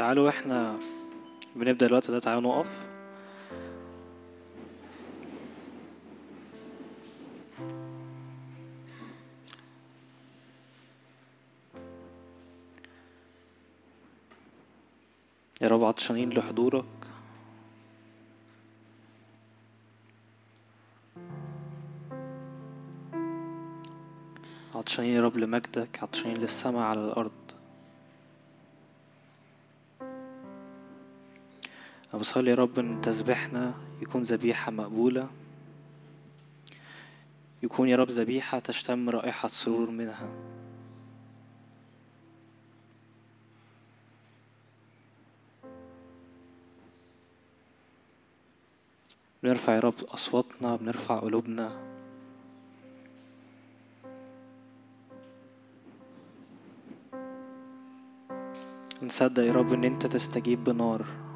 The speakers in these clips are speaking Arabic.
تعالوا إحنا بنبدأ الوقت ده تعالوا نقف. يا رب عطشانين لحضورك. عطشانين يا رب لمجدك عطشانين للسماء على الأرض. أنا بصلي يا رب إن تسبيحنا يكون ذبيحة مقبولة. يكون يا رب ذبيحة تشتم رائحة سرور منها. بنرفع يا رب أصواتنا بنرفع قلوبنا. نصدق يا رب إن أنت تستجيب بنار.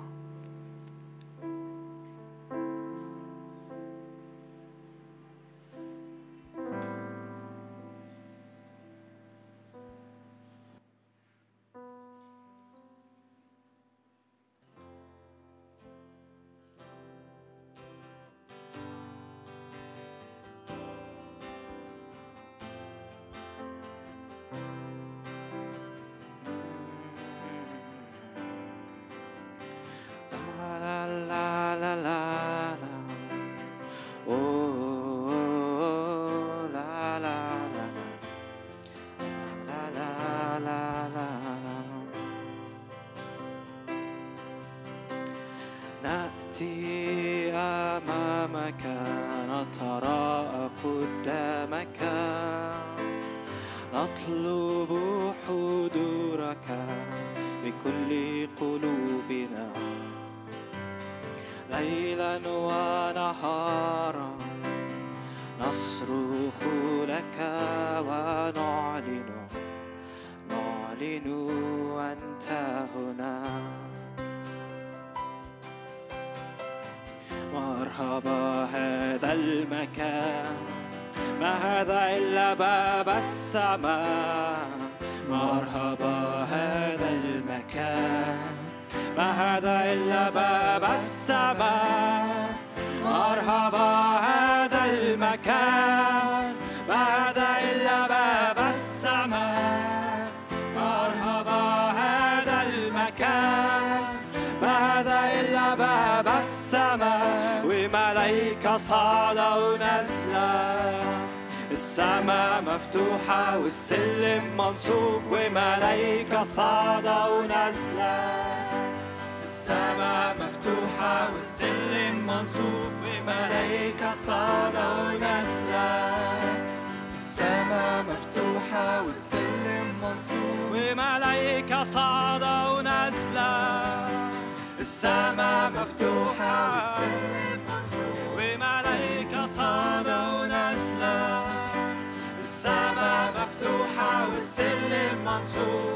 والسلم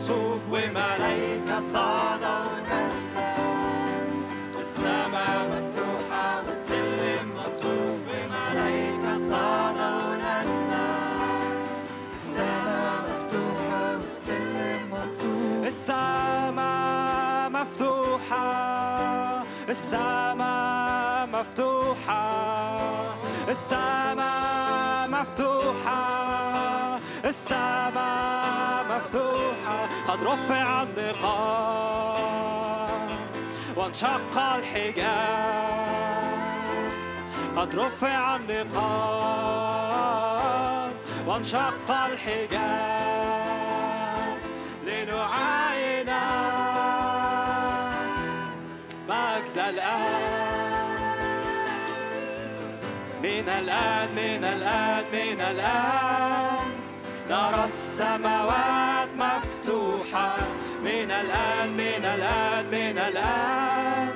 منصوب وملايكة صعدة ونازلة السماء مفتوحة والسلم منصوب وملايكة صعدة ونازلة السماء مفتوحة والسلم منصوب السماء مفتوحة السماء مفتوحة السماء مفتوحة السماء مفتوحة قد رفع النقاب وانشق الحجاب. قد رفع النقاب وانشق الحجاب. لنعاين مجد الآب الآن من الآن من الآن. نرى السماوات مفتوحة. من الآن من الآن من الآن.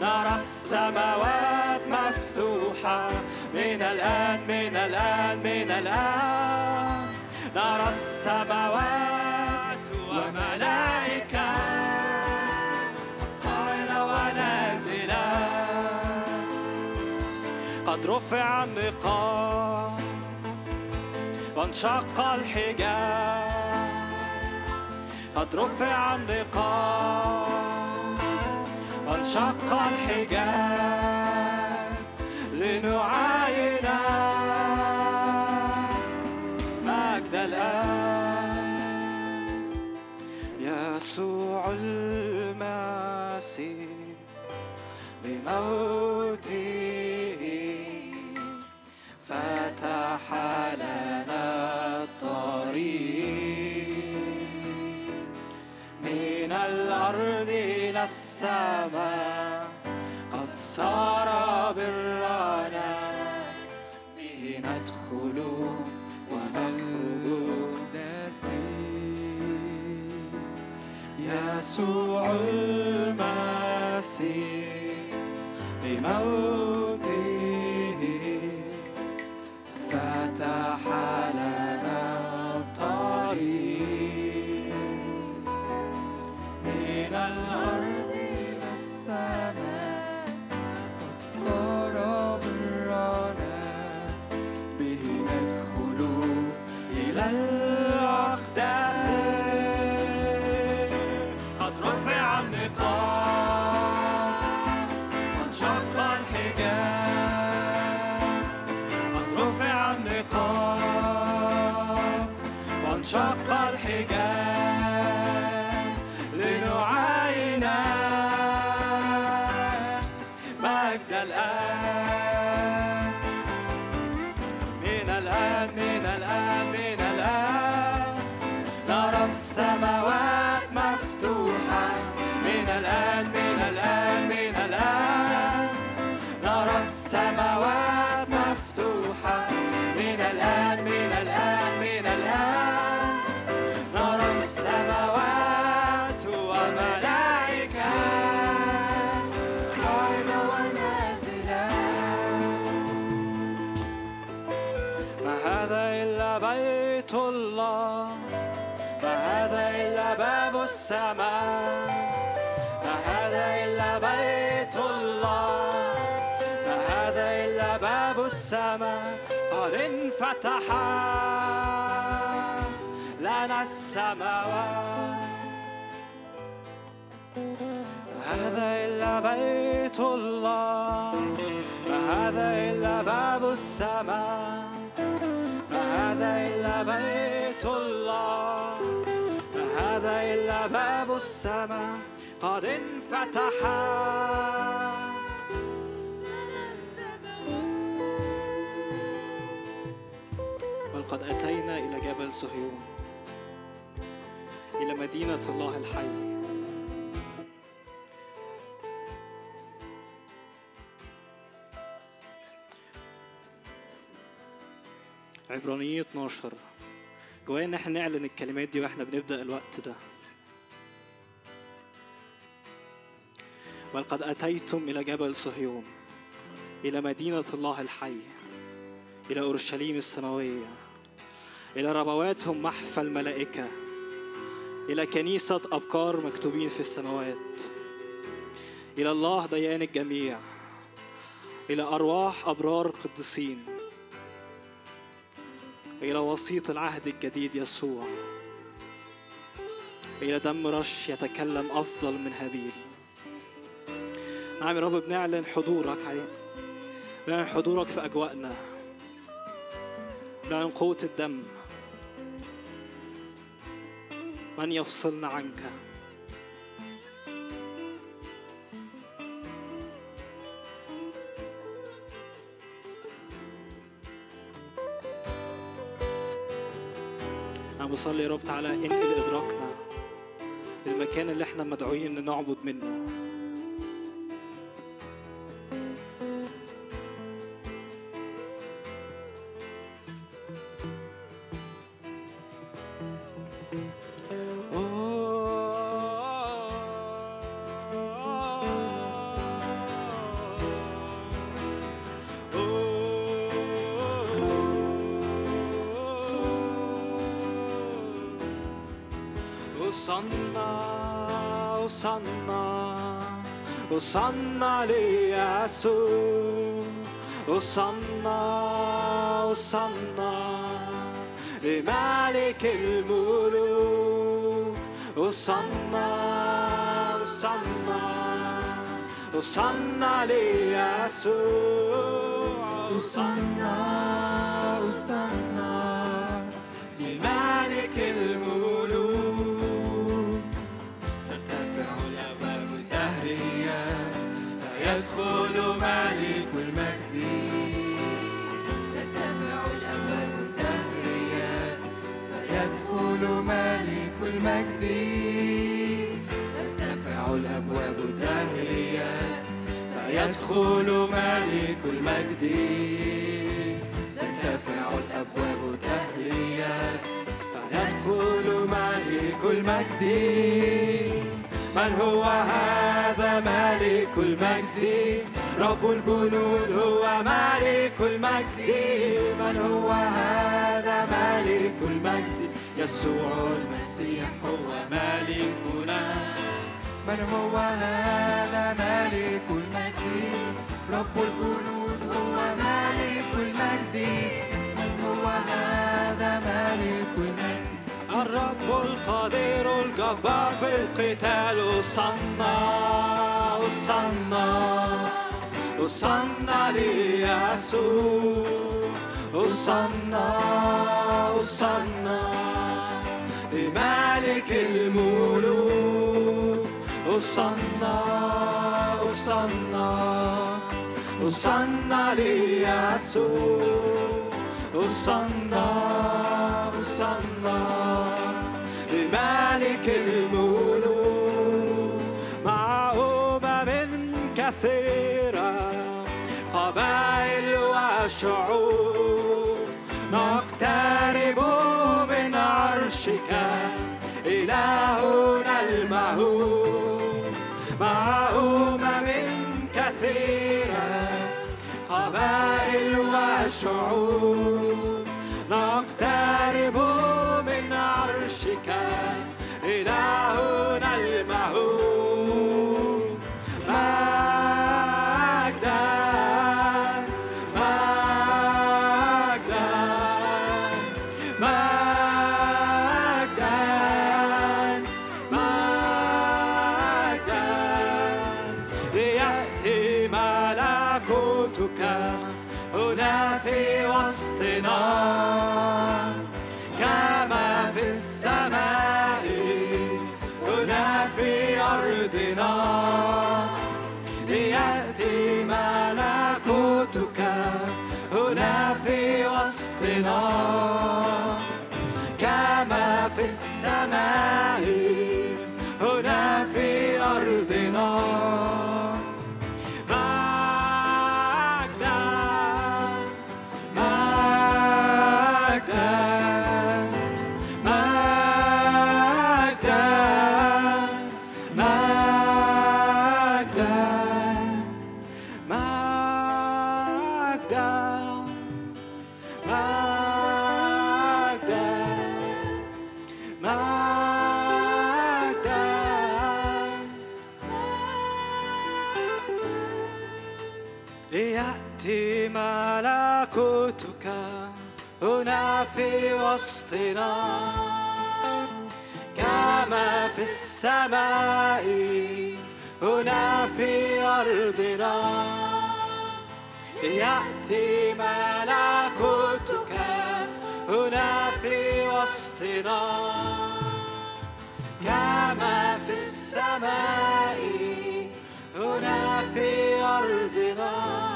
نرى السماوات مفتوحة. من الآن من الآن من الآن. نرى السماوات وملائكة. صاعدة ونازلة. قد رفع النقاب. وانشق الحجاب قد رفع النقاب. وانشق الحجاب لنعاين مجد الآن يسوع المسيح بموته فتح لنا الطريق. من الأرض إلى السماء قد صار برنا. به ندخل ونخرج. يسوع المسيح بموته السماء ما هذا إلا بيت الله ما هذا إلا باب السماء قد انفتح. لنا السماوات. ما هذا إلا بيت الله ما هذا إلا باب السماء ما هذا إلا بيت الله. باب السماء قد انفتح. بل قد أتينا إلى جبل صهيون إلى مدينة الله الحي. عبرانيين 12 جوايا ان إحنا نعلن الكلمات دي وإحنا بنبدأ الوقت ده. بل قد أتيتم إلى جبل صهيون إلى مدينة الله الحي إلى أورشليم السماوية إلى ربواتهم محفى الملائكة إلى كنيسة ابكار مكتوبين في السماوات إلى الله ديان الجميع إلى أرواح أبرار قديسين إلى وسيط العهد الجديد يسوع إلى دم رش يتكلم أفضل من هابيل. نعم يا رب بنعلن حضورك علينا بنعلن حضورك في أجواءنا. بنعلن قوة الدم. من يفصلنا عنك. أنا بصلي يا رب تعالى انقل إدراكنا للمكان اللي إحنا مدعوين نعبد منه. Hosanna ليسوع Hosanna, Hosanna لملك الملوك Hosanna, Hosanna, Hosanna ليسوع أوسنا أوسنا فيدخل ملك المجد. ترتفع الأبواب الدهرية فيدخل ملك المجد. من هو هذا ملك المجد؟ رب الجنود هو ملك المجد. من هو هذا ملك المجد؟ يسوع المسيح هو ملكنا من هو هذا ملك المجد؟ رب الجنود هو ملك المجد. من هو هذا ملك المجد؟ الرب القدير الجبار في القتال. وصلنا وصلنا وصلنا ليسوع. وصلنا وصلنا لملك الملوك. وصلنا وصلنا وصلنا ليسوع وصلنا وصلنا لملك الملوك مع أمم كثيرة قبائل وشعوب نقترب من عرشك إلهنا المهول مع أمم كثيرة قبائل وشعوب. نقترب من عرشك إلهنا. كما في السماء. في وسطنا كما في السماء هنا في أرضنا. ليأتي ملكوتك هنا في وسطنا. كما في السماء هنا في أرضنا.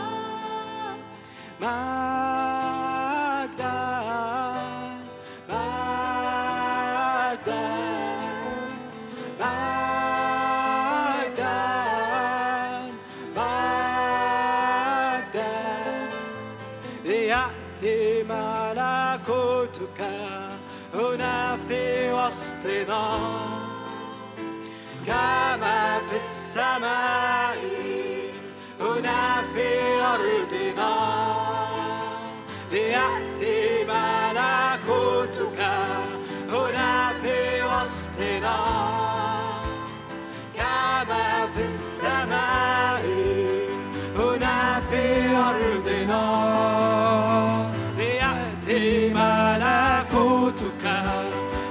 كما في السماء هنا في أرضنا ملكوتك هنا في كما في السماء هنا في أرضنا.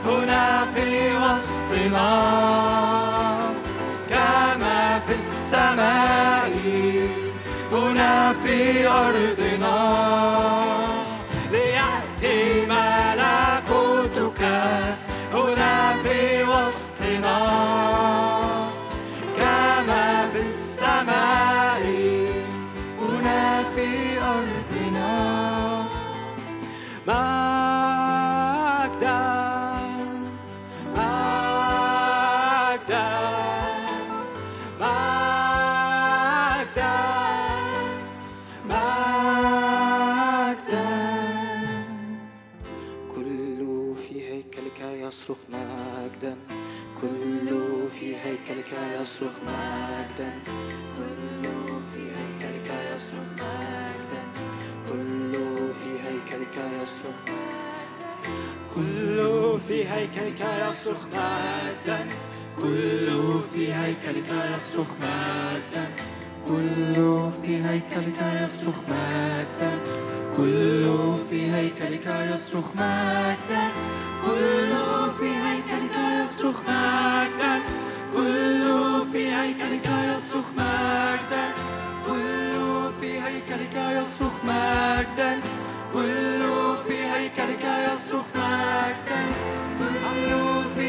هنا في كما في السماء هنا في أرضنا. يصرخ مجدا. كل في هيكلك يصرخ مجدا. كل في هيكلك يصرخ كل في هيكلك يصرخ مجدا. كل في هيكلك يصرخ مجدا. كل في هيكلك يصرخ مجدا. كل في هيكلك يصرخ مجدا. كل في هيكلك يصرخ مجدا. كل في هيكلك يصرخ مجدا كل في هيكلك يصرخ مجدا كل في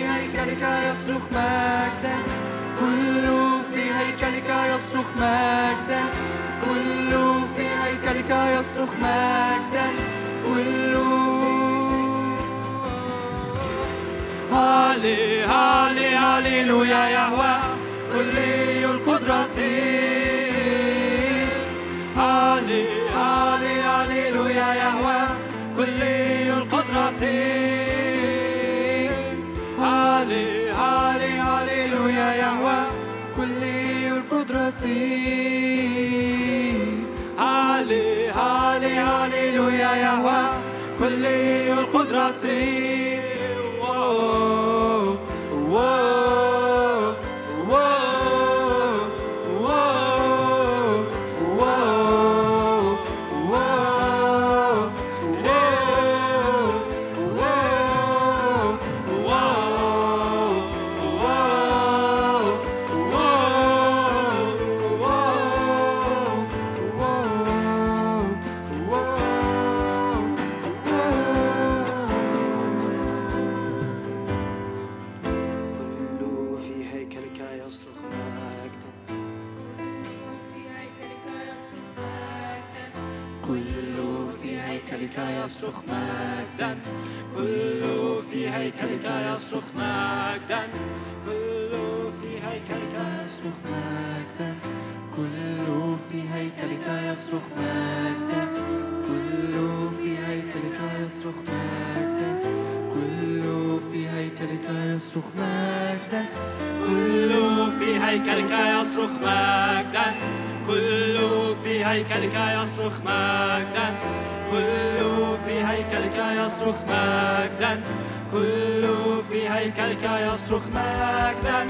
هيكلك يصرخ مجدا كل في هيكلك يصرخ مجدا كل في هيكلك يصرخ مجدا كل هالي هالي هاليلويا يهوى كلي القدرة. هالي هالي هاليلويا يهوى كلي القدرة. هالي هالي هاليلويا يهوى كلي القدرة. هالي هالي هاليلويا يهوى كلي القدرة. Oh. كل في هيكلك يصرخ مجدا. كل في هيكلك يصرخ مجدا. كل في هيكلك يصرخ مجدا. كل في هيكلك يصرخ مجدا. كل في هيكلك يصرخ مجدا. كل في هيكلك يصرخ مجدا. كل في هيكلك يصرخ مجدا. كل في هيكلك يصرخ مجدا. كل في هيكلك يصرخ مجدا. كل في هيكلك يصرخ مجدا.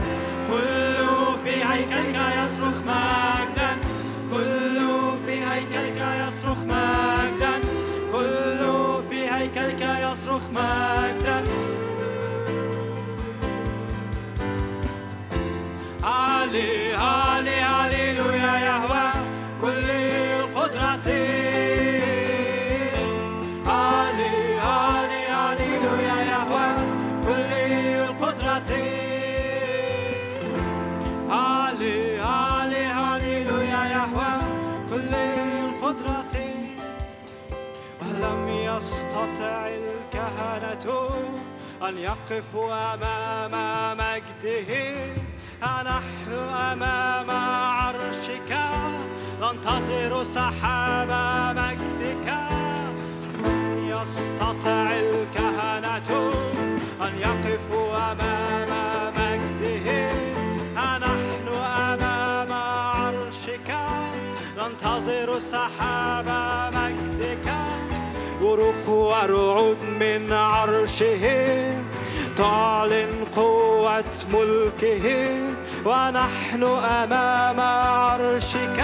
كل في هيكلك يصرخ مجدا. كل في هيكلك يصرخ مجدا. كل في هيكلك يصرخ مجدا. علي علي يستطع الكهنة أن يقفوا أمام مجده. نحن أمام عرشك. ننتظر سحاب مجدك. لم يستطع الكهنة أن يقفوا أمام مجده؟ نحن أمام عرشك. ننتظر سحاب مجدك. بروق ورعود من عرشه تعلن قوة ملكه ونحن أمام عرشك.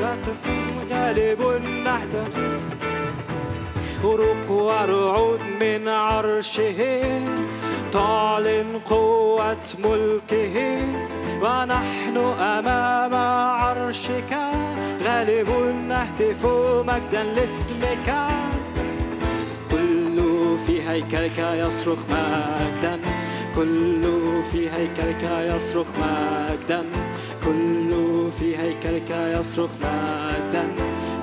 نقف غالب نحتفظ. بروق ورعود من عرشه تعلن قوة ملكه ونحن أمام عرشك. غالب نهتف مجدا لاسمك. كل في هيكلك يصرخ مجدا. كل في هيكلك يصرخ مجدا. كل في هيكلك يصرخ مجدا.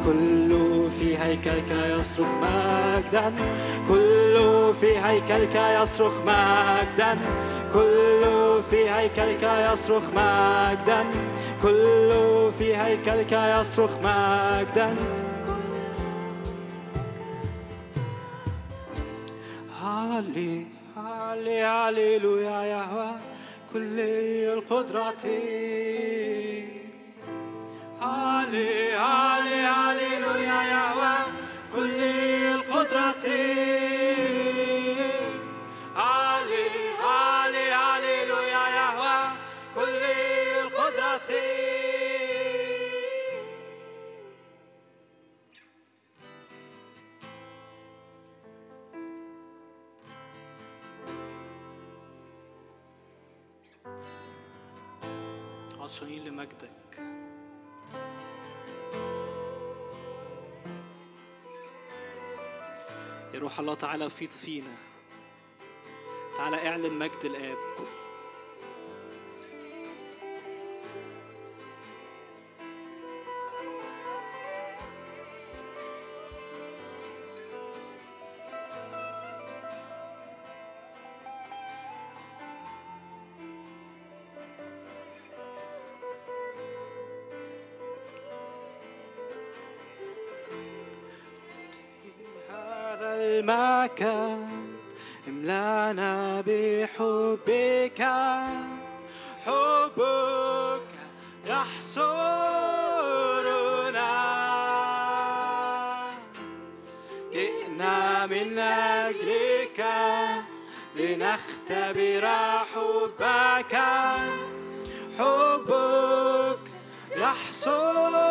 كل في هيكلك يصرخ مجدا. كل في هيكلك يصرخ مجدا. كل في هيكلك يصرخ مجدا. كل في هيكلك يصرخ مجدا. هالي هالي هاليلويا يهوى كل القدرة هالي هالي هاليلويا يهوى كل القدرة هالي عطشانين لمجدك. يا روح الله تعالى فيض فينا. تعالى اعلن مجد الآب. المكان املانا بحبك حبك يحصرنا جئنا من أجلك لنختبر حبك حبك يحصرنا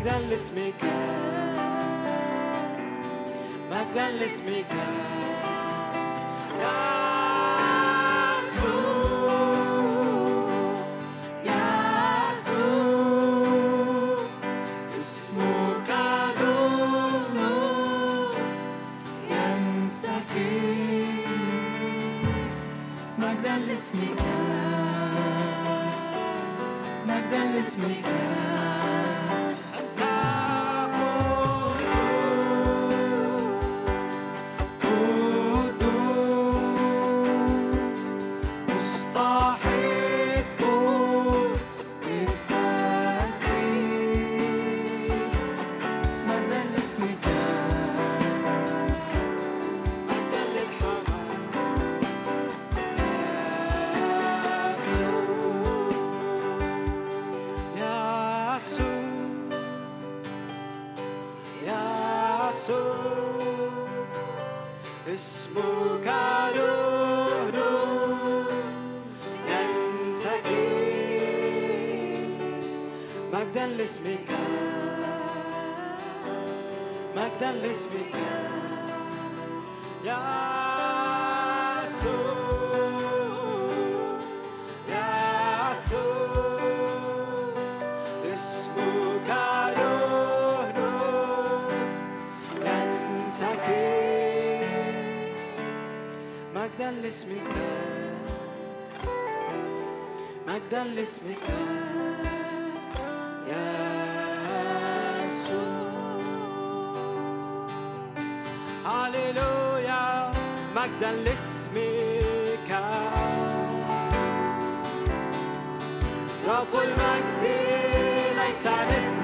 مجدا لاسمك مجدا لاسمك لاسمك مجدا لاسمك. يا يسوع يا يسوع اسمك نور ينسكب مجدا لاسمك. مجدا لاسمك. مجدا لاسمك رب المجد ليس مثل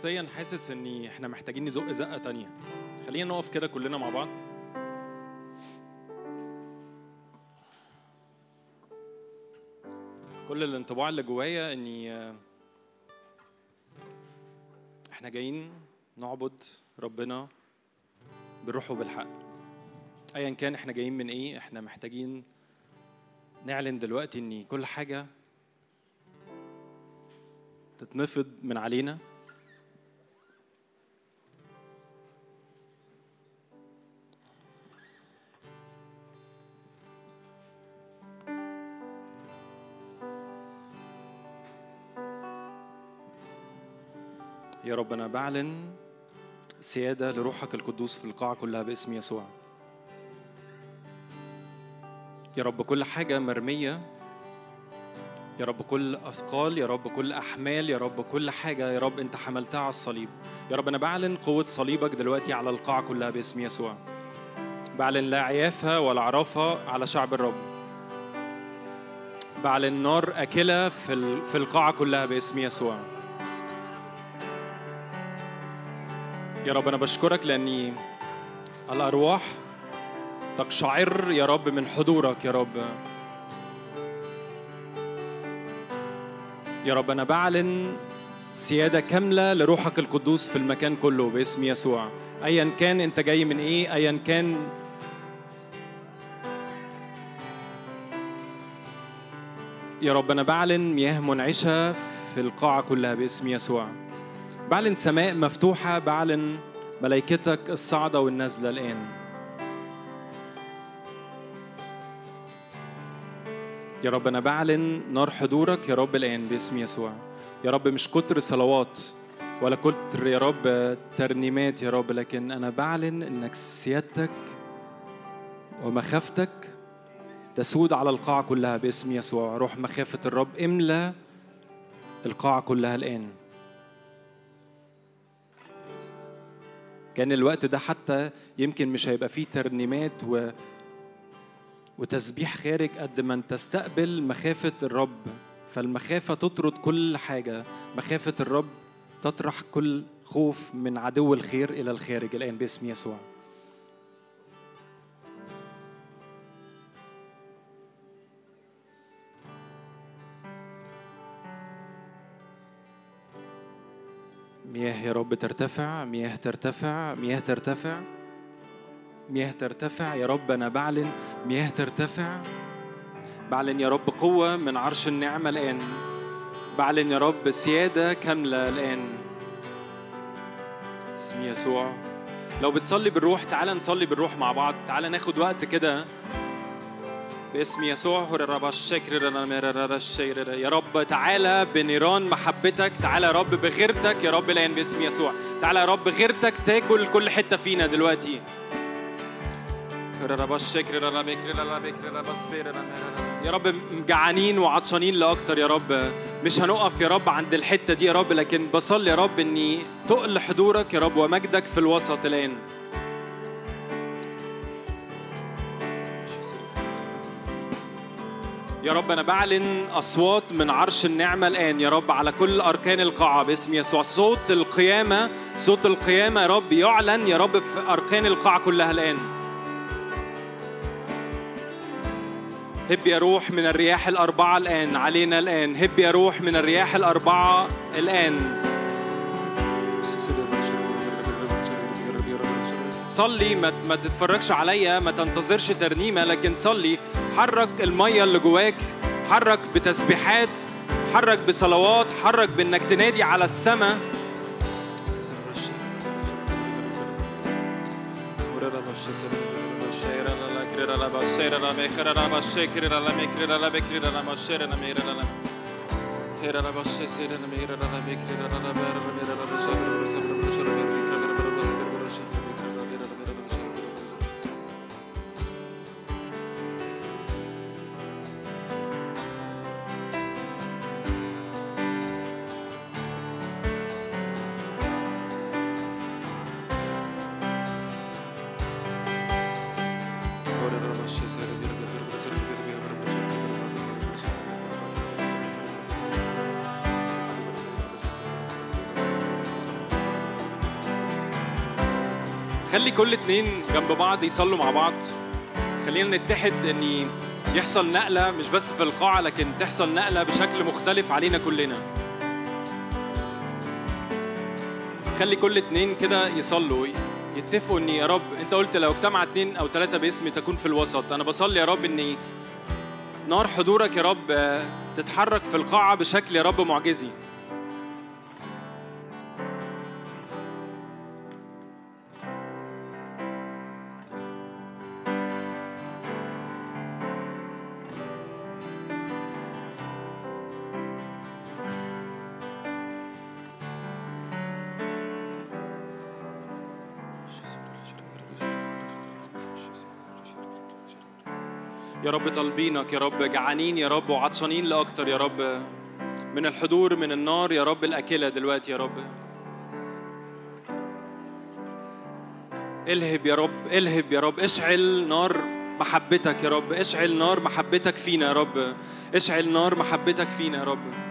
شخصيا حاسس ان إحنا محتاجين نزق زقة تانية. خلينا نقف كده كلنا مع بعض. كل الانطباع اللي جوايا إني آه، إحنا جايين نعبد ربنا بالروح وبالحق. ايا كان إحنا جايين من إيه إحنا محتاجين نعلن دلوقتي ان كل حاجة تتنفض من علينا. يا رب أنا بعلن سيادة لروحك القدوس في القاعة كلها باسم يسوع. يا رب كل حاجة مرمية يا رب كل أثقال يا رب كل أحمال يا رب كل حاجة يا رب أنت حملتها على الصليب. يا رب أنا بعلن قوة صليبك دلوقتي على القاعة كلها باسم يسوع. بعلن لا عيافة ولا عرافة على شعب الرب. بعلن نار أكلة في ال- في القاعة كلها باسم يسوع. يا رب أنا بشكرك لأني الأرواح تقشعر يا رب من حضورك يا رب. يا رب أنا بعلن سيادة كاملة لروحك القدوس في المكان كله باسم يسوع. ايا كان أنت جاي من إيه ايا كان يا رب أنا بعلن مياه منعشة في القاعة كلها باسم يسوع. بعلن سماء مفتوحة بعلن ملائكتك الصاعدة والنازلة الآن. يا رب أنا بعلن نار حضورك يا رب الآن باسم يسوع. يا رب مش كتر صلوات ولا كتر يا رب ترنيمات يا رب لكن أنا بعلن إنك سيادتك ومخافتك تسود على القاعة كلها باسم يسوع. روح مخافة الرب املى القاعة كلها الآن. كان الوقت ده حتى يمكن مش هيبقى فيه ترنيمات و وتسبيح خارج قد ما تستقبل مخافة الرب. فالمخافة تطرد كل حاجة. مخافة الرب تطرح كل خوف من عدو الخير إلى الخارج. الآن باسم يسوع. مياه يا رب ترتفع مياه ترتفع مياه ترتفع مياه ترتفع يا رب. أنا بعلن مياه ترتفع. بعلن يا رب قوة من عرش النعمة الآن. بعلن يا رب سيادة كاملة الآن. اسم يسوع. لو بتصلي بالروح تعال نصلي بالروح مع بعض. تعال ناخد وقت كده. باسم يسوع. يا رب تعالى بنيران محبتك تعالى يا رب بغيرتك. يا رب الآن باسم يسوع تعالى يا رب غيرتك تاكل كل حتة فينا دلوقتي. يا رب جعانين وعطشانين لأكتر يا رب. مش هنقف يا رب عند الحتة دي يا رب لكن بصلي يا رب إني تقل حضورك يا رب ومجدك في الوسط الآن. يا رب أنا بعلن أصوات من عرش النعمة الآن. يا رب على كل أركان القاعة. باسم يسوع. صوت القيامة صوت القيامة يا رب. يعلن يا رب في أركان القاعة كلها الآن. هب يا روح من الرياح الأربعة الآن. علينا الآن. هب يا روح من الرياح الأربعة الآن. صلي ما تتفرجش عليا ما تنتظرش ترنيمة لكن صلي. حرك المية اللي جواك حرك بتسبيحات حرك بصلوات حرك بإنك تنادي على السماء كل اتنين جنب بعض يصلوا مع بعض. خلينا نتحد اني يحصل نقلة مش بس في القاعة لكن تحصل نقلة بشكل مختلف علينا كلنا. خلي كل اتنين كده يصلوا يتفقوا إن يا رب أنت قلت لو اجتمع اتنين أو ثلاثة باسمي تكون في الوسط. أنا بصلي يا رب إن نار حضورك يا رب تتحرك في القاعة بشكل يا رب معجزي. يا رب طالبينك يا رب جعانين يا رب وعطشانين لأكتر يا رب. من الحضور من النار يا رب الأكلة دلوقتي يا رب. الهب يا رب الهب يا رب. اشعل نار محبتك يا رب. اشعل نار محبتك فينا يا رب. اشعل نار محبتك فينا يا رب.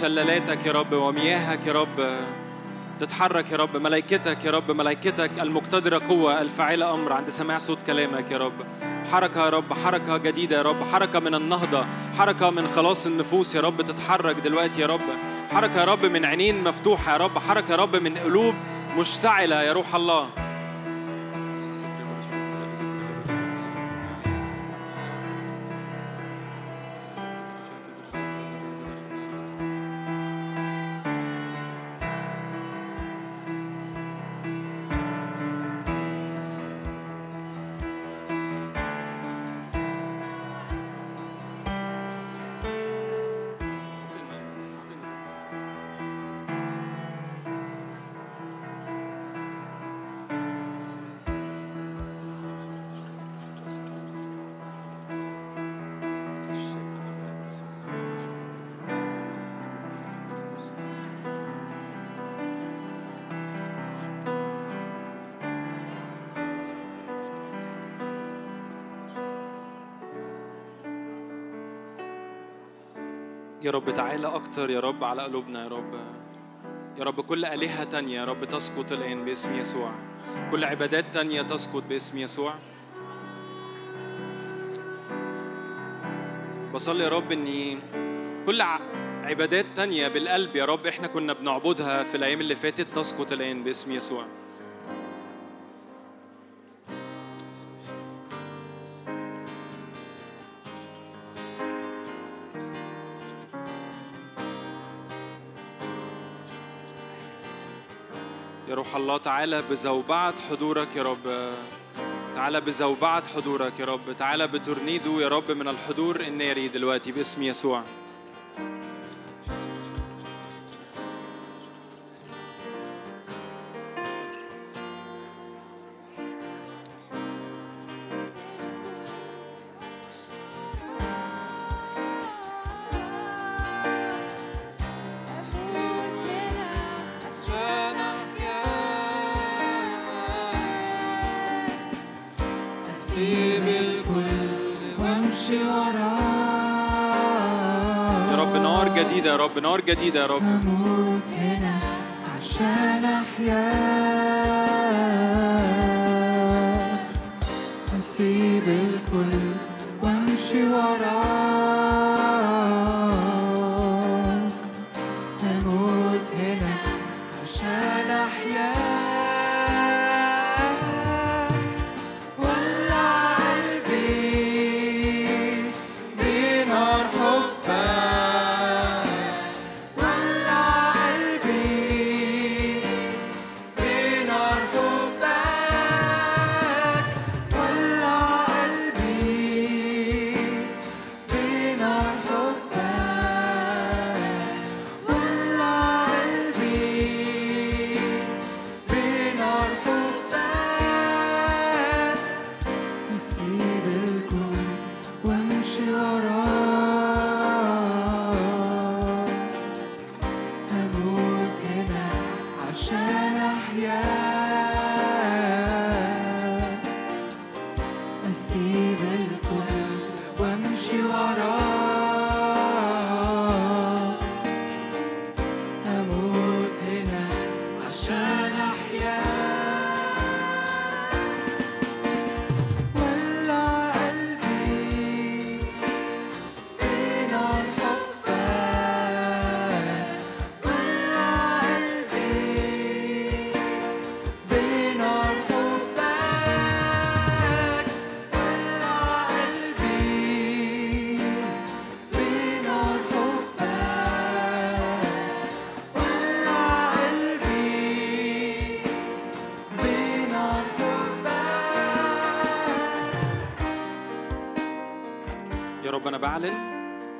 شلالاتك يا رب ومياهك يا رب. تتحرك يا رب ملائكتك يا رب ملائكتك المقتدرة قوة الفاعلة أمر. عند سماع صوت كلامك يا رب. حركة يا رب حركة جديدة يا رب حركة من النهضة حركة من خلاص النفوس يا رب. تتحرك دلوقتي يا رب. حركة يا رب من عينين مفتوحة يا رب. حركة يا رب من قلوب مشتعلة يا روح الله. يا رب تعالى أكتر يا رب على قلوبنا يا رب. يا رب كل آلهة تانية يا رب تسقط الآن باسم يسوع. كل عبادات تانية تسقط باسم يسوع. بصلي يا رب إني كل عبادات تانية بالقلب يا رب إحنا كنا بنعبدها في الأيام اللي فاتت تسقط الآن باسم يسوع. الله تعالى بزوبعة حضورك يا رب. تعالى بزوبعة حضورك يا رب. تعالى بتورنيدو يا رب من الحضور الناري دلوقتي باسم يسوع. جديدة يا رب نار جديدة يا رب.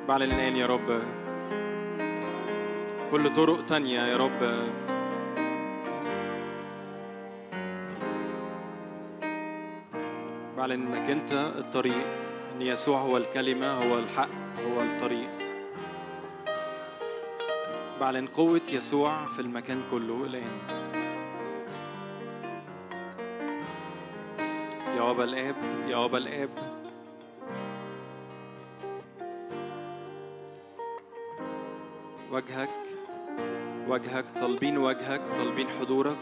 بعلن الآن يا رب. كل طرق تانية يا رب. بعلن إنك أنت الطريق إن يسوع هو الكلمة هو الحق هو الطريق. بعلن قوة يسوع في المكان كله الآن يا أبا الآب يا أبا الآب. وجهك وجهك طالبين وجهك طالبين حضورك.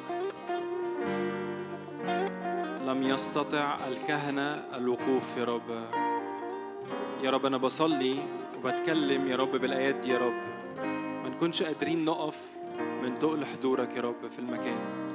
لم يستطع الكهنة الوقوف يا رب. يا رب أنا بصلي وبتكلم يا رب بالآيات دي يا رب. ما نكونش قادرين نقف من تقل حضورك يا رب في المكان.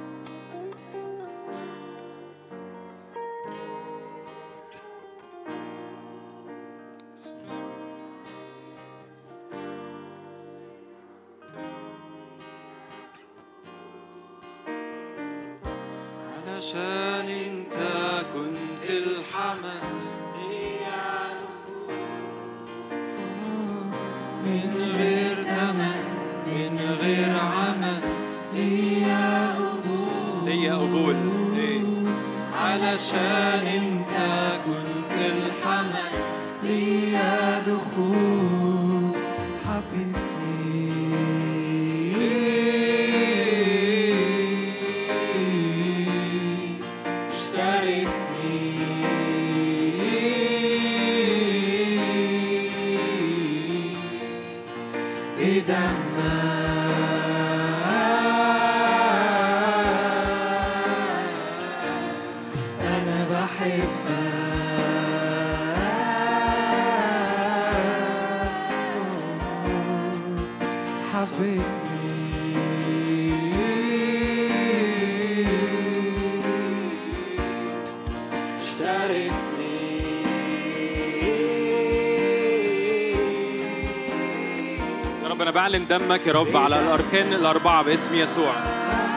بعلن دمك يا رب على الأركان الأربعة باسم يسوع.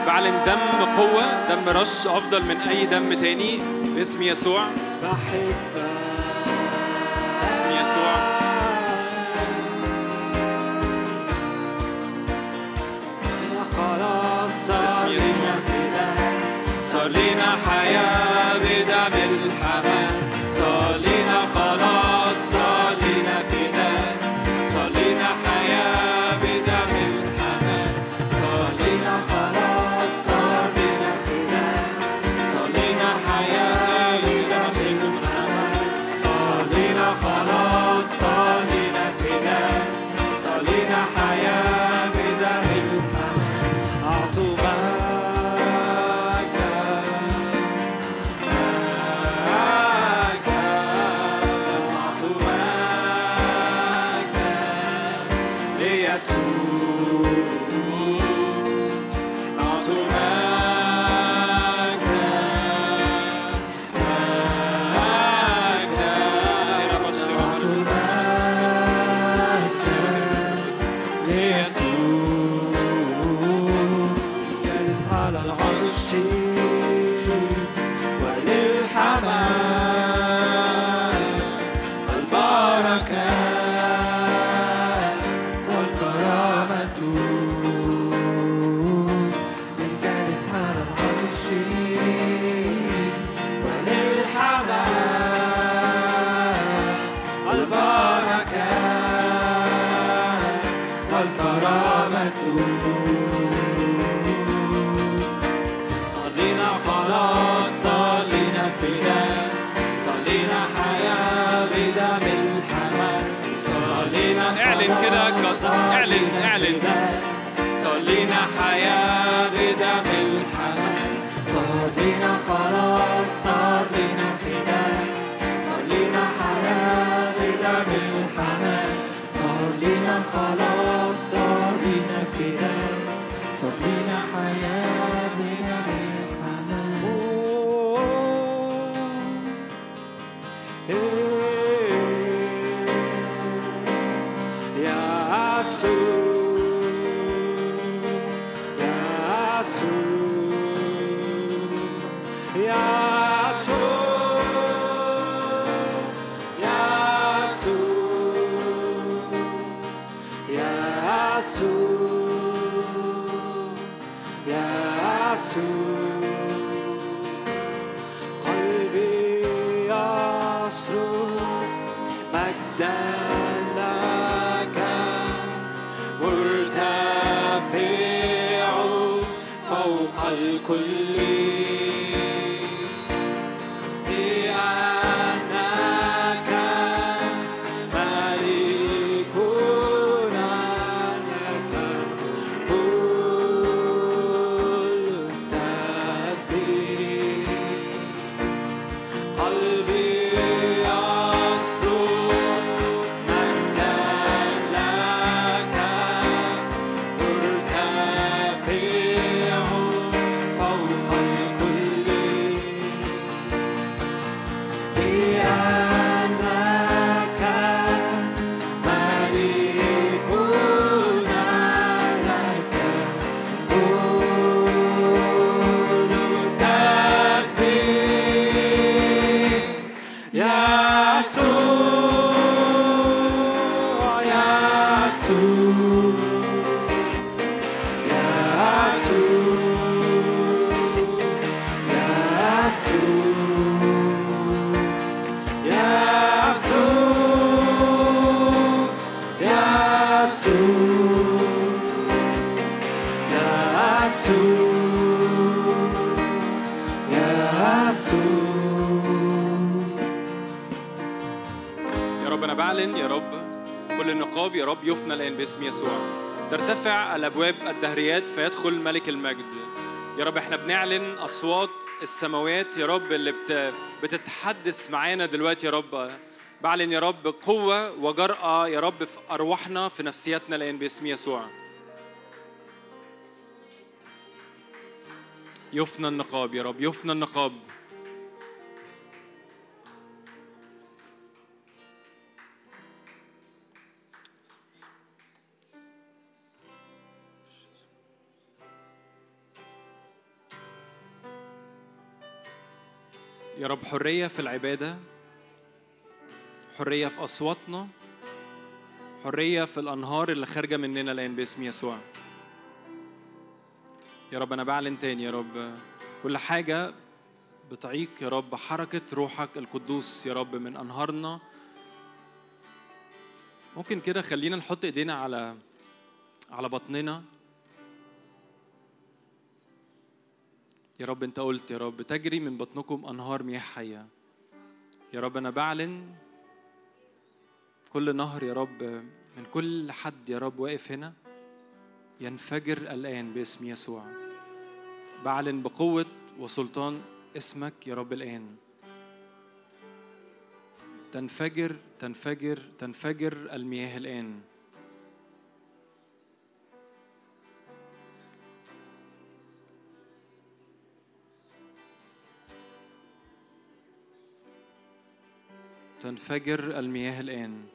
بعلن دم قوة دم رش أفضل من أي دم تاني باسم يسوع. بحبك باسم يسوع. خلاص صار لينا حياة بدم الحمام. فيدخل ملك المجد. يا رب إحنا بنعلن أصوات السماوات يا رب اللي بت... بتتحدث معانا دلوقتي يا رب. بعلن يا رب قوة وجرأة يا رب في أرواحنا في نفسياتنا الآن باسم يسوع. يفنى النقاب يا رب يفنى النقاب. يا رب حرية في العبادة حرية في أصواتنا حرية في الأنهار اللي خارجة مننا الآن باسم يسوع. يا رب أنا بعلن تاني يا رب كل حاجة بتعيق يا رب حركة روحك القدوس يا رب من أنهارنا. ممكن كده خلينا نحط إيدينا على على بطننا. يا رب انت قلت يا رب تجري من بطنكم أنهار مياه حية. يا رب أنا بعلن كل نهر يا رب من كل حد يا رب واقف هنا ينفجر الآن باسم يسوع. بعلن بقوة وسلطان اسمك يا رب الآن. تنفجر تنفجر تنفجر المياه الآن. تنفجر المياه الآن.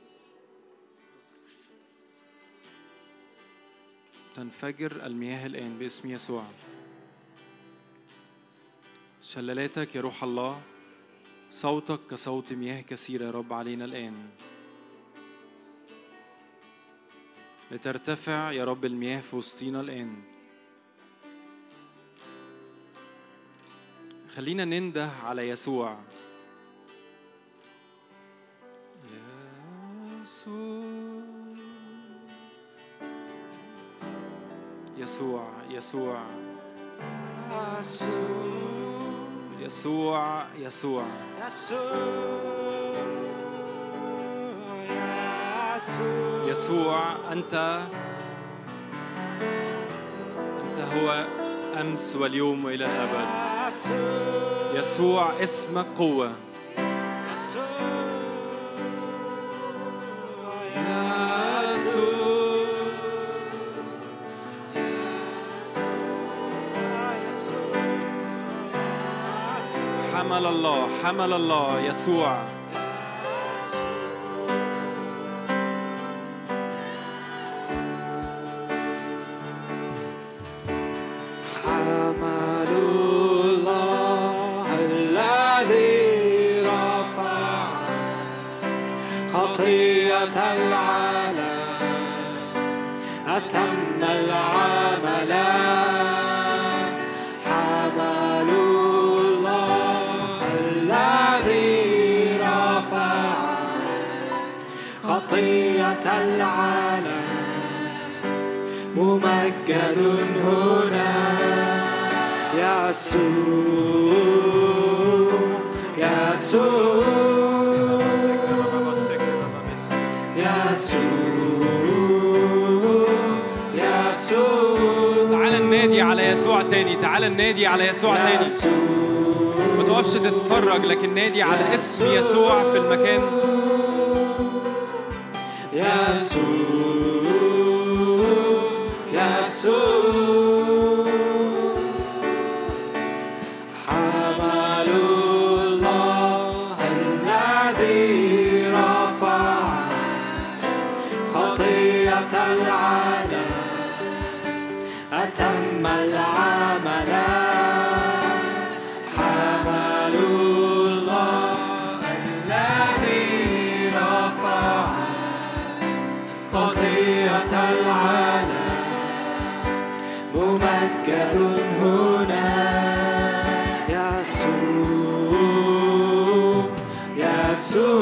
تنفجر المياه الآن باسم يسوع. شلالاتك يا روح الله صوتك كصوت مياه كثيرة يا رب علينا الآن. لترتفع يا رب المياه في وسطينا الآن. خلينا ننده على يسوع. يسوع يسوع. يسوع يسوع. يسوع أنت. أنت هو أمس واليوم وإلى الأبد. يسوع اسمك قوة. حمل الله حمل الله يسوع. ممجد هنا. يسوع يسوع على يسوع تاني تعال النادي على يسوع تاني. ما توقفش تتفرج لكن نادي على اسم يسوع في المكان. يسوع soon.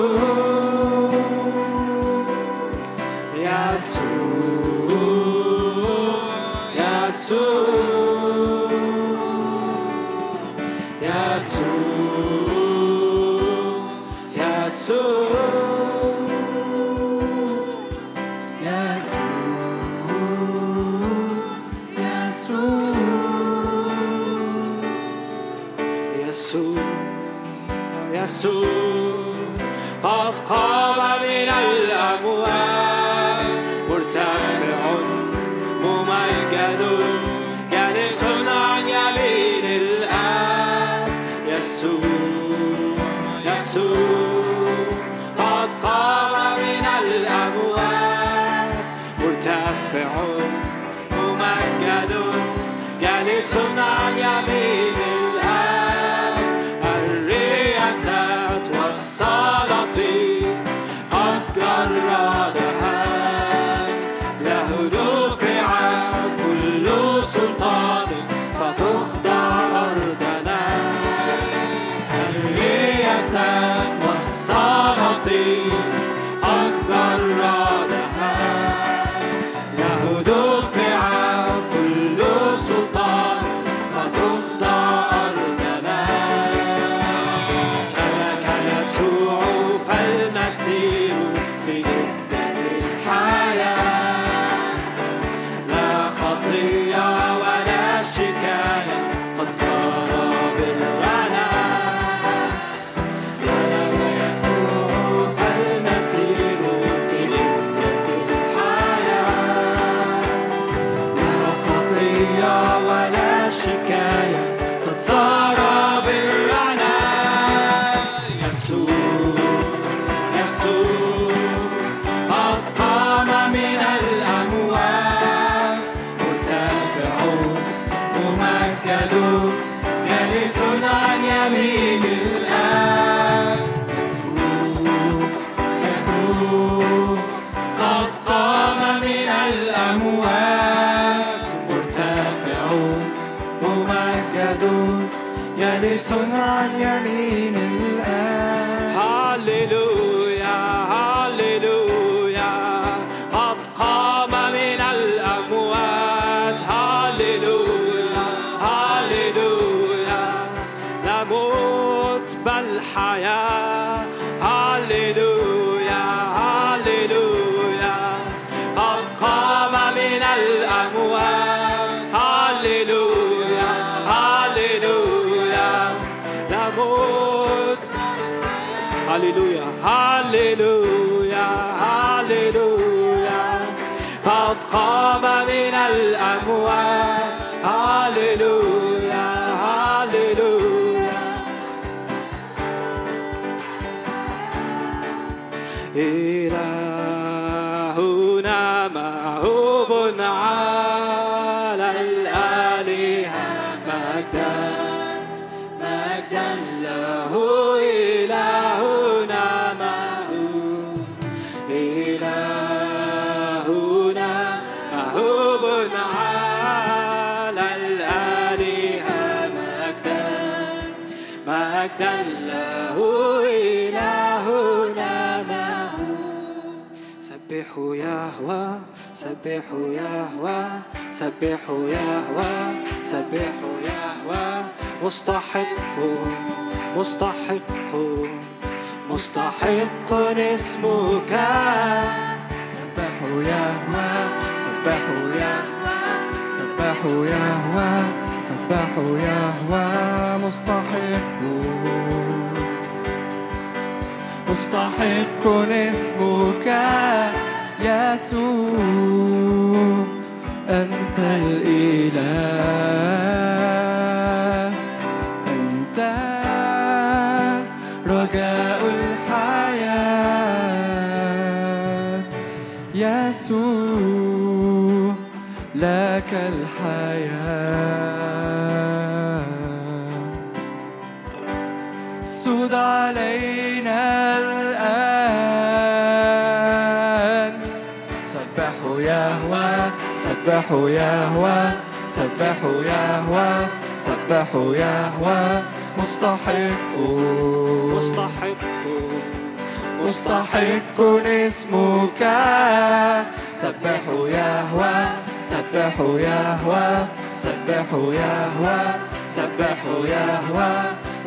هللويا هللويا قد قام من الأموات هللويا سبحوا يهوى سبحوا يهوى سبحوا يهوى. مستحق مستحق مستحق اسمك. سبحوا يهوى سبحوا يهوى سبحوا يهوى سبحوا يهوى. مستحق مستحق اسمك. يسوع أنت الإله. أنت رجاء الحياة. يسوع لك الحياة. سود علينا سبحوا يهوى سبحوا يهوى سبحوا يهوى. مستحق مستحق مستحق اسمك. سبحوا يهوى سبحوا يهوى سبحوا يهوى سبحوا يهوى.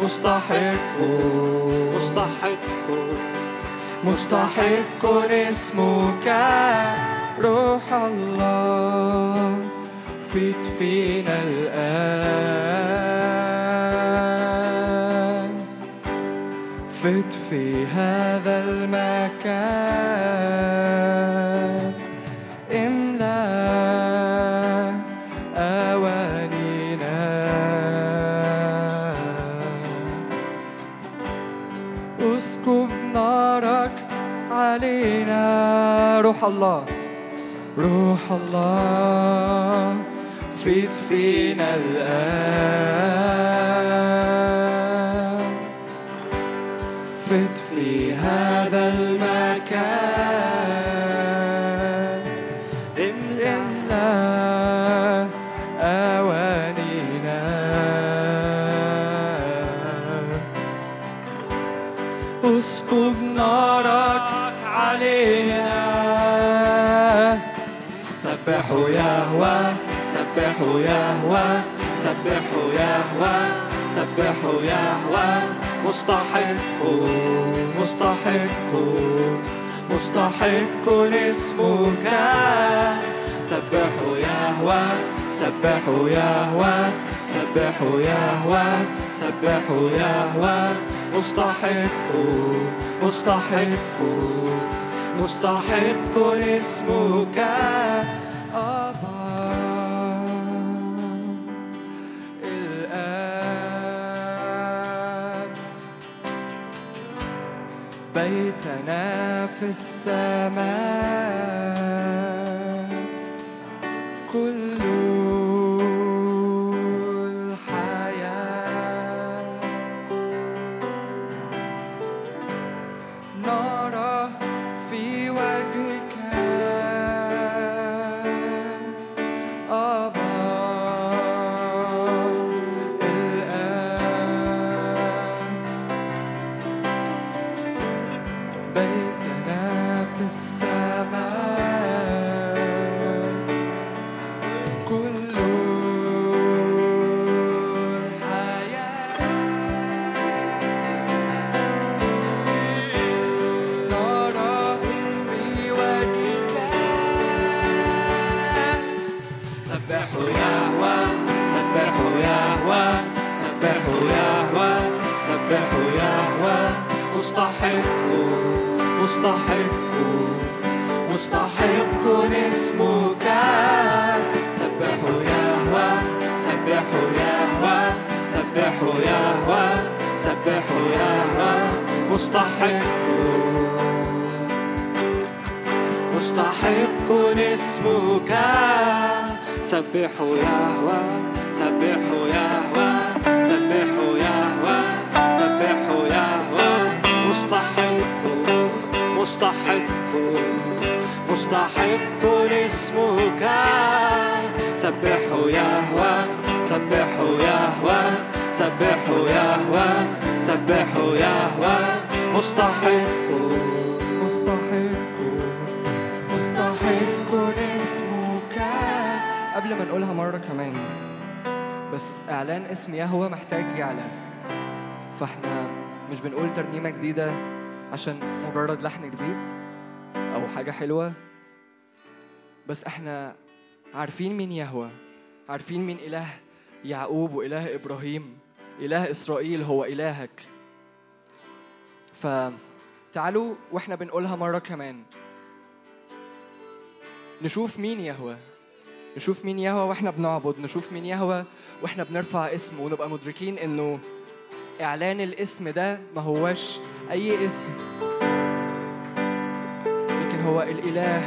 مستحق مستحق مستحق اسمك. روح الله فيت فينا الآن. فت في هذا المكان. املأ أوانينا. اسكب نارك علينا. روح الله. روح الله فيد فينا الآن. فت في هذا المكان. سبحوا يهوى سبحوا يهوى سبحوا يهوى سبحوا يهوى مستحق مستحق مستحق اسمك. سبحوا يهوى سبحوا يهوى سبحوا يهوى سبحوا يهوى مستحق مستحق مستحق اسمك. بيتنا في السماء كل مستحق مستحق اسمك. سبحوا سبحوا يهوى سبحوا يهوى سبحوا يهوى. مستحق مستحق اسمك. سبحوا يهوى سبحوا يهوى. مستحق مستحق اسمك. سبحوا يهوى سبحوا يهوى سبحوا يهوى سبحوا يهوى. مستحق مستحق مستحق اسمك. قبل ما نقولها مرة كمان بس إعلان اسم يهوه محتاج يعلن فإحنا مش بنقول ترنيمة جديدة. عشان مجرد لحن جديد أو حاجة حلوة. بس إحنا عارفين مين يهوه عارفين مين إله يعقوب وإله إبراهيم. إله إسرائيل هو إلهك. فتعالوا وإحنا بنقولها مرة كمان. نشوف مين يهوه نشوف مين يهوه وإحنا بنعبد نشوف مين يهوه وإحنا بنرفع اسمه ونبقى مدركين إنه إعلان الاسم ده ما هواش أي اسم. لكن هو الإله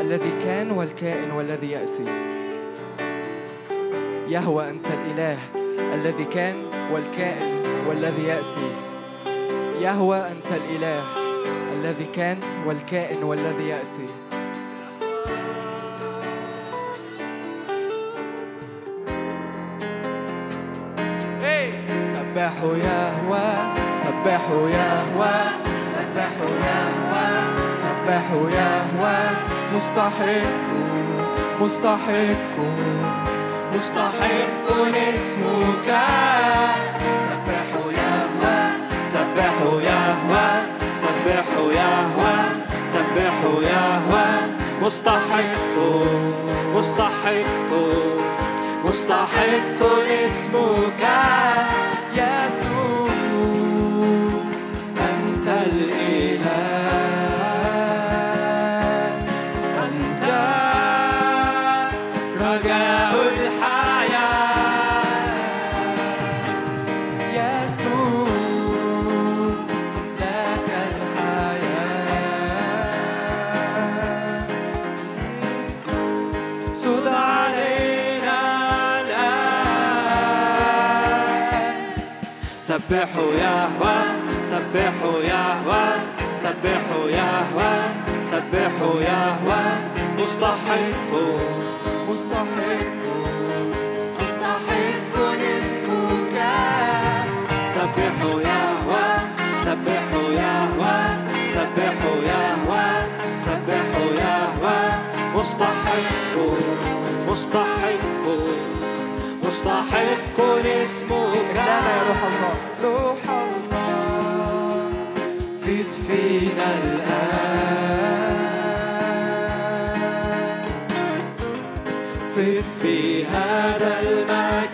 الذي كان والكائن والذي يأتي. يهوه أنت الإله الذي كان والكائن والذي يأتي. يهوه أنت الإله الذي كان والكائن والذي يأتي. سبحوا يهوى. سبحوا يهوى سبحوا يهوى سبحوا يهوى. مستحق مستحق مستحق اسمك. سبحوا يهوى سبحوا يهوى سبحوا يهوى سبحوا يهوى. مستحق مستحق مستحق اسمك. سبحوا يهوى سبحوا يهوى سبحوا يهوى سبحوا يهوى. مستحق مستحق مستحق اسمك سبحوا يهوى سبحوا يهوى سبحوا يهوى سبحوا يهوى. مستحق مستحق مستحق اسمك لا يا روح الله. روح الله. فيت فينا الآن. فيت في هذا المكان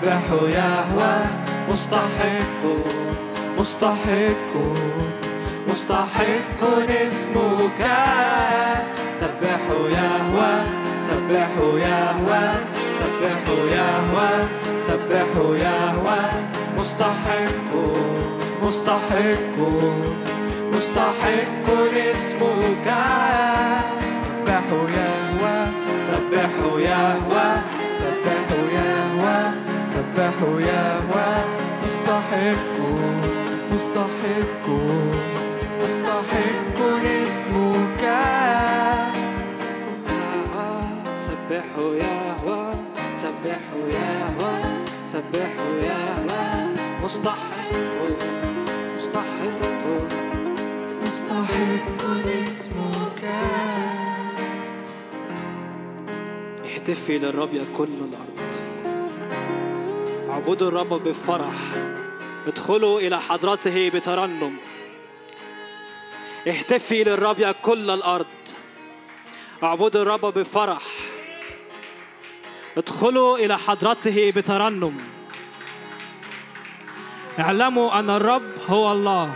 سبحوا يهوى. مستحق مستحق مستحق اسمك. سبحوا يهوى سبحوا يهوى سبحوا يهوى سبحوا يهوى. مستحق مستحق مستحق اسمك. سبحوا يهوى سبحوا يهوى سبحوا يهوى. سبحوا يهوى مستحق مستحق مستحق اسمك. سبحوا يهوى سبحوا يهوى سبحوا يهوى مستحق مستحق مستحق اسمك. اهتفي للرب يا كل الأرض. اعبدوا الرب بفرح ادخلوا إلى حضرته بترنم. اهتفي للرب يا كل الأرض. اعبدوا الرب بفرح. ادخلوا إلى حضرته بترنم. اعلموا أن الرب هو الله.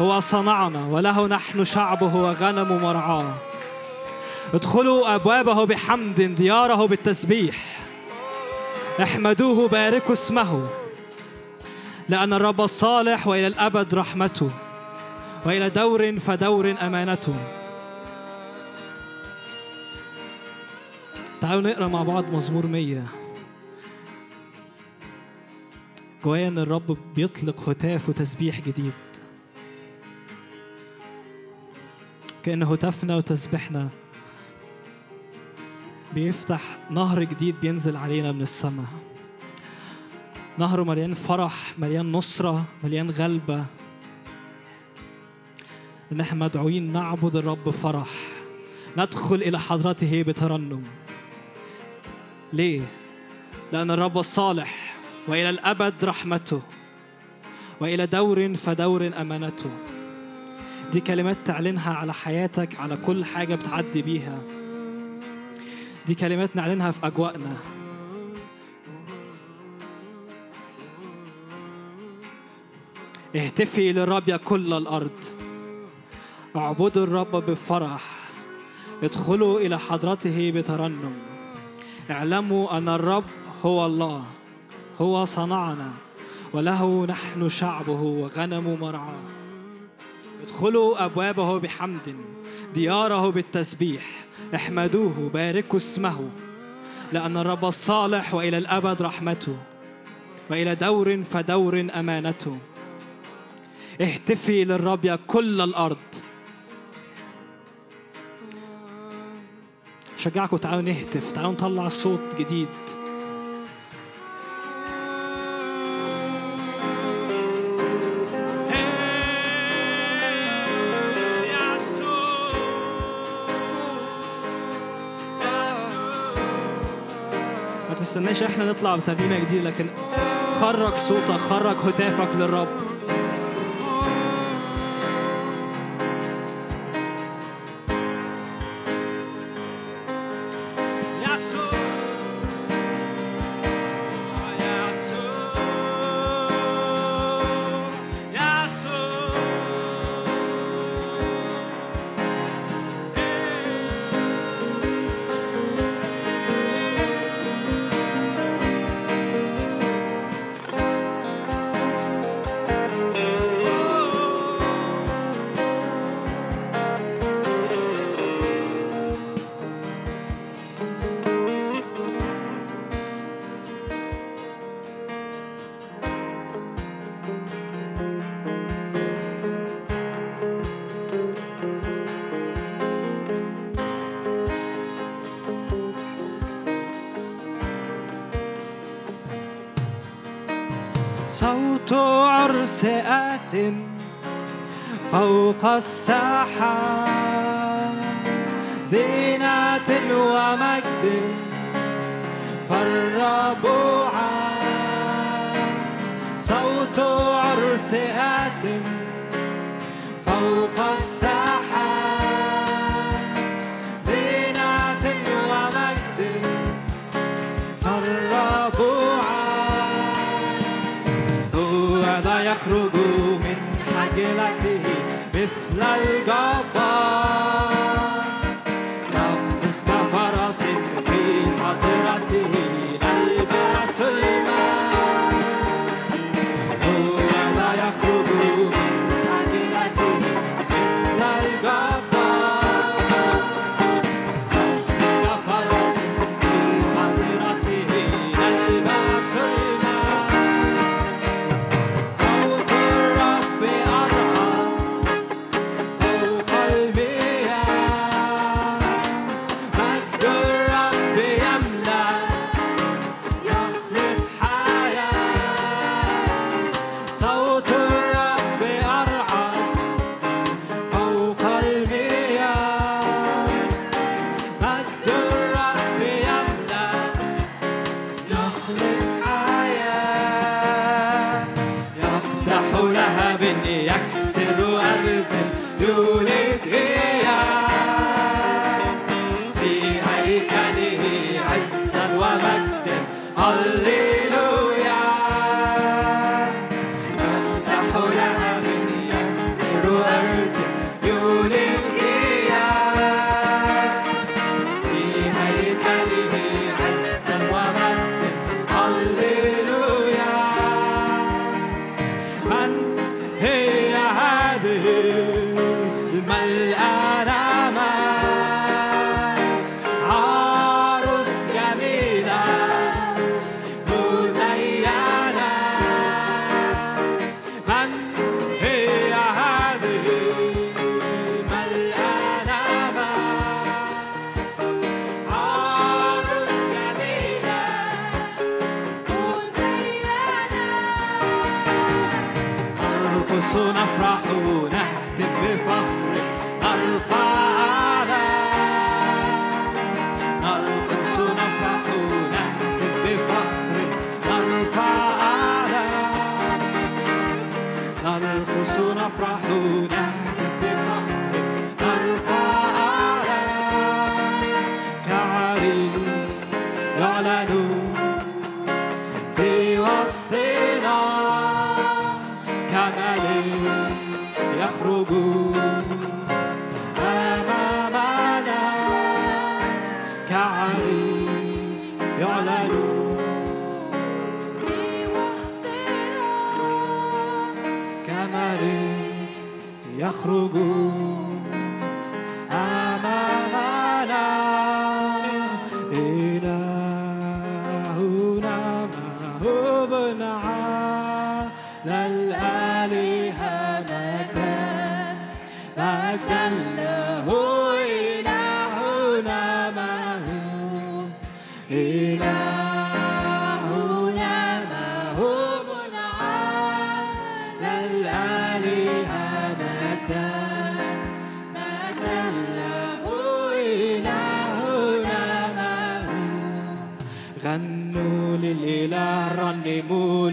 هو صنعنا وله نحن شعبه وغنم مرعاه. ادخلوا أبوابه بحمد دياره بالتسبيح. احمدوه باركوا اسمه. لأن الرب صالح وإلى الأبد رحمته وإلى دور فدور أمانته. تعالوا نقرأ مع بعض مزمور مية. جوايا إن الرب بيطلق هتاف وتسبيح جديد. كأن هتافنا وتسبيحنا. بيفتح نهر جديد بينزل علينا من السماء. نهر مليان فرح مليان نصرة مليان غلبة. إن إحنا مدعوين نعبد الرب بفرح ندخل إلى حضرته بترنم. ليه؟ لأن الرب الصالح وإلى الأبد رحمته وإلى دور فدور أمانته. دي كلمات تعلنها على حياتك على كل حاجة بتعدي بيها. دي كلمات نعلنها في أجواءنا اهتفي للرب يا كل الأرض. اعبدوا الرب بفرح. ادخلوا إلى حضرته بترنم. اعلموا أن الرب هو الله. هو صنعنا. وله نحن شعبه وغنم مرعاه. ادخلوا أبوابه بحمد. دياره بالتسبيح. احمدوه باركوا اسمه لأن الرب الصالح وإلى الأبد رحمته وإلى دور فدور أمانته. اهتفي للرب يا كل الأرض. شجعكم تعالوا نهتف تعالوا نطلع صوت جديد. ما تستناش إحنا نطلع بترنيمه جديده لكن خرج صوتك خرج هتافك للرب. فوق السحاب زينة ومجد فالرب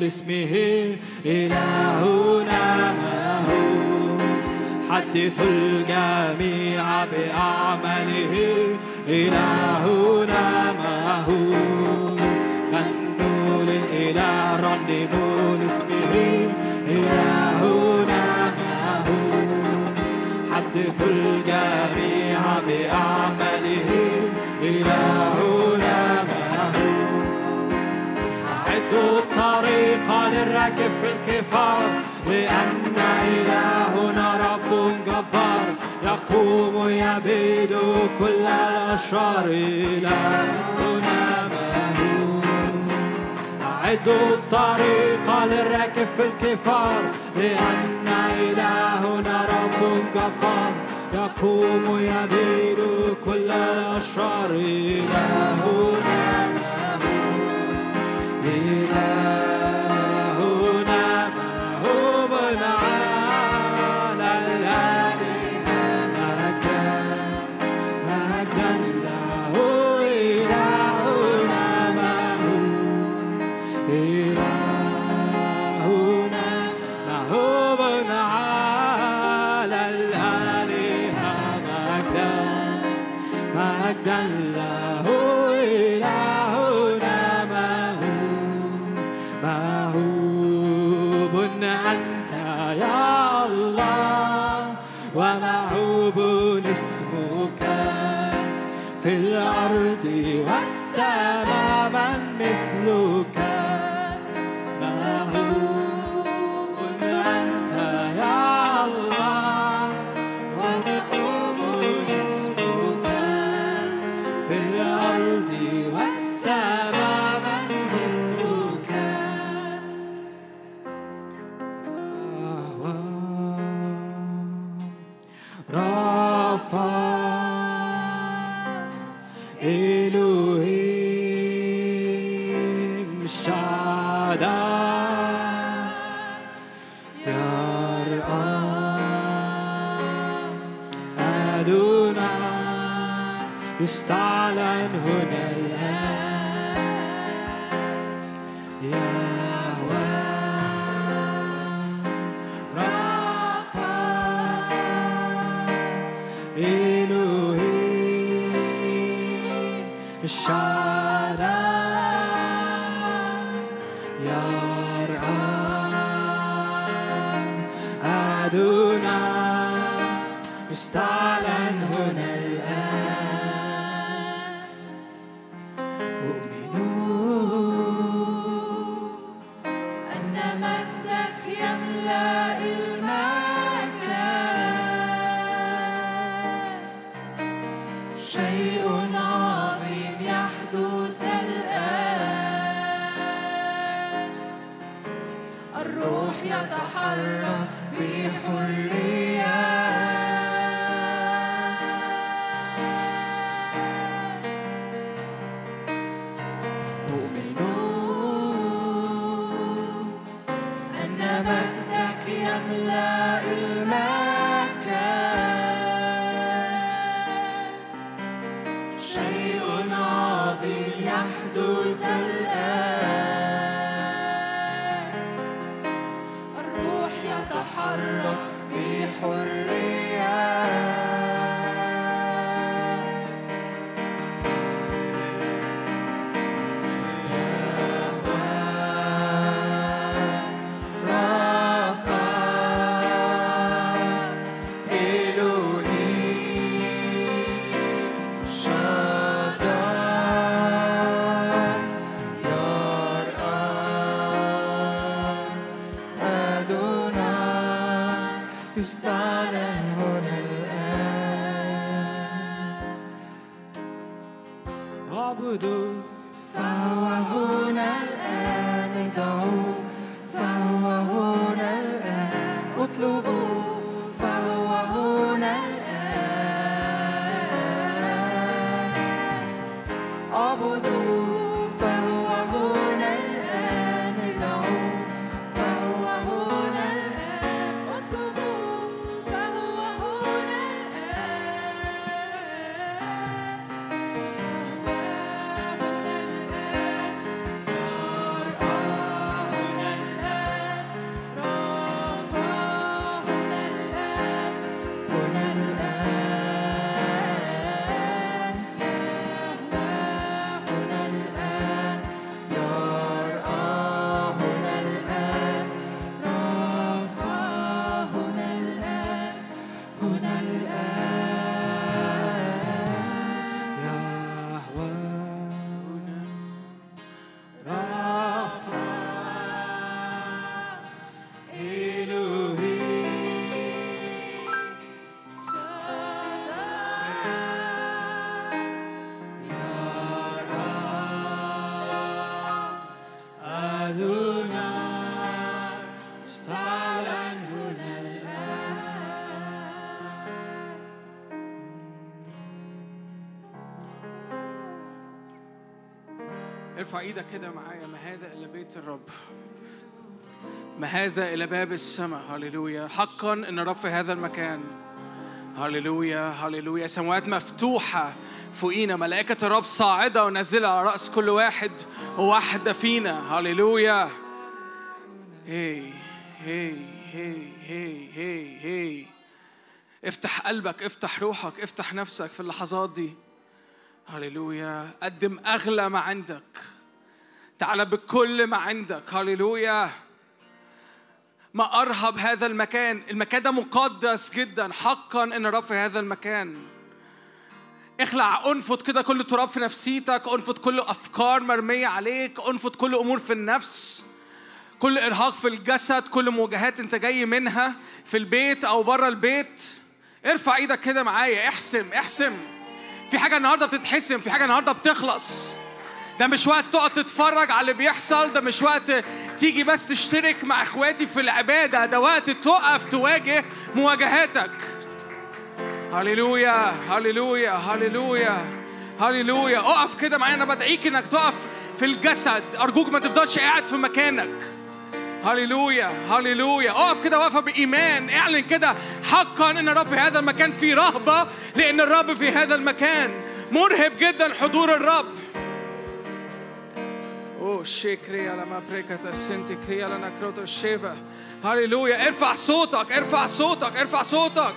لاسمه إلهنا ما هو حدث الجميع بأعماله إلهنا ما هو غنوا للإله رنموا لاسمه إلهنا ما هو حدث الجميع بأعماله إلهنا طريقة للراكب في الكفار لأن إلهنا رب جبار. يقوم يبيد كل الأشرار. إلهنا أعدوا الطريقة للراكب في الكفار. لأن إلهنا رب جبار. يقوم يبيد كل الأشرار. إلهنا إلهنا في الأرض والسماء من مثلك Stop. ارفع إيدك كده معايا. ما هذا إلا بيت الرب. ما هذا إلى باب السماء. هللويا. حقا إن الرب في هذا المكان. هللويا. هللويا. سماوات مفتوحة فوقينا. ملائكة الرب صاعدة ونازلة على رأس كل واحد وواحدة فينا. هللويا. هي هي هي هي هي هي. افتح قلبك افتح روحك افتح نفسك في اللحظات دي. هللويا. قدم أغلى ما عندك. تعال بكل ما عندك. هللويا. ما أرهب هذا المكان. المكان ده مقدس جدا. حقا إن الرب في هذا المكان. اخلع أنفض كده كل تراب في نفسيتك. أنفض كل أفكار مرمية عليك. أنفض كل أمور في النفس. كل إرهاق في الجسد. كل مواجهات أنت جاي منها في البيت أو بره البيت. ارفع إيدك كده معايا. احسم احسم. في حاجة النهارده بتتحسم في حاجة النهارده بتخلص. ده مش وقت تقعد تتفرج على اللي بيحصل ده مش وقت تيجي بس تشترك مع اخواتي في العبادة ده وقت تقف تواجه مواجهاتك. هللويا هللويا هللويا هللويا. اقف كده معايا أنا بدعيك انك تقف في الجسد. ارجوك ما تفضلش قاعد في مكانك. هللويا هللويا. اقف كده واقفة بإيمان. اعلن كده حقا إن الرب في هذا المكان في رهبة لأن الرب في هذا المكان. مرهب جدا حضور الرب. اوه شيكريا لما بريكتا سنتي كريا لنا كروتو شيفا هللويا ارفع صوتك ارفع صوتك ارفع صوتك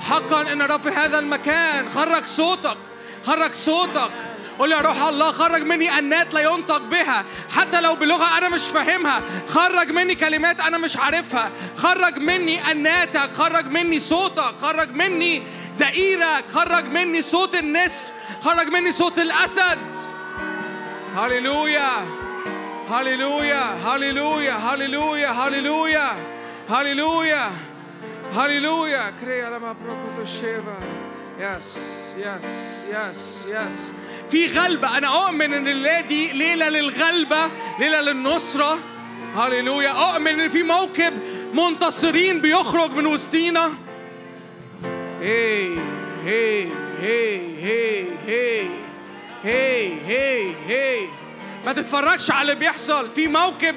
حقا ان الرب في هذا المكان خرج صوتك خرج صوتك قول يا روح الله خرج مني انات لا ينطق بها حتى لو بلغه أنا مش فاهمها خرج مني كلمات أنا مش عارفها خرج مني اناتك خرج مني صوتك خرج مني زئيرك خرج مني صوت النسر خرج مني صوت الاسد هللويا هللويا هللويا هللويا هللويا هللويا هللويا كريا لما بروكوتو شيفا yes yes yes yes في غلبة أنا أؤمن إن الليلة دي ليلة للغلبة ليلة للنصرة هللويا أؤمن إن في موكب منتصرين بيخرج من وسطينا هي هي هي هي هي هي هي هي ما تتفرجش على اللي بيحصل. في موكب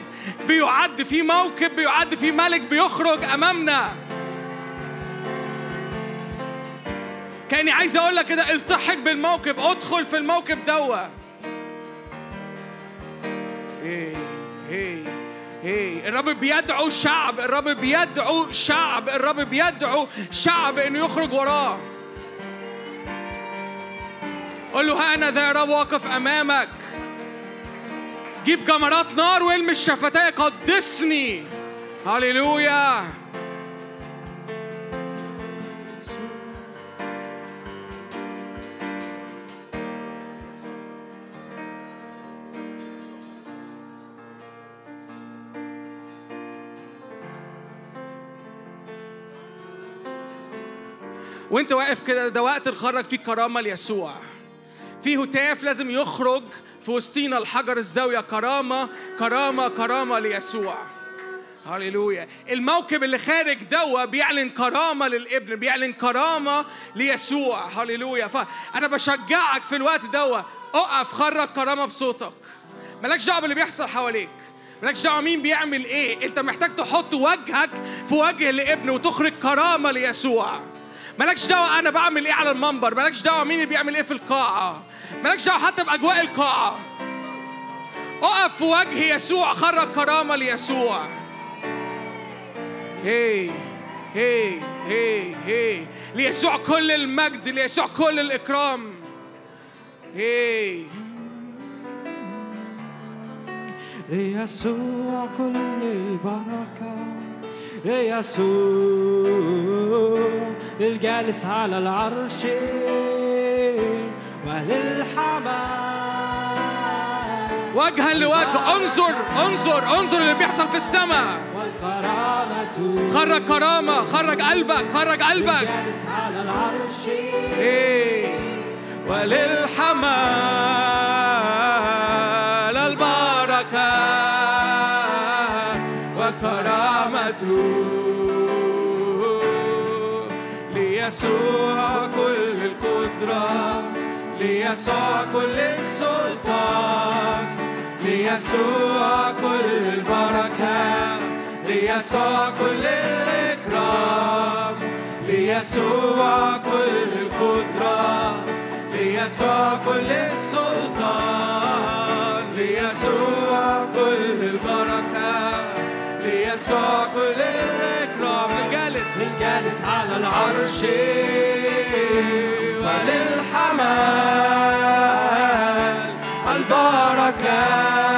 بيعد في موكب بيعد في ملك بيخرج أمامنا. كاني عايز أقول لك كده التحق بالموكب. ادخل في الموكب دوا هي هي هي الرب بيدعو شعب الرب بيدعو شعب الرب بيدعو شعب إنه يخرج وراه. قول له ها أنا ذا يا رب واقف أمامك. جيب جمرات نار والمس شفتاي قدسني. هللويا. وانت واقف كده ده وقت نخرج فيه كرامة ليسوع. في هتاف لازم يخرج في وسطينا الحجر الزاوية. كرامة كرامة كرامة ليسوع. هللويا. الموكب اللي خارج دوا بيعلن كرامة للابن بيعلن كرامة ليسوع. هللويا. فأنا بشجعك في الوقت دوا أقف خرج كرامة بصوتك. مالكش دعوة باللي بيحصل حواليك. مالكش دعوة مين بيعمل إيه. أنت محتاج تحط وجهك في وجه الابن وتخرج كرامة ليسوع. مالكش دعوة أنا بعمل إيه على المنبر، مالكش دعوة مين اللي بيعمل إيه في القاعة، مالكش دعوة حتى بأجواء القاعة. أقف في وجه يسوع خرج كرامة ليسوع. هي هي هي هي ليسوع كل المجد، ليسوع كل الإكرام. هي ليسوع كل البركة يا يسوع للجالس على العرش وللحمام. وجها لوجه انظر انظر انظر اللي بيحصل في السماء. والكرامة خرج كرامة خرج قلبك خرج قلبك. على العرش. إيه. وللحمال البركة وكرامته ليسوع كل القدرة. ليسوع كل السلطان ليسوع كل البركة ليسوع كل الإكرام ليسوع كل القدرة ليسوع كل السلطان ليسوع كل البركة ليسوع كل الإكرام. الجالس للجالس على العرش. للحمام. البركات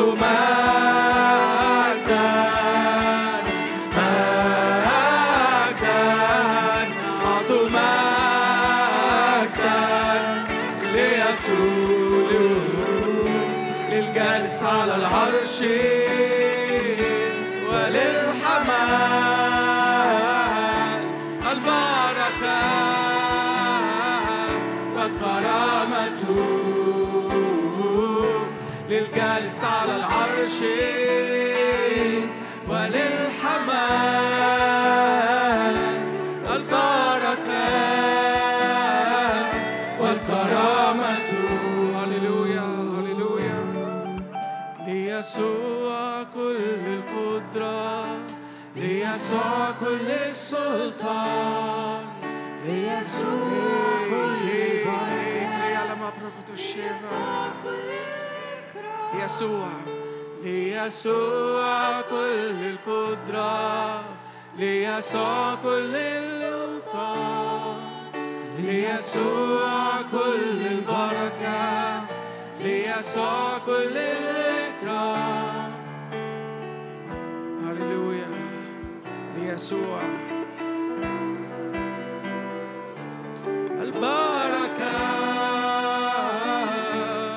أعطوا كل السلطان ليسوع كل يسوع ليسوع كل القدرة ليسوع كل السلطان ليسوع كل البركة ليسوع كل الإكرام ليسوع البركة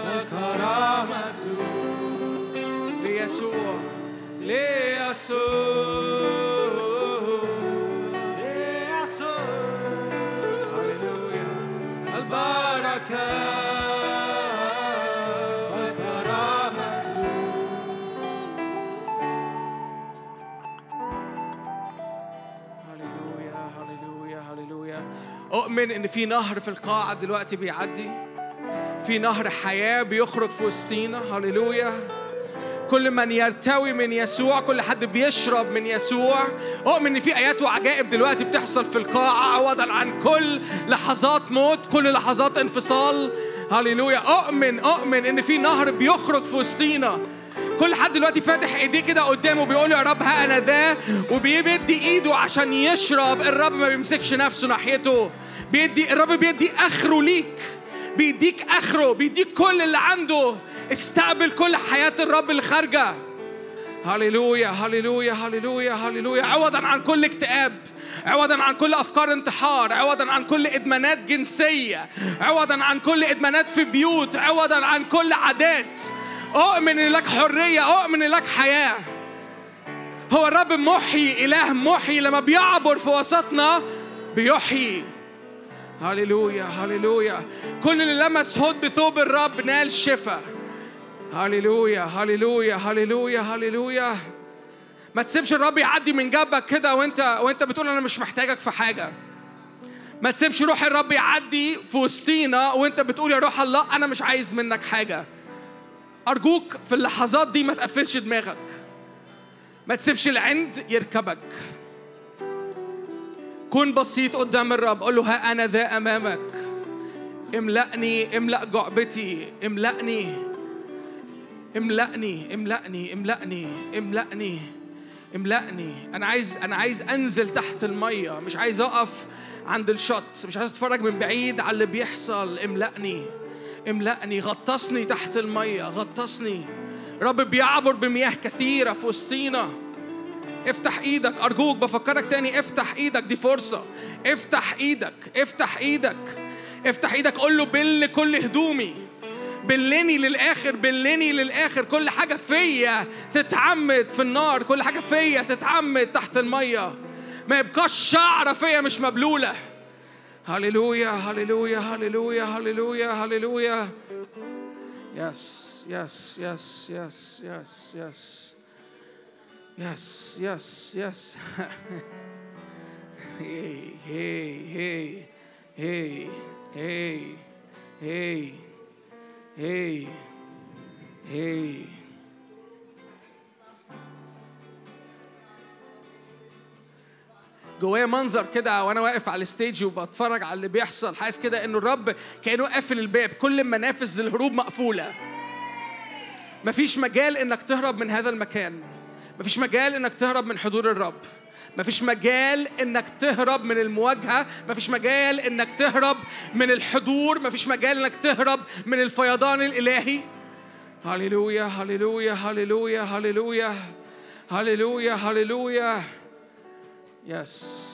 والكرامة ليسوع ليسوع ليسوع أؤمن إن في نهر في القاعة دلوقتي بيعدي في نهر حياة بيخرج في وسطينا هللويا. كل من يرتوي من يسوع كل حد بيشرب من يسوع. أؤمن إن في آيات وعجائب دلوقتي بتحصل في القاعة عوضا عن كل لحظات موت كل لحظات انفصال. هللويا. أؤمن أؤمن إن في نهر بيخرج في وسطينا. كل حد دلوقتي فاتح إيديه كده قدامه بيقول يا رب ها أنا ذا. وبيمد إيده عشان يشرب الرب ما بيمسكش نفسه ناحيته. بيدي الرب بيدي أخره ليك. بيديك أخره بيديك كل اللي عنده. استقبل كل حياة الرب اللي خارجة. هللويا هللويا هللويا هللويا. عوضا عن كل اكتئاب. عوضا عن كل أفكار انتحار. عوضا عن كل إدمانات جنسية. عوضا عن كل إدمانات في بيوت. عوضا عن كل عادات. أؤمن إن لك حرية أؤمن إن لك حياة. هو الرب محيي إله محيي لما بيعبر في وسطنا بيحيي. هللويا هللويا كل اللي لمس هود بثوب الرب نال شفاء. هللويا هللويا هللويا هللويا ما تسيبش الرب يعدي من جنبك كده وانت وانت بتقول أنا مش محتاجك في حاجة. ما تسيبش روح الرب يعدي في وسطينا وانت بتقول يا روح الله أنا مش عايز منك حاجة. أرجوك في اللحظات دي ما تقفلش دماغك. ما تسيبش العند يركبك. كن بسيط قدام الرب قول له ها أنا ذا أمامك. املأني املأ جعبتي. املأني. املأني املأني املأني املأني املأني. أنا عايز أنا عايز أنزل تحت المية. مش عايز أقف عند الشط. مش عايز أتفرج من بعيد على اللي بيحصل. املأني املأني. غطسني تحت المية غطسني. رب بيعبر بمياه كثيرة في وسطينا. افتح إيدك. ارجوك بفكرك تاني افتح إيدك. دي فرصة. افتح إيدك. افتح إيدك. افتح إيدك. قول له بل كل هدومي. بلني للآخر بلني للآخر. كل حاجة فيا تتعمد في النار. كل حاجة فيا تتعمد تحت المية. ما يبقاش شعرة فيا مش مبلولة. هللويا هللويا هللويا هللويا هللويا. yes yes yes yes yes yes Yes, yes. hey, hey, hey. Hey, hey, hey, hey, hey. جوايا منظر كده وأنا واقف على الستيج وبتفرج على اللي بيحصل حاسس كده إنه الرب كأنه قافل الباب كل المنافذ للهروب مقفولة مفيش مجال إنك تهرب من هذا المكان مفيش مجال إنك تهرب من حضور الرب. مفيش مجال إنك تهرب من المواجهة. مفيش مجال إنك تهرب من الحضور. مفيش مجال إنك تهرب من الفيضان الإلهي. هللويا هللويا هللويا هللويا هللويا هللويا. يس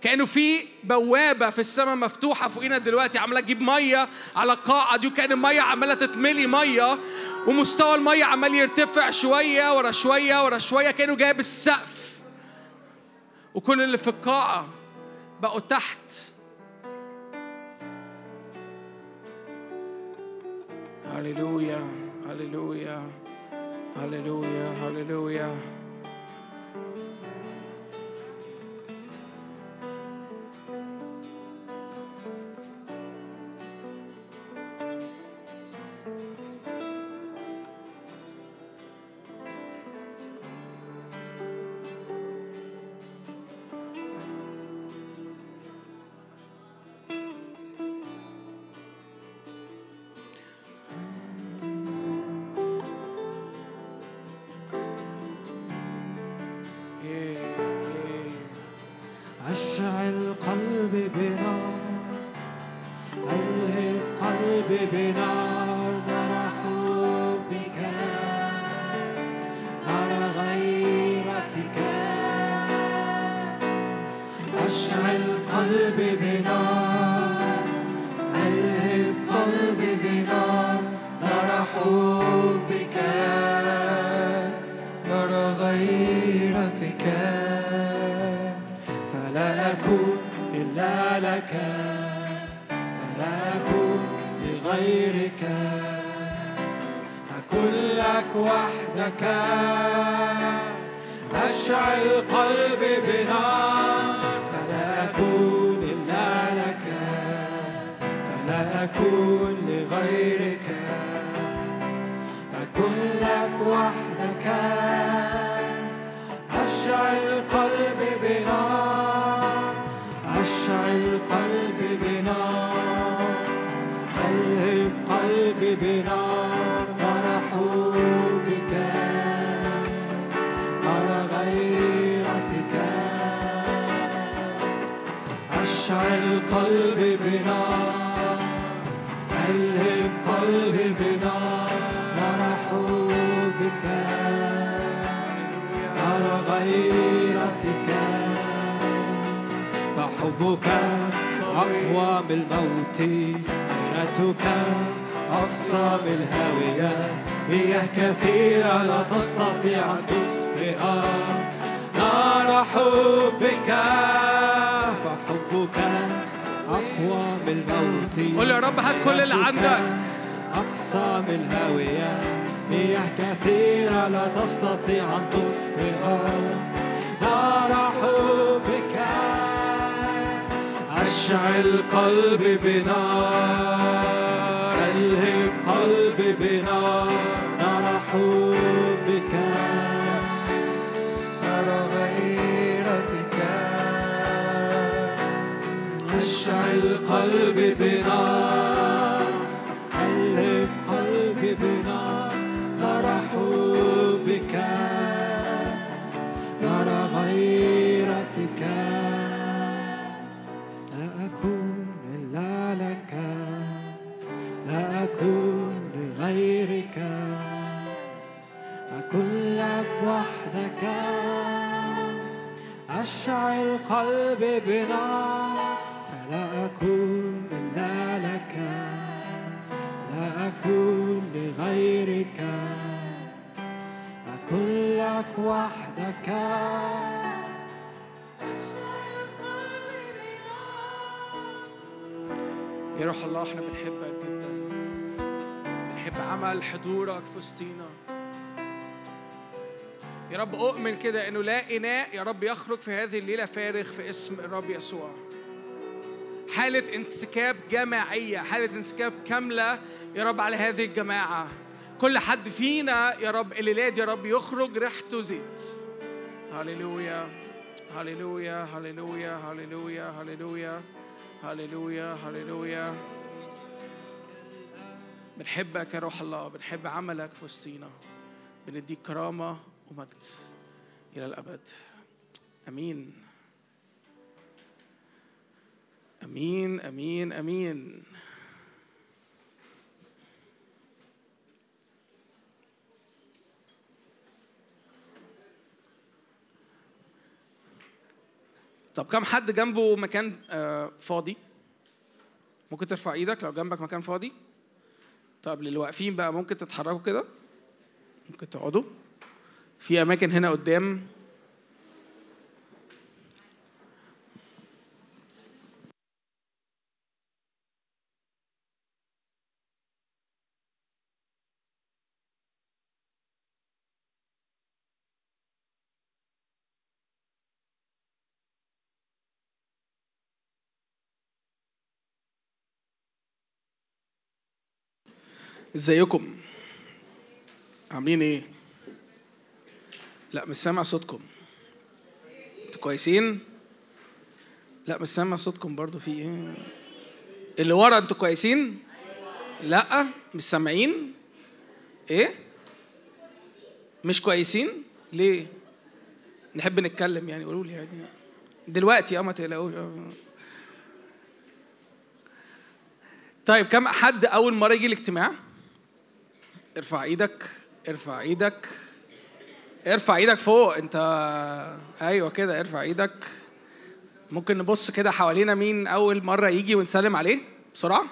كأنه في بوابة في السماء مفتوحة فوقينا دلوقتي عماله تجيب مية على القاعه دي وكأن المية عمالة تتملي مية ومستوى المية عمال يرتفع شوية ورا شوية ورا شوية كأنه جايب السقف. وكل اللي في القاعة بقوا تحت. هللويا هللويا هللويا هللويا. قلبي لك وحدك. أشعل قلبي بنار. فلا أكون إلا لك. فلا أكون لغيرك. أكون لك وحدك. أشعل قلبي بنار. أشعل قلبي بنار. ألهب قلبي بنار. حبك أقوى من الموت. غيرتك أقصى من الهاوية مياه كثيرة لا تستطيع أن تطفئ نار حبك فحبك أقوى من الموت قول يا رب هات كل اللي عندك. أقصى من الهاوية مياه كثيرة لا تستطيع أن تطفئ نار حبك. أشعل قلبي بنار. أشعل قلبي بنار قلب قلبي بنار نار حبك نار غيرتك. لا أكون إلا لك. لا أكون لغيرك. أكون لك وحدك. أشعل قلبي بنار أكون لغيرك. أكون لك وحدك. يا روح الله إحنا بنحبك جدا. بنحب عمل حضورك في وسطينا. يا رب أؤمن كده إنه لا إناء يا رب يخرج في هذه الليلة فارغ في اسم الرب يسوع. حالة انسكاب جماعية حالة انسكاب كاملة يا رب على هذه الجماعة. كل حد فينا يا رب الليلة دي يا رب يخرج ريحته زيت. هللويا هللويا هللويا هللويا هللويا هللويا هللويا. بنحبك يا روح الله بنحب عملك في وسطينا. بنديك كرامة ومجد إلى الأبد. أمين. أمين أمين أمين. طب كم حد جنبه مكان آه، فاضي؟ ممكن ترفع إيدك لو جنبك مكان فاضي؟ طب للي واقفين بقى ممكن تتحركوا كده؟ ممكن تقعدوا. في أماكن هنا قدام ازيكم؟ عاملين إيه؟ لا مش سامع صوتكم. أنتوا كويسين؟ لا مش سامع صوتكم برضو في إيه؟ اللي ورا أنتوا كويسين؟ لا مش سامعين. إيه؟ مش كويسين؟ ليه؟ نحب نتكلم يعني قولوا لي يعني دلوقتي؟ آه ما تقلقوش. طيب كم حد أول مرة يجي الاجتماع؟ ارفع إيدك ارفع إيدك ارفع إيدك فوق انت أيوه كده ارفع إيدك. ممكن نبص كده حوالينا مين أول مرة يجي ونسلم عليه بسرعة؟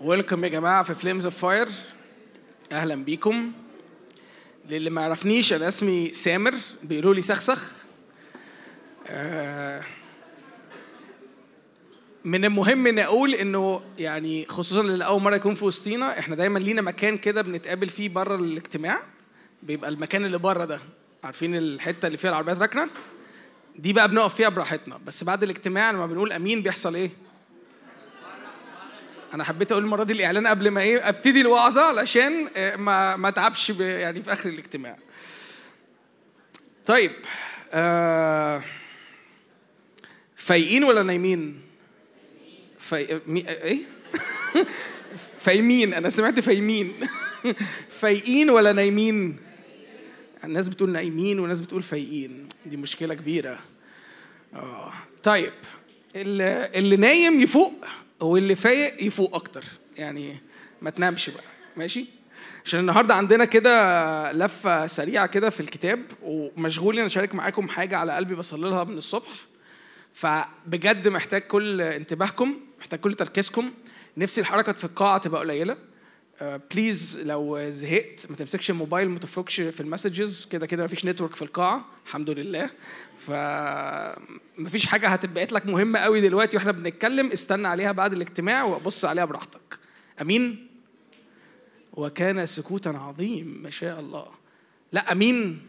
welcome يا جماعة في Flames of Fire أهلا بيكم. للي ما يعرفنيش أنا اسمي سامر بيقولوا لي سخسخ. آه، من المهم إن أقول إنه يعني خصوصا اللي أول مرة يكون في وسطينا إحنا دايما لينا مكان كده بنتقابل فيه بره الاجتماع. بيبقى المكان اللي بره ده. عارفين الحتة اللي فيها العربيات راكنه دي بقى بنقف فيها براحتنا. بس بعد الاجتماع لما بنقول أمين بيحصل إيه؟ أنا حبيت أقول المرة دي الإعلان قبل ما إيه أبتدي الوعظة علشان آه، ما ما أتعبش يعني في آخر الاجتماع. طيب آه فايقين ولا نايمين؟ في... مي... إيه؟ فايمين. أنا سمعت فايمين. فايقين ولا نايمين؟ الناس بتقول نايمين وناس بتقول فايقين. دي مشكلة كبيرة. آه. طيب اللي, اللي نايم يفوق واللي فايق يفوق أكتر. يعني ما تنامش بقى. ماشي؟ عشان النهارده عندنا كده لفة سريعة كده في الكتاب ومشغول إن أشارك معاكم حاجة على قلبي بصلي لها من الصبح. فبجد محتاج كل انتباهكم محتاج كل تركيزكم. نفسي الحركة في القاعة تبقى قليلة. please لو زهقت ما تمسكش الموبايل ما تفركش في ال messages. كده كده مفيش network في القاعة الحمد لله. ف مفيش حاجة هتبقى لك مهمة قوي دلوقتي وإحنا بنتكلم. استنى عليها بعد الاجتماع وبص عليها براحتك. أمين؟ وكان سكوتا عظيم ما شاء الله. لا أمين.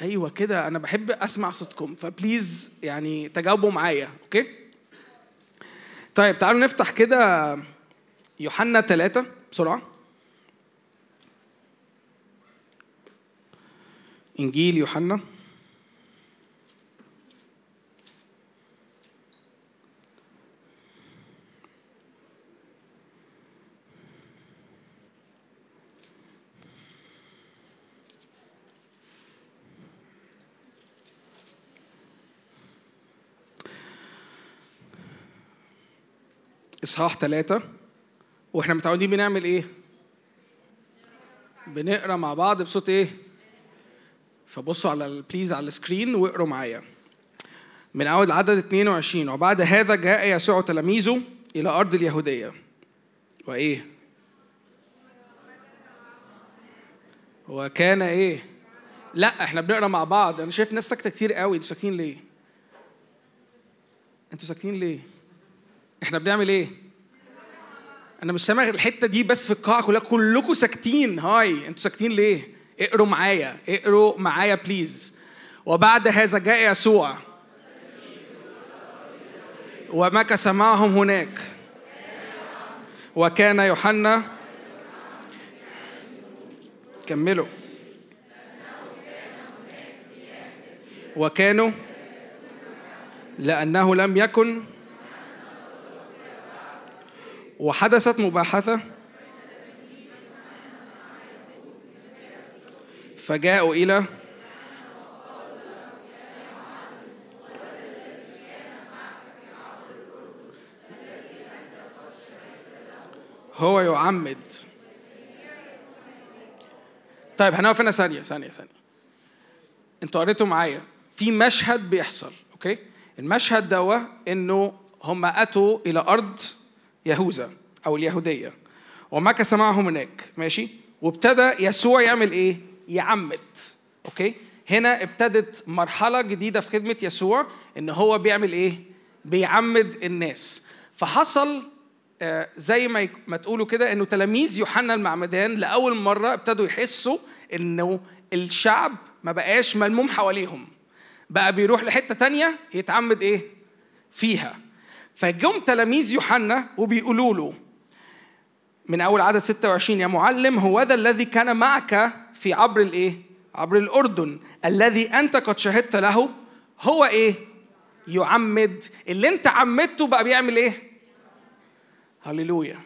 أيوه كده أنا بحب أسمع صوتكم ف please يعني تجاوبوا معايا okay؟ طيب تعالوا نفتح كده يوحنا ثلاثة بسرعة. إنجيل يوحنا. إصحاح ثلاثة وإحنا متعودين بنعمل إيه؟ بنقرأ مع بعض بصوت إيه؟ فبصوا على please على ال screen واقروا معايا. من أول عدد 22 وبعد هذا جاء يسوع تلاميذه إلى أرض اليهودية. وإيه؟ وكان إيه؟ لا إحنا بنقرأ مع بعض أنا شايف ناس ساكتة كتير قوي أنتوا ساكتين ليه؟ أنتوا ساكتين ليه؟ إحنا بنعمل إيه؟ أنا مش سامع الحتة دي بس في القاعة كلها. كلكم ساكتين. هاي. أنتوا ساكتين ليه؟ اقروا معايا. اقروا معايا بليز وبعد هذا جاء يسوع. ومكث معهم هناك. وكان يوحنا. كملوا. وكانوا. لأنه لم يكن. وحدثت مباحثة فجاءوا إلى هو يعمد. طيب هنقف هنا ثانية ثانية ثانية. أنتوا قريتوا معايا. في مشهد بيحصل okay؟ المشهد دوا إنه هم أتوا إلى أرض يهوذا أو اليهودية. ومكث معهم هناك ماشي؟ وابتدى يسوع يعمل إيه؟ يعمد okay؟ هنا ابتدت مرحلة جديدة في خدمة يسوع إن هو بيعمل إيه؟ بيعمد الناس. فحصل آه، زي ما ما تقولوا كده إنه تلاميذ يوحنا المعمدان لأول مرة ابتدوا يحسوا إنه الشعب ما بقاش ملموم حواليهم. بقى بيروح لحتة تانية يتعمد إيه؟ فيها. فجم تلاميذ يوحنا وبيقولوا له من أول عدد 26 يا معلم هو ذا الذي كان معك في عبر الإيه؟ عبر الأردن الذي أنت قد شهدت له؟ هو إيه؟ يعمد. اللي أنت عمدته بقى بيعمل إيه؟ هللويا.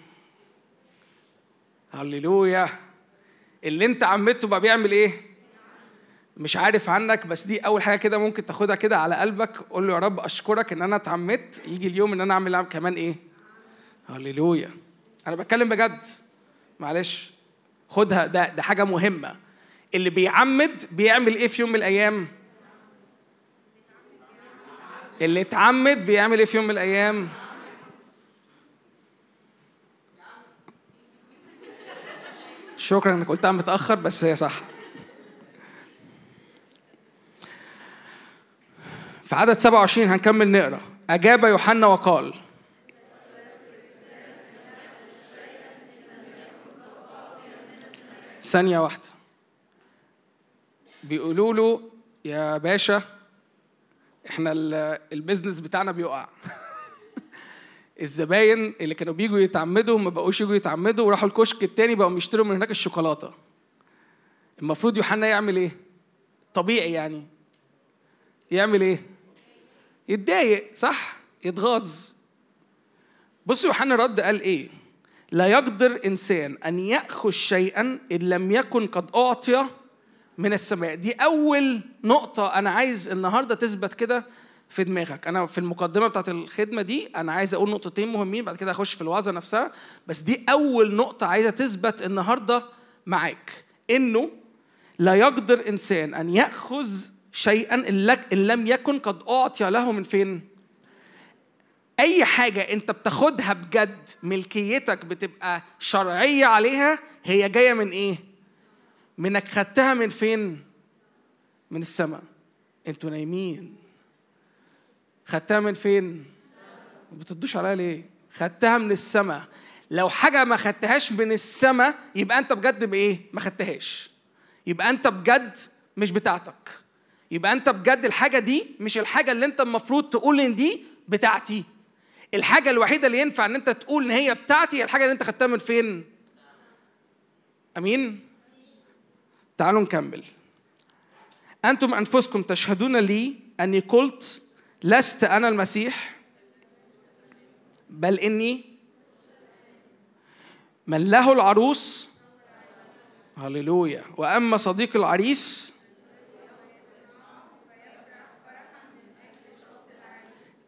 هللويا. اللي أنت عمدته بقى بيعمل إيه؟ مش عارف عنك بس دي أول حاجة كده ممكن تاخدها كده على قلبك. قول له يا رب أشكرك إن أنا اتعمدت. يجي اليوم إن أنا أعمل كمان إيه؟ هللويا. أنا بتكلم بجد. معلش. خدها. ده ده حاجة مهمة. اللي بيعمد بيعمل إيه في يوم من الأيام؟ اللي اتعمد بيعمل إيه في يوم من الأيام؟ شكرا إنك قلتها متأخر بس هي صح. في عدد 27 هنكمل نقرأ. أجاب يوحنا وقال ثانية واحدة. بيقولوا له يا باشا إحنا ال- البيزنس بتاعنا بيقع. الزباين اللي كانوا بيجوا يتعمدوا ما بقوش يجوا يتعمدوا وراحوا الكشك التاني بقوا يشتروا من هناك الشوكولاتة. المفروض يوحنا يعمل إيه؟ طبيعي يعني. يعمل إيه؟ يتضايق صح؟ يتغاظ. بص يوحنا رد قال إيه؟ لا يقدر إنسان أن يأخذ شيئا إن لم يكن قد أعطي من السماء. دي أول نقطة أنا عايز النهارده تثبت كده في دماغك. أنا في المقدمة بتاعت الخدمة دي أنا عايز أقول نقطتين مهمين بعد كده اخش في الوعظة نفسها. بس دي أول نقطة عايزة تثبت النهارده معاك. إنه لا يقدر إنسان أن يأخذ شيئا إن لم يكن قد أعطي له من فين. أي حاجة أنت بتاخدها بجد ملكيتك بتبقى شرعية عليها هي جاية من إيه؟ منك خدتها من فين؟ من السماء. أنتوا نايمين. خدتها من فين؟ ما بتردوش عليا ليه؟ خدتها من السماء. لو حاجة ما خدتهاش من السماء يبقى أنت بجد بإيه؟ ما خدتهاش. يبقى أنت بجد مش بتاعتك. يبقى انت بجد الحاجة دي مش الحاجة اللي انت المفروض تقول ان دي بتاعتي. الحاجة الوحيدة اللي ينفع ان انت تقول ان هي بتاعتي هي الحاجة اللي انت خدتها من فين. أمين؟ تعالوا نكمل. أنتم أنفسكم تشهدون لي أني قلت لست أنا المسيح؟ بل إني من له العروس؟ هللويا. وأما صديق العريس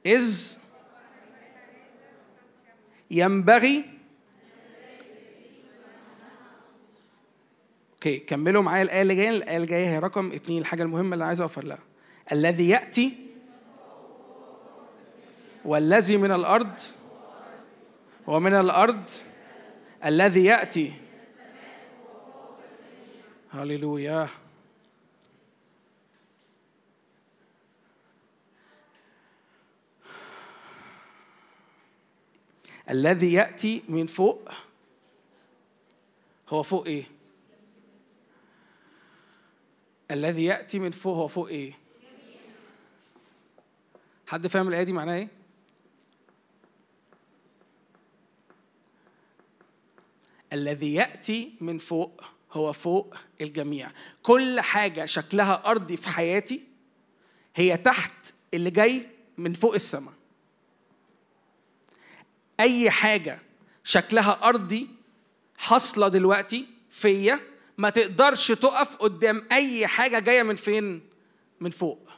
إذ ينبغي أوكي كملوا معايا الآية اللي جاية. الآية اللي جاية هي رقم اتنين الحاجة المهمة اللي عايز أوفر لها. الذي يأتي والذي من الأرض ومن الأرض الذي يأتي. هللويا. الذي يأتي من فوق هو فوق إيه الذي يأتي من فوق هو فوق إيه؟ حد فاهم الآية دي معناها إيه؟ الذي يأتي من فوق هو فوق الجميع كل حاجة شكلها أرضي في حياتي هي تحت اللي جاي من فوق السماء أي حاجة شكلها أرضي حاصلة دلوقتي فيا ما تقدرش تقف قدام أي حاجة جاية من فين؟ من فوق.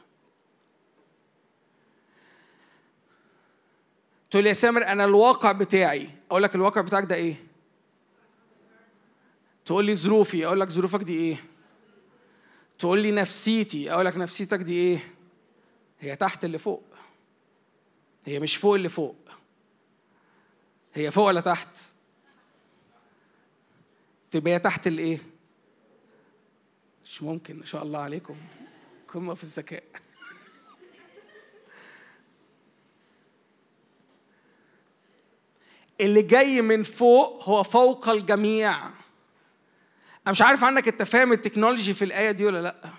تقول يا سامر أنا الواقع بتاعي. أقول لك الواقع بتاعك ده إيه؟ تقول لي ظروفي. أقول لك ظروفك دي إيه؟ تقول لي نفسيتي. أقول لك نفسيتك دي إيه؟ هي تحت اللي فوق. هي مش فوق اللي فوق. هي فوق ولا تحت؟ تبقى تحت الإيه؟ مش ممكن إن شاء الله عليكم. قمه في الذكاء. اللي جاي من فوق هو فوق الجميع. أنا مش عارف عنك أنت فاهم التكنولوجي في الآية دي ولا لأ.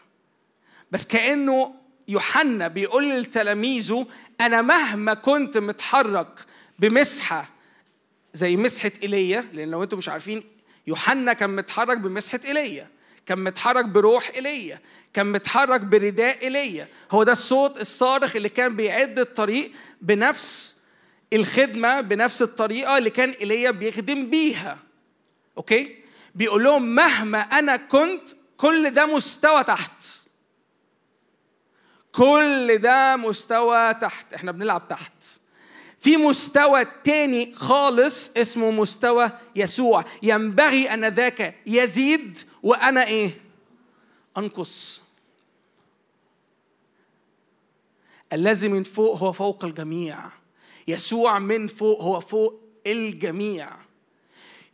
بس كأنه يوحنا بيقول لتلاميذه أنا مهما كنت متحرك بمسحة زي مسحة إيليا لأن لو أنتم مش عارفين يوحنا كان متحرك بمسحة إيليا كان متحرك بروح إيليا كان متحرك برداء إيليا. هو ده الصوت الصارخ اللي كان بيعد الطريق بنفس الخدمة بنفس الطريقة اللي كان إيليا بيخدم بيها. أوكي؟ بيقول لهم مهما أنا كنت كل ده مستوى تحت. كل ده مستوى تحت. إحنا بنلعب تحت. في مستوى تاني خالص اسمه مستوى يسوع. ينبغي أن ذاك يزيد وأنا إيه؟ أنقص. الذي من فوق هو فوق الجميع. يسوع من فوق هو فوق الجميع.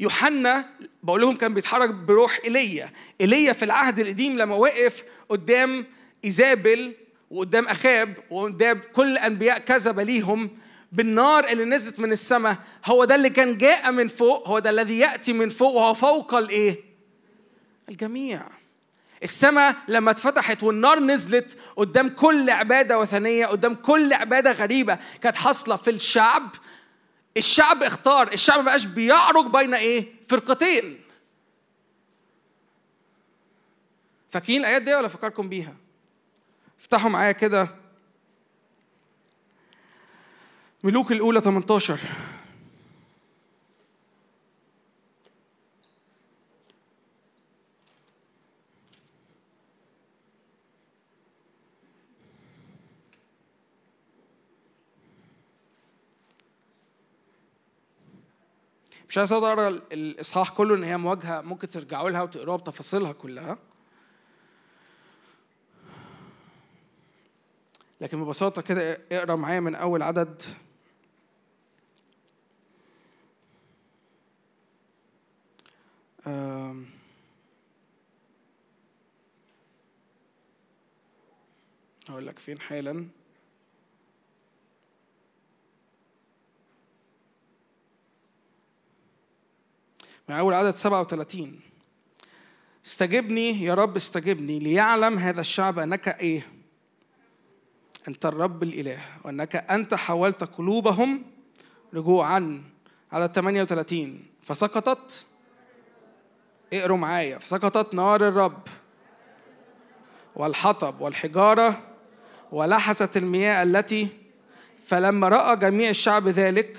يوحنا بقول لهم كان بيتحرك بروح إيليا. إيليا في العهد القديم لما وقف قدام إيزابل وقدام أخاب وقدام كل أنبياء كذب ليهم بالنار اللي نزلت من السماء هو ده اللي كان جاء من فوق هو ده الذي يأتي من فوق وهو فوق الإيه؟ الجميع. السماء لما اتفتحت والنار نزلت قدام كل عبادة وثنية قدام كل عبادة غريبة كانت حاصلة في الشعب الشعب اختار الشعب ما بقاش بيعرج بين إيه؟ فرقتين. فاكرين الآيات دي ولا فكركم بيها؟ افتحوا معايا كده. ملوك الأولى 18 مش عايز أقرأ الإصحاح كله إن هي مواجهة ممكن ترجعوا لها وتقروها بتفاصيلها كلها. لكن ببساطة كده اقرأ معايا من أول عدد. هقول لك فين حالا. من أول عدد 37 استجبني يا رب استجبني ليعلم هذا الشعب أنك إيه؟ أنت الرب الإله وأنك أنت حولت قلوبهم رجوعا. عدد 38 فسقطت اقروا معايا. فسقطت نار الرب. والحطب والحجارة ولحست المياه التي فلما رأى جميع الشعب ذلك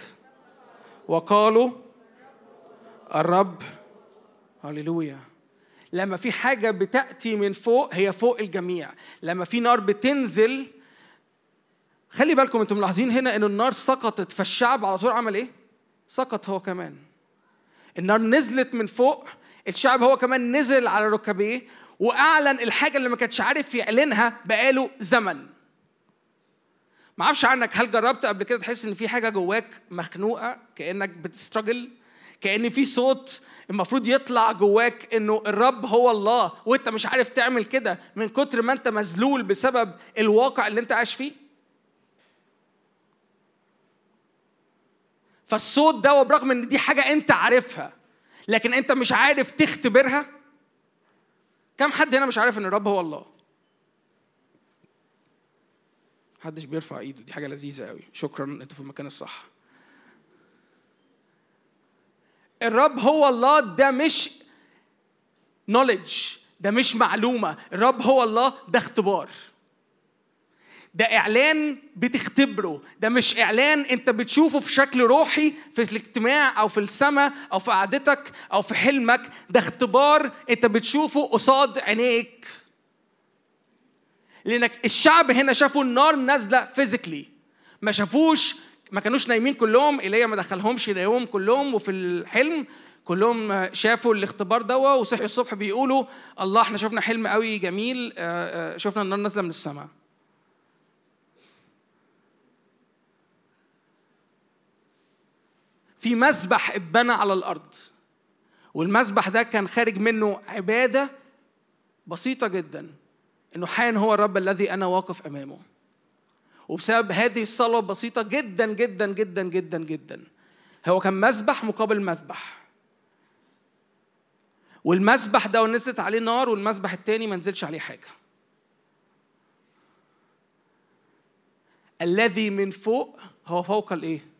وقالوا الرب هللويا. لما في حاجة بتأتي من فوق هي فوق الجميع. لما في نار بتنزل خلي بالكم أنتم ملاحظين هنا إن النار سقطت فالشعب على طول عمل إيه؟ سقط هو كمان. النار نزلت من فوق الشعب هو كمان نزل على ركبيه وأعلن الحاجة اللي ما كانش عارف يعلنها بقاله زمن. ما أعرفش عنك هل جربت قبل كده تحس إن في حاجة جواك مخنوقة كأنك بتستراجل كأن في صوت المفروض يطلع جواك إنه الرب هو الله وإنت مش عارف تعمل كده من كتر ما إنت مذلول بسبب الواقع اللي إنت عايش فيه؟ فالصوت ده وبرغم إن دي حاجة إنت عارفها لكن انت مش عارف تختبرها؟ كم حد هنا مش عارف ان الرب هو الله؟ محدش بيرفع ايده دي حاجة لذيذة قوي. شكرا أنتوا في المكان الصح. الرب هو الله ده مش knowledge ده مش معلومة. الرب هو الله ده اختبار. ده إعلان بتختبره. ده مش إعلان أنت بتشوفه في شكل روحي في الاجتماع أو في السماء أو في قعدتك أو في حلمك. ده اختبار أنت بتشوفه قصاد عينيك. لأنك الشعب هنا شافوا النار نازلة فيزيكلي ما شافوش ما كانوش نايمين كلهم. إيليا ما دخلهمش ينامهم كلهم. وفي الحلم كلهم شافوا الاختبار دوا وصحوا الصبح بيقولوا الله إحنا شفنا حلم قوي جميل. آه، آه، شفنا النار نازلة من السماء. في مسبح اتبنى على الأرض. والمسبح ده كان خارج منه عبادة بسيطة جدا إنه حان هو الرب الذي أنا واقف أمامه. وبسبب هذه الصلاه البسيطة جدا جدا جدا جدا جدا هو كان مسبح مقابل مذبح والمسبح ده نزلت عليه نار والمسبح التاني ما نزلش عليه حاجة. الذي من فوق هو فوق الإيه؟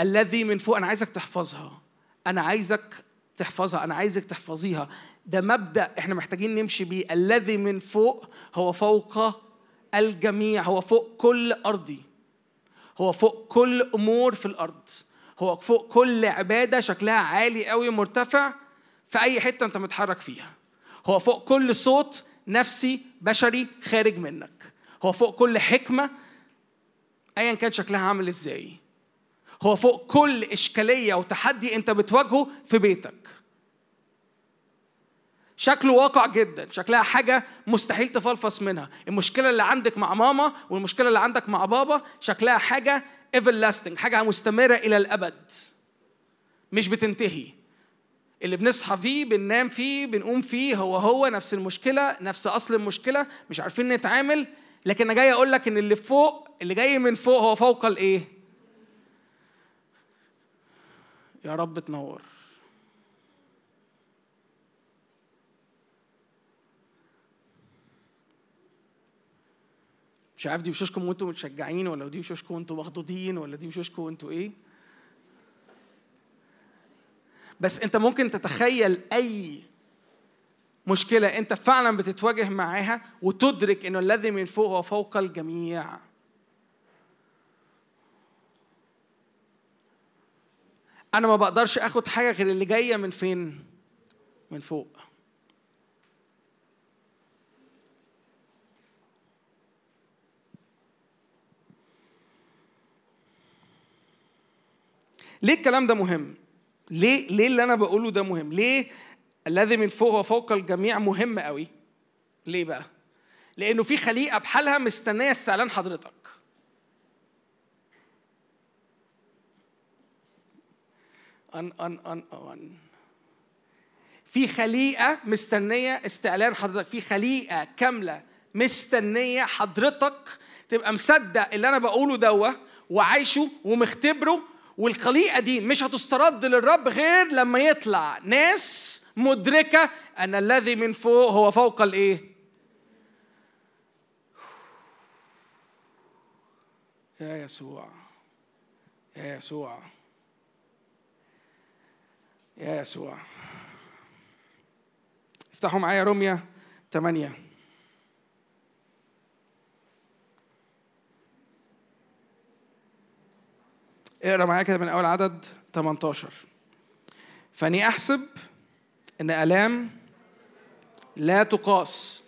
الذي من فوق أنا عايزك تحفظها. أنا عايزك تحفظها أنا عايزك تحفظيها. ده مبدأ إحنا محتاجين نمشي بيه. الذي من فوق هو فوق الجميع هو فوق كل أرضي. هو فوق كل أمور في الأرض. هو فوق كل عبادة شكلها عالي قوي مرتفع في أي حتة أنت متحرك فيها. هو فوق كل صوت نفسي بشري خارج منك. هو فوق كل حكمة ايا كان شكلها عامل إزاي. هو فوق كل إشكالية وتحدي أنت بتواجهه في بيتك. شكله واقع جدا. شكلها حاجة مستحيل تفلفص منها. المشكلة اللي عندك مع ماما والمشكلة اللي عندك مع بابا شكلها حاجة everlasting حاجة مستمرة إلى الأبد. مش بتنتهي. اللي بنصحى فيه بننام فيه بنقوم فيه هو هو نفس المشكلة نفس أصل المشكلة مش عارفين نتعامل. لكن أنا جاي أقول لك إن اللي فوق اللي جاي من فوق هو فوق الإيه؟ يا رب تنور. مش عارف دي وشوشكم وانتوا متشجعين ولا دي وشوشكم وانتوا مخضوضين ولا دي وشوشكم وانتوا إيه؟ بس انت ممكن تتخيل أي مشكلة انت فعلا بتتواجه معاها وتدرك إنه الذي من فوق هو فوق الجميع. أنا ما بقدرش آخد حاجة غير اللي جاية من فين من فوق ليه الكلام ده مهم؟ ليه ليه اللي أنا بقوله ده مهم؟ ليه الذي من فوق وفوق الجميع مهم قوي؟ ليه بقى؟ لأنه في خليقة بحالها مستنية استعلان حضرتك. ان ان ان أن. في خليقة مستنية استعلان حضرتك، في خليقة كاملة مستنية حضرتك تبقى مصدق اللي أنا بقوله دوة وعايشه ومختبره. والخليقة دي مش هتسترد للرب غير لما يطلع ناس مدركة أن الذي من فوق هو فوق الإيه؟ يا يسوع. يا يسوع. يا يسوع. افتحوا معايا روميا 8 اقرأ معايا كده من أول عدد 18 فأني أحسب إن ألام لا تقاس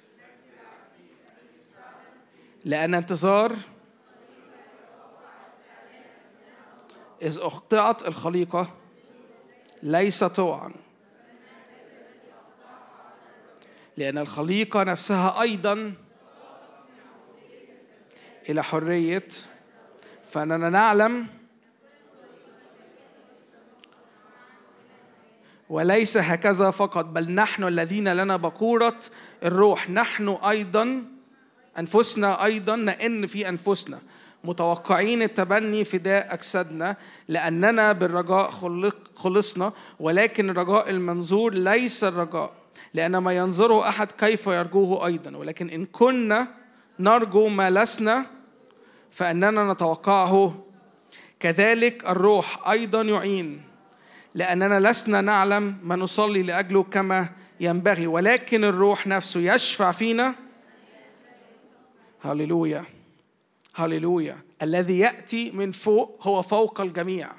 لأن انتظار إذ اخطات الخليقة ليس طوعا. لأن الخليقة نفسها أيضا إلى حرية. فأننا نعلم وليس هكذا فقط بل نحن الذين لنا بقورة الروح. نحن أيضا أنفسنا أيضا نئن في أنفسنا. متوقعين التبني فداء أجسادنا لأننا بالرجاء خلصنا ولكن الرجاء المنظور ليس الرجاء لأن ما ينظره أحد كيف يرجوه أيضا ولكن إن كنا نرجو ما لسنا فإننا نتوقعه. كذلك الروح أيضا يعين لأننا لسنا نعلم ما نصلي لأجله كما ينبغي ولكن الروح نفسه يشفع فينا. هللويا. هللويا الذي يأتي من فوق هو فوق الجميع.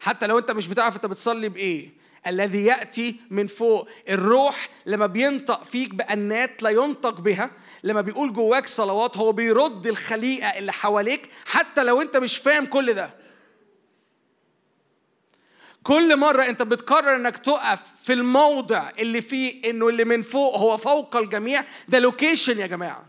حتى لو أنت مش بتعرف أنت بتصلي بإيه. الذي يأتي من فوق. الروح لما بينطق فيك بأنات لا ينطق بها لما بيقول جواك صلوات هو بيرد الخليقة اللي حواليك حتى لو أنت مش فاهم كل ده. كل مرة أنت بتقرر إنك تقف في الموضع اللي فيه إنه اللي من فوق هو فوق الجميع ده لوكيشن يا جماعة.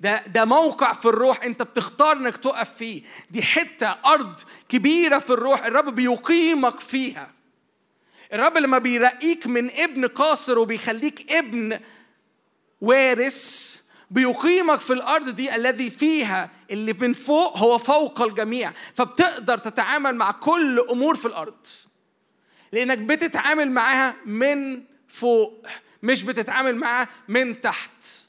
ده ده موقع في الروح انت بتختار انك تقف فيه. دي حتة أرض كبيرة في الروح الرب بيقيمك فيها. الرب لما بيرقيك من ابن قاصر وبيخليك ابن وارث بيقيمك في الأرض دي الذي فيها اللي من فوق هو فوق الجميع. فبتقدر تتعامل مع كل أمور في الأرض. لأنك بتتعامل معاها من فوق مش بتتعامل معاها من تحت.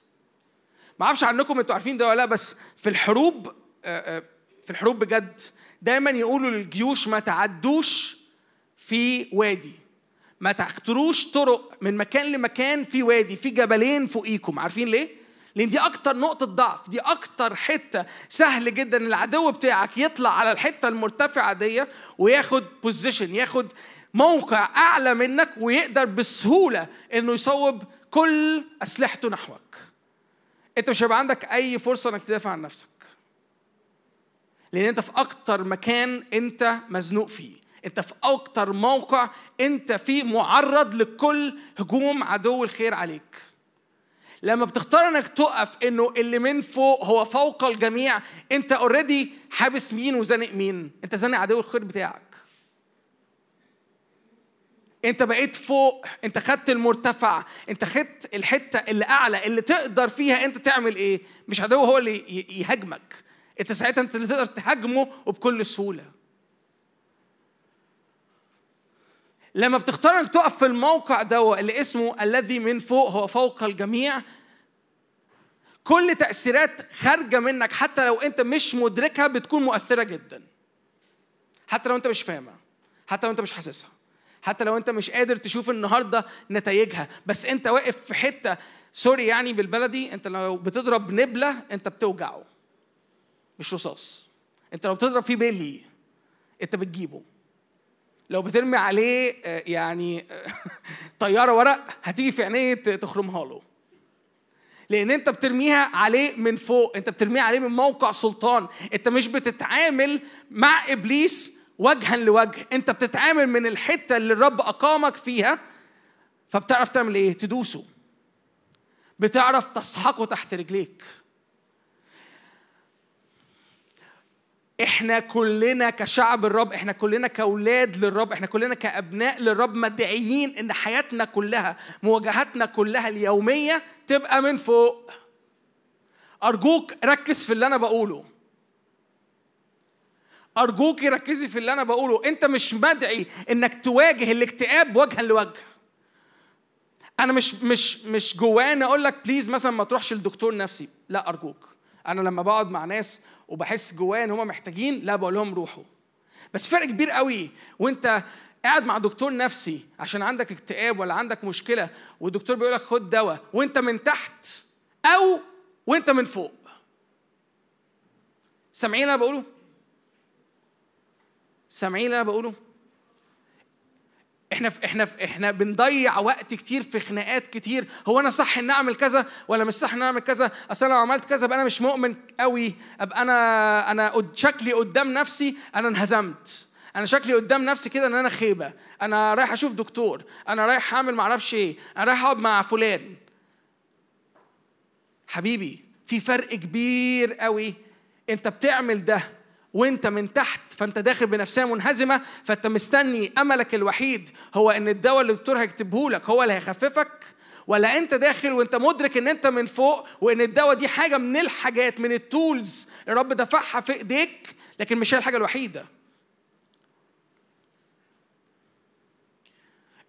ما أعرفش عنكم أنتوا عارفين ده ولا لا بس في الحروب آه، آه، في الحروب بجد دايما يقولوا للجيوش ما تعدوش في وادي ما تختروش طرق من مكان لمكان في وادي في جبلين فوقيكم عارفين ليه؟ لأن دي أكتر نقطة ضعف دي أكتر حتة سهل جدا العدو بتاعك يطلع على الحتة المرتفعة دي وياخد position ياخد موقع أعلى منك ويقدر بسهولة إنه يصوب كل أسلحته نحوك انت مش هيبقى عندك اي فرصة انك تدافع عن نفسك. لأن انت في أكتر مكان انت مزنوق فيه. انت في أكتر موقع انت فيه معرض لكل هجوم عدو الخير عليك. لما بتختار انك تقف انه اللي من فوق هو فوق الجميع انت اوريدي حابس مين وزانق مين. انت زانق عدو الخير بتاعك. انت بقيت فوق انت خدت المرتفع انت خدت الحتة اللي أعلى اللي تقدر فيها انت تعمل إيه؟ مش عدو هو اللي يهاجمك. انت ساعتها انت اللي تقدر تهاجمه وبكل سهولة. لما بتختار انك تقف في الموقع ده اللي اسمه الذي من فوق هو فوق الجميع كل تأثيرات خارجة منك حتى لو أنت مش مدركها بتكون مؤثرة جدا. حتى لو أنت مش فاهمها حتى لو أنت مش حاسسها. حتى لو أنت مش قادر تشوف النهاردة نتائجها بس أنت واقف في حتة سوري يعني بالبلدي أنت لو بتضرب نبلة أنت بتوجعه. مش رصاص. أنت لو بتضرب فيه بيلي أنت بتجيبه. لو بترمي عليه آه، يعني آه، طيارة ورق هتيجي في عينيه تخرمها له. لأن انت بترميها عليه من فوق انت بترميها عليه من موقع سلطان. انت مش بتتعامل مع إبليس وجها لوجه. انت بتتعامل من الحتة اللي الرب أقامك فيها فبتعرف تعمل إيه؟ تدوسه. بتعرف تسحقه تحت رجليك. إحنا كلنا كشعب الرب إحنا كلنا كأولاد للرب إحنا كلنا كأبناء للرب مدعيين إن حياتنا كلها مواجهاتنا كلها اليومية تبقى من فوق. أرجوك ركز في اللي أنا بقوله. أرجوك ركزي في اللي أنا بقوله. أنت مش مدعي إنك تواجه الاكتئاب وجها لوجه. أنا مش مش مش جوانا أقول لك بليز مثلا ما تروحش لدكتور نفسي. لا أرجوك. أنا لما بقعد مع ناس وبحس جوايا إن هم محتاجين لا بقول لهم روحوا. بس فرق كبير قوي وأنت قاعد مع دكتور نفسي عشان عندك اكتئاب ولا عندك مشكلة والدكتور بيقول لك خد دواء وأنت من تحت أو وأنت من فوق. سامعين أنا بقوله؟ سامعين اللي أنا بقوله؟ إحنا في إحنا في إحنا بنضيع وقت كتير في خناقات كتير. هو أنا صح إن أعمل كذا ولا مش صح إن أعمل كذا؟ أصل أنا لو عملت كذا أبقى أنا مش مؤمن قوي أبقى أنا أنا شكلي قدام نفسي أنا انهزمت. أنا شكلي قدام نفسي كده إن أنا خيبة. أنا رايح أشوف دكتور. أنا رايح أعمل معرفش إيه. أنا رايح أقعد مع فلان. حبيبي في فرق كبير قوي أنت بتعمل ده وانت من تحت فانت داخل بنفسية منهزمة فانت مستني أملك الوحيد هو إن الدواء اللي الدكتور هيكتبه لك هو اللي هيخففك ولا أنت داخل وانت مدرك إن أنت من فوق وإن الدواء دي حاجة من الحاجات من التولز الرب دفعها في إيديك لكن مش هي الحاجة الوحيدة.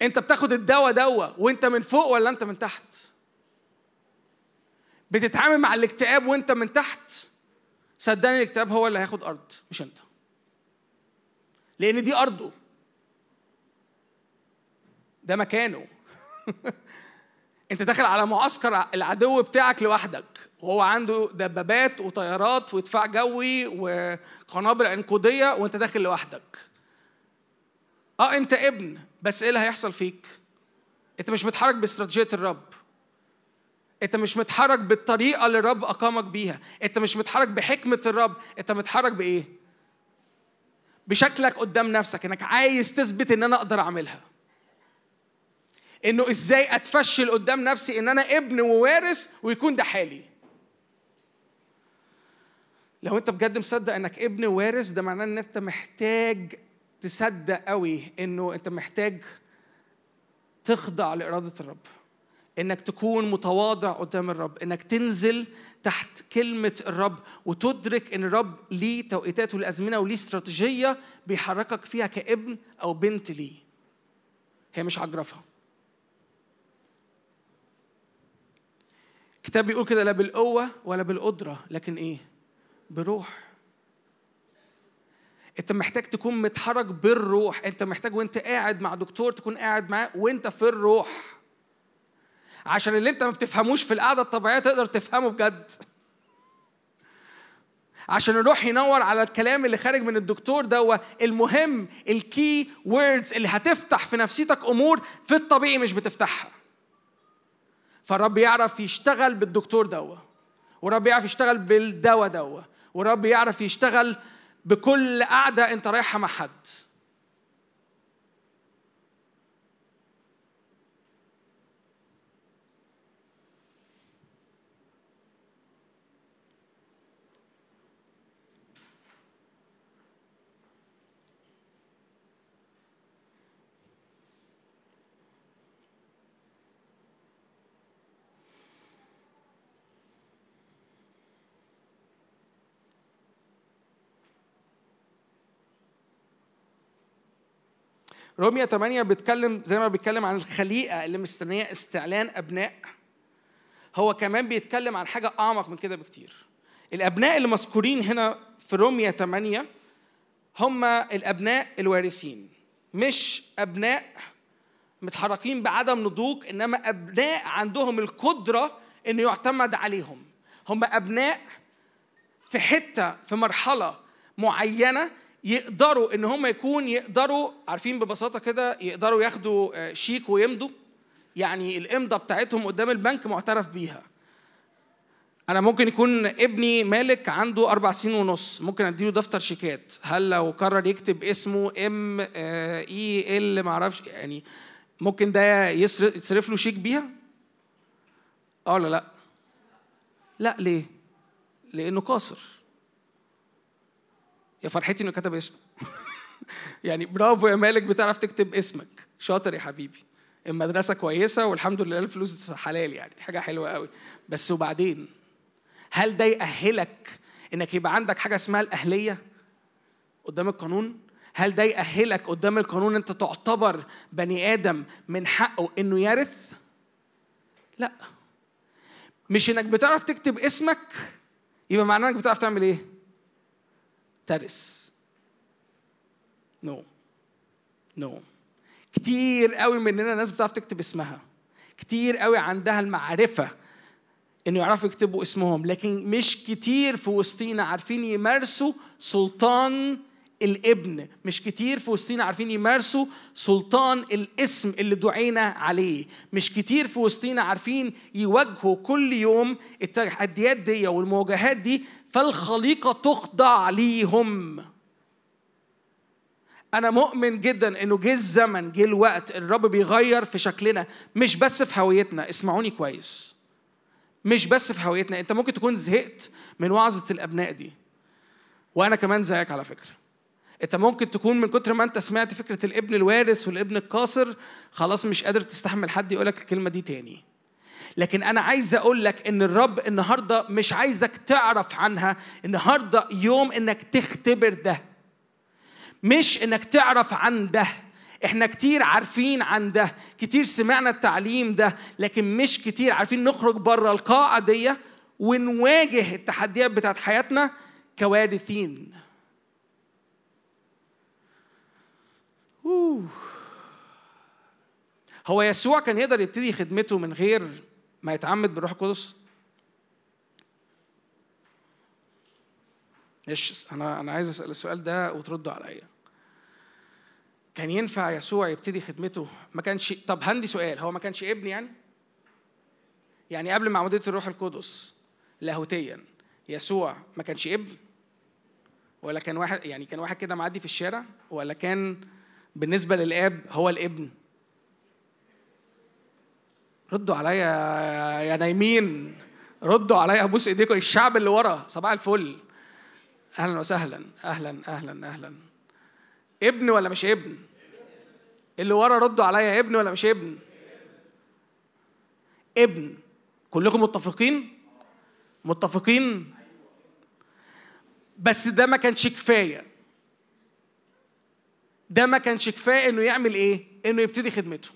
أنت بتاخد الدواء دواء وانت من فوق ولا أنت من تحت؟ بتتعامل مع الاكتئاب وانت من تحت؟ صدقني الاكتئاب هو اللي هياخد أرض مش أنت. لأن دي أرضه. ده مكانه. أنت داخل على معسكر العدو بتاعك لوحدك. وهو عنده دبابات وطيارات ودفاع جوي وقنابل عنقوديه وأنت داخل لوحدك. آه أنت ابن بس إيه اللي هيحصل فيك؟ أنت مش متحرك باستراتيجية الرب. انت مش متحرك بالطريقة اللي الرب أقامك بيها. انت مش متحرك بحكمة الرب. انت متحرك بإيه؟ بشكلك قدام نفسك إنك عايز تثبت إن أنا أقدر أعملها. إنه إزاي أتفشل قدام نفسي إن أنا ابن ووارث ويكون ده حالي. لو أنت بجد مصدق إنك ابن وارث ده معناه إن أنت محتاج تصدق قوي إنه أنت محتاج تخضع لإرادة الرب. إنك تكون متواضع قدام الرب إنك تنزل تحت كلمة الرب وتدرك إن الرب ليه توقيتات والأزمنة وليه استراتيجية بيحركك فيها كابن أو بنت ليه. هي مش عجرفة. الكتاب بيقول كده لا بالقوة ولا بالقدرة لكن إيه؟ بروح. أنت محتاج تكون متحرك بالروح. أنت محتاج وأنت قاعد مع دكتور تكون قاعد معاه وأنت في الروح. عشان اللي انت ما بتفهموش في القعدة الطبيعية تقدر تفهمه بجد. عشان الروح ينور على الكلام اللي خارج من الدكتور ده المهم ال key words اللي هتفتح في نفسيتك أمور في الطبيعي مش بتفتحها. فالرب يعرف يشتغل بالدكتور دوا. ورب يعرف يشتغل بالدواء دوا. ورب يعرف يشتغل بكل قعدة انت رايحها مع حد. رومية 8 بيتكلم زي ما بيتكلم عن الخليقة اللي مستنية استعلان أبناء. هو كمان بيتكلم عن حاجة أعمق من كده بكتير. الأبناء اللي مذكورين هنا في رومية 8 هم الأبناء الوارثين مش أبناء متحركين بعدم نضوج إنما أبناء عندهم القدرة إنه يعتمد عليهم. هم أبناء في حتة في مرحلة معينة يقدروا إن هم يكون يقدروا عارفين ببساطة كده يقدروا ياخدوا آه، شيك ويمضوا. يعني الإمضة بتاعتهم قدام البنك معترف بيها. أنا ممكن يكون ابني مالك عنده أربع سنين ونص ممكن أديله دفتر شيكات. هل لو قرر يكتب اسمه إم إي إل ما أعرفش يعني ممكن ده يصرف له شيك بيها؟ آه ولا لأ؟ لأ ليه؟ لأنه قاصر. يا فرحتي إنه كتب اسمه يعني برافو يا مالك بتعرف تكتب اسمك. شاطر يا حبيبي. المدرسة كويسة والحمد لله الفلوس حلال يعني حاجة حلوة قوي. بس وبعدين؟ هل ده يأهلك إنك يبقى عندك حاجة اسمها الأهلية قدام القانون؟ هل ده يأهلك قدام القانون أنت تعتبر بني آدم من حقه إنه يرث؟ لا. مش إنك بتعرف تكتب اسمك يبقى معناه إنك بتعرف تعمل إيه؟ ترث نو no. نو no. كتير قوي مننا ناس بتعرف تكتب اسمها كتير قوي عندها المعرفة إنه يعرفوا يكتبوا اسمهم لكن مش كتير في وسطينا عارفين يمارسوا سلطان الابن مش كتير في وسطينا عارفين يمارسوا سلطان الاسم اللي دعينا عليه مش كتير في وسطينا عارفين يواجهوا كل يوم التحديات دي والمواجهات دي فالخليقة تخضع ليهم. أنا مؤمن جدا إنه جه الزمن جه الوقت الرب بيغير في شكلنا مش بس في هويتنا. اسمعوني كويس. مش بس في هويتنا. أنت ممكن تكون زهقت من وعظة الأبناء دي. وأنا كمان زيك على فكرة. أنت ممكن تكون من كتر ما أنت سمعت فكرة الابن الوارث والابن القاصر خلاص مش قادر تستحمل حد يقول لك الكلمة دي تاني. لكن أنا عايز أقول لك إن الرب النهارده مش عايزك تعرف عنها. النهارده يوم إنك تختبر ده. مش إنك تعرف عن ده. إحنا كتير عارفين عن ده. كتير سمعنا التعليم ده. لكن مش كتير عارفين نخرج بره القاعة دي ونواجه التحديات بتاعت حياتنا كوارثين. أوه. هو يسوع كان يقدر يبتدي خدمته من غير ما يتعمد بالروح القدس. إيش أنا أنا عايز أسأل السؤال ده وتردوا عليا. كان ينفع يسوع يبتدي خدمته؟ ما كانش طب عندي سؤال هو ما كانش ابن يعني؟ يعني قبل معمودية الروح القدس لاهوتيا يسوع ما كانش ابن؟ ولا كان واحد يعني كان واحد كده معدي في الشارع؟ ولا كان بالنسبة للآب هو الابن؟ ردوا عليا يا نايمين. ردوا عليا ابوس ايديكم الشعب اللي ورا صباح الفل. أهلا وسهلا أهلا أهلا أهلا. ابن ولا مش ابن؟ اللي ورا ردوا عليا ابن ولا مش ابن؟ ابن. كلكم متفقين؟ متفقين؟ بس ده ما كانش كفاية. ده ما كانش كفاية إنه يعمل إيه؟ إنه يبتدي خدمته.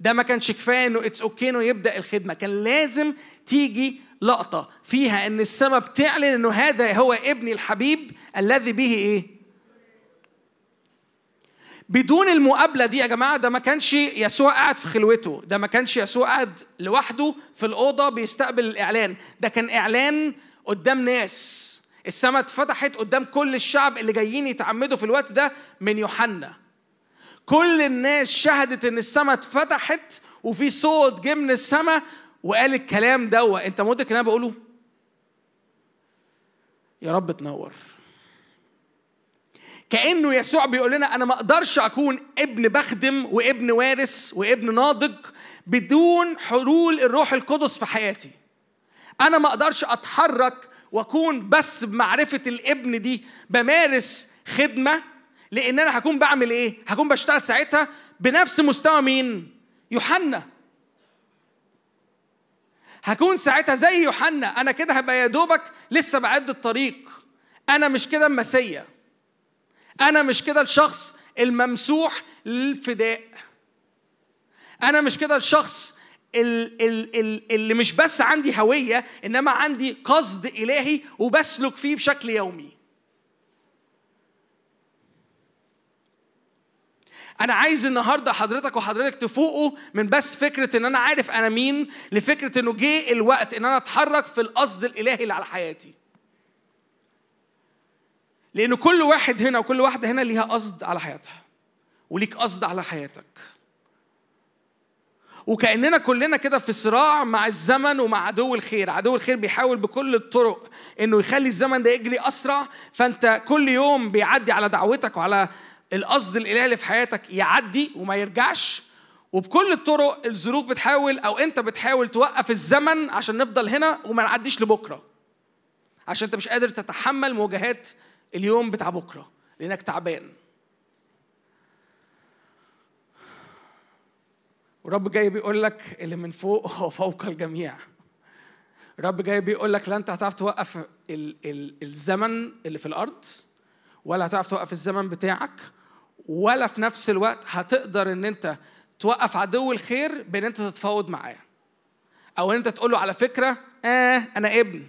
ده ما كانش كفاية إنه it's okay إنه يبدأ الخدمة كان لازم تيجي لقطة فيها إن السماء بتعلن إنه هذا هو ابني الحبيب الذي به إيه؟ بدون المقابلة دي يا جماعة ده ما كانش يسوع قاعد في خلوته ده ما كانش يسوع قاعد لوحده في الأوضة بيستقبل الإعلان ده كان إعلان قدام ناس. السماء اتفتحت قدام كل الشعب اللي جايين يتعمدوا في الوقت ده من يوحنا. كل الناس شهدت إن السماء اتفتحت وفي صوت جه من السماء وقال الكلام دوا انت مدرك اللي أنا بقوله؟ يا رب تنور. كأنه يسوع بيقول لنا أنا ما أقدرش أكون ابن بخدم وابن وارث وابن ناضج بدون حلول الروح القدس في حياتي. أنا ما أقدرش أتحرك وأكون بس بمعرفة الابن دي بمارس خدمة لأن أنا هكون بعمل إيه؟ هكون بشتغل ساعتها بنفس مستوى مين؟ يوحنا. هكون ساعتها زي يوحنا. أنا كده هبقى يا دوبك لسه بعد الطريق. أنا مش كده المسيا أنا مش كده الشخص الممسوح للفداء. أنا مش كده الشخص ال- ال- ال- اللي مش بس عندي هوية انما عندي قصد إلهي وبسلك فيه بشكل يومي. أنا عايز النهارده حضرتك وحضرتك تفوقوا من بس فكرة إن أنا عارف أنا مين لفكرة إنه جه الوقت إن أنا أتحرك في القصد الإلهي اللي على حياتي. لأن كل واحد هنا وكل واحدة هنا ليها قصد على حياتها وليك قصد على حياتك. وكأننا كلنا كده في صراع مع الزمن ومع عدو الخير. عدو الخير بيحاول بكل الطرق إنه يخلي الزمن ده يجري أسرع. فأنت كل يوم بيعدي على دعوتك وعلى القصد الإلهي في حياتك يعدي وما يرجعش وبكل الطرق الظروف بتحاول أو أنت بتحاول توقف الزمن عشان نفضل هنا وما نعديش لبكرة. عشان أنت مش قادر تتحمل مواجهات اليوم بتاع بكرة لأنك تعبان. ورب جاي بيقول لك اللي من فوق هو فوق الجميع. الرب جاي بيقول لك لا أنت هتعرف توقف ال ال الزمن اللي في الأرض ولا هتعرف توقف الزمن بتاعك ولا في نفس الوقت هتقدر إن أنت توقف عدو الخير بإن أنت تتفاوض معاه. أو إن أنت تقول له على فكرة آه أنا ابن.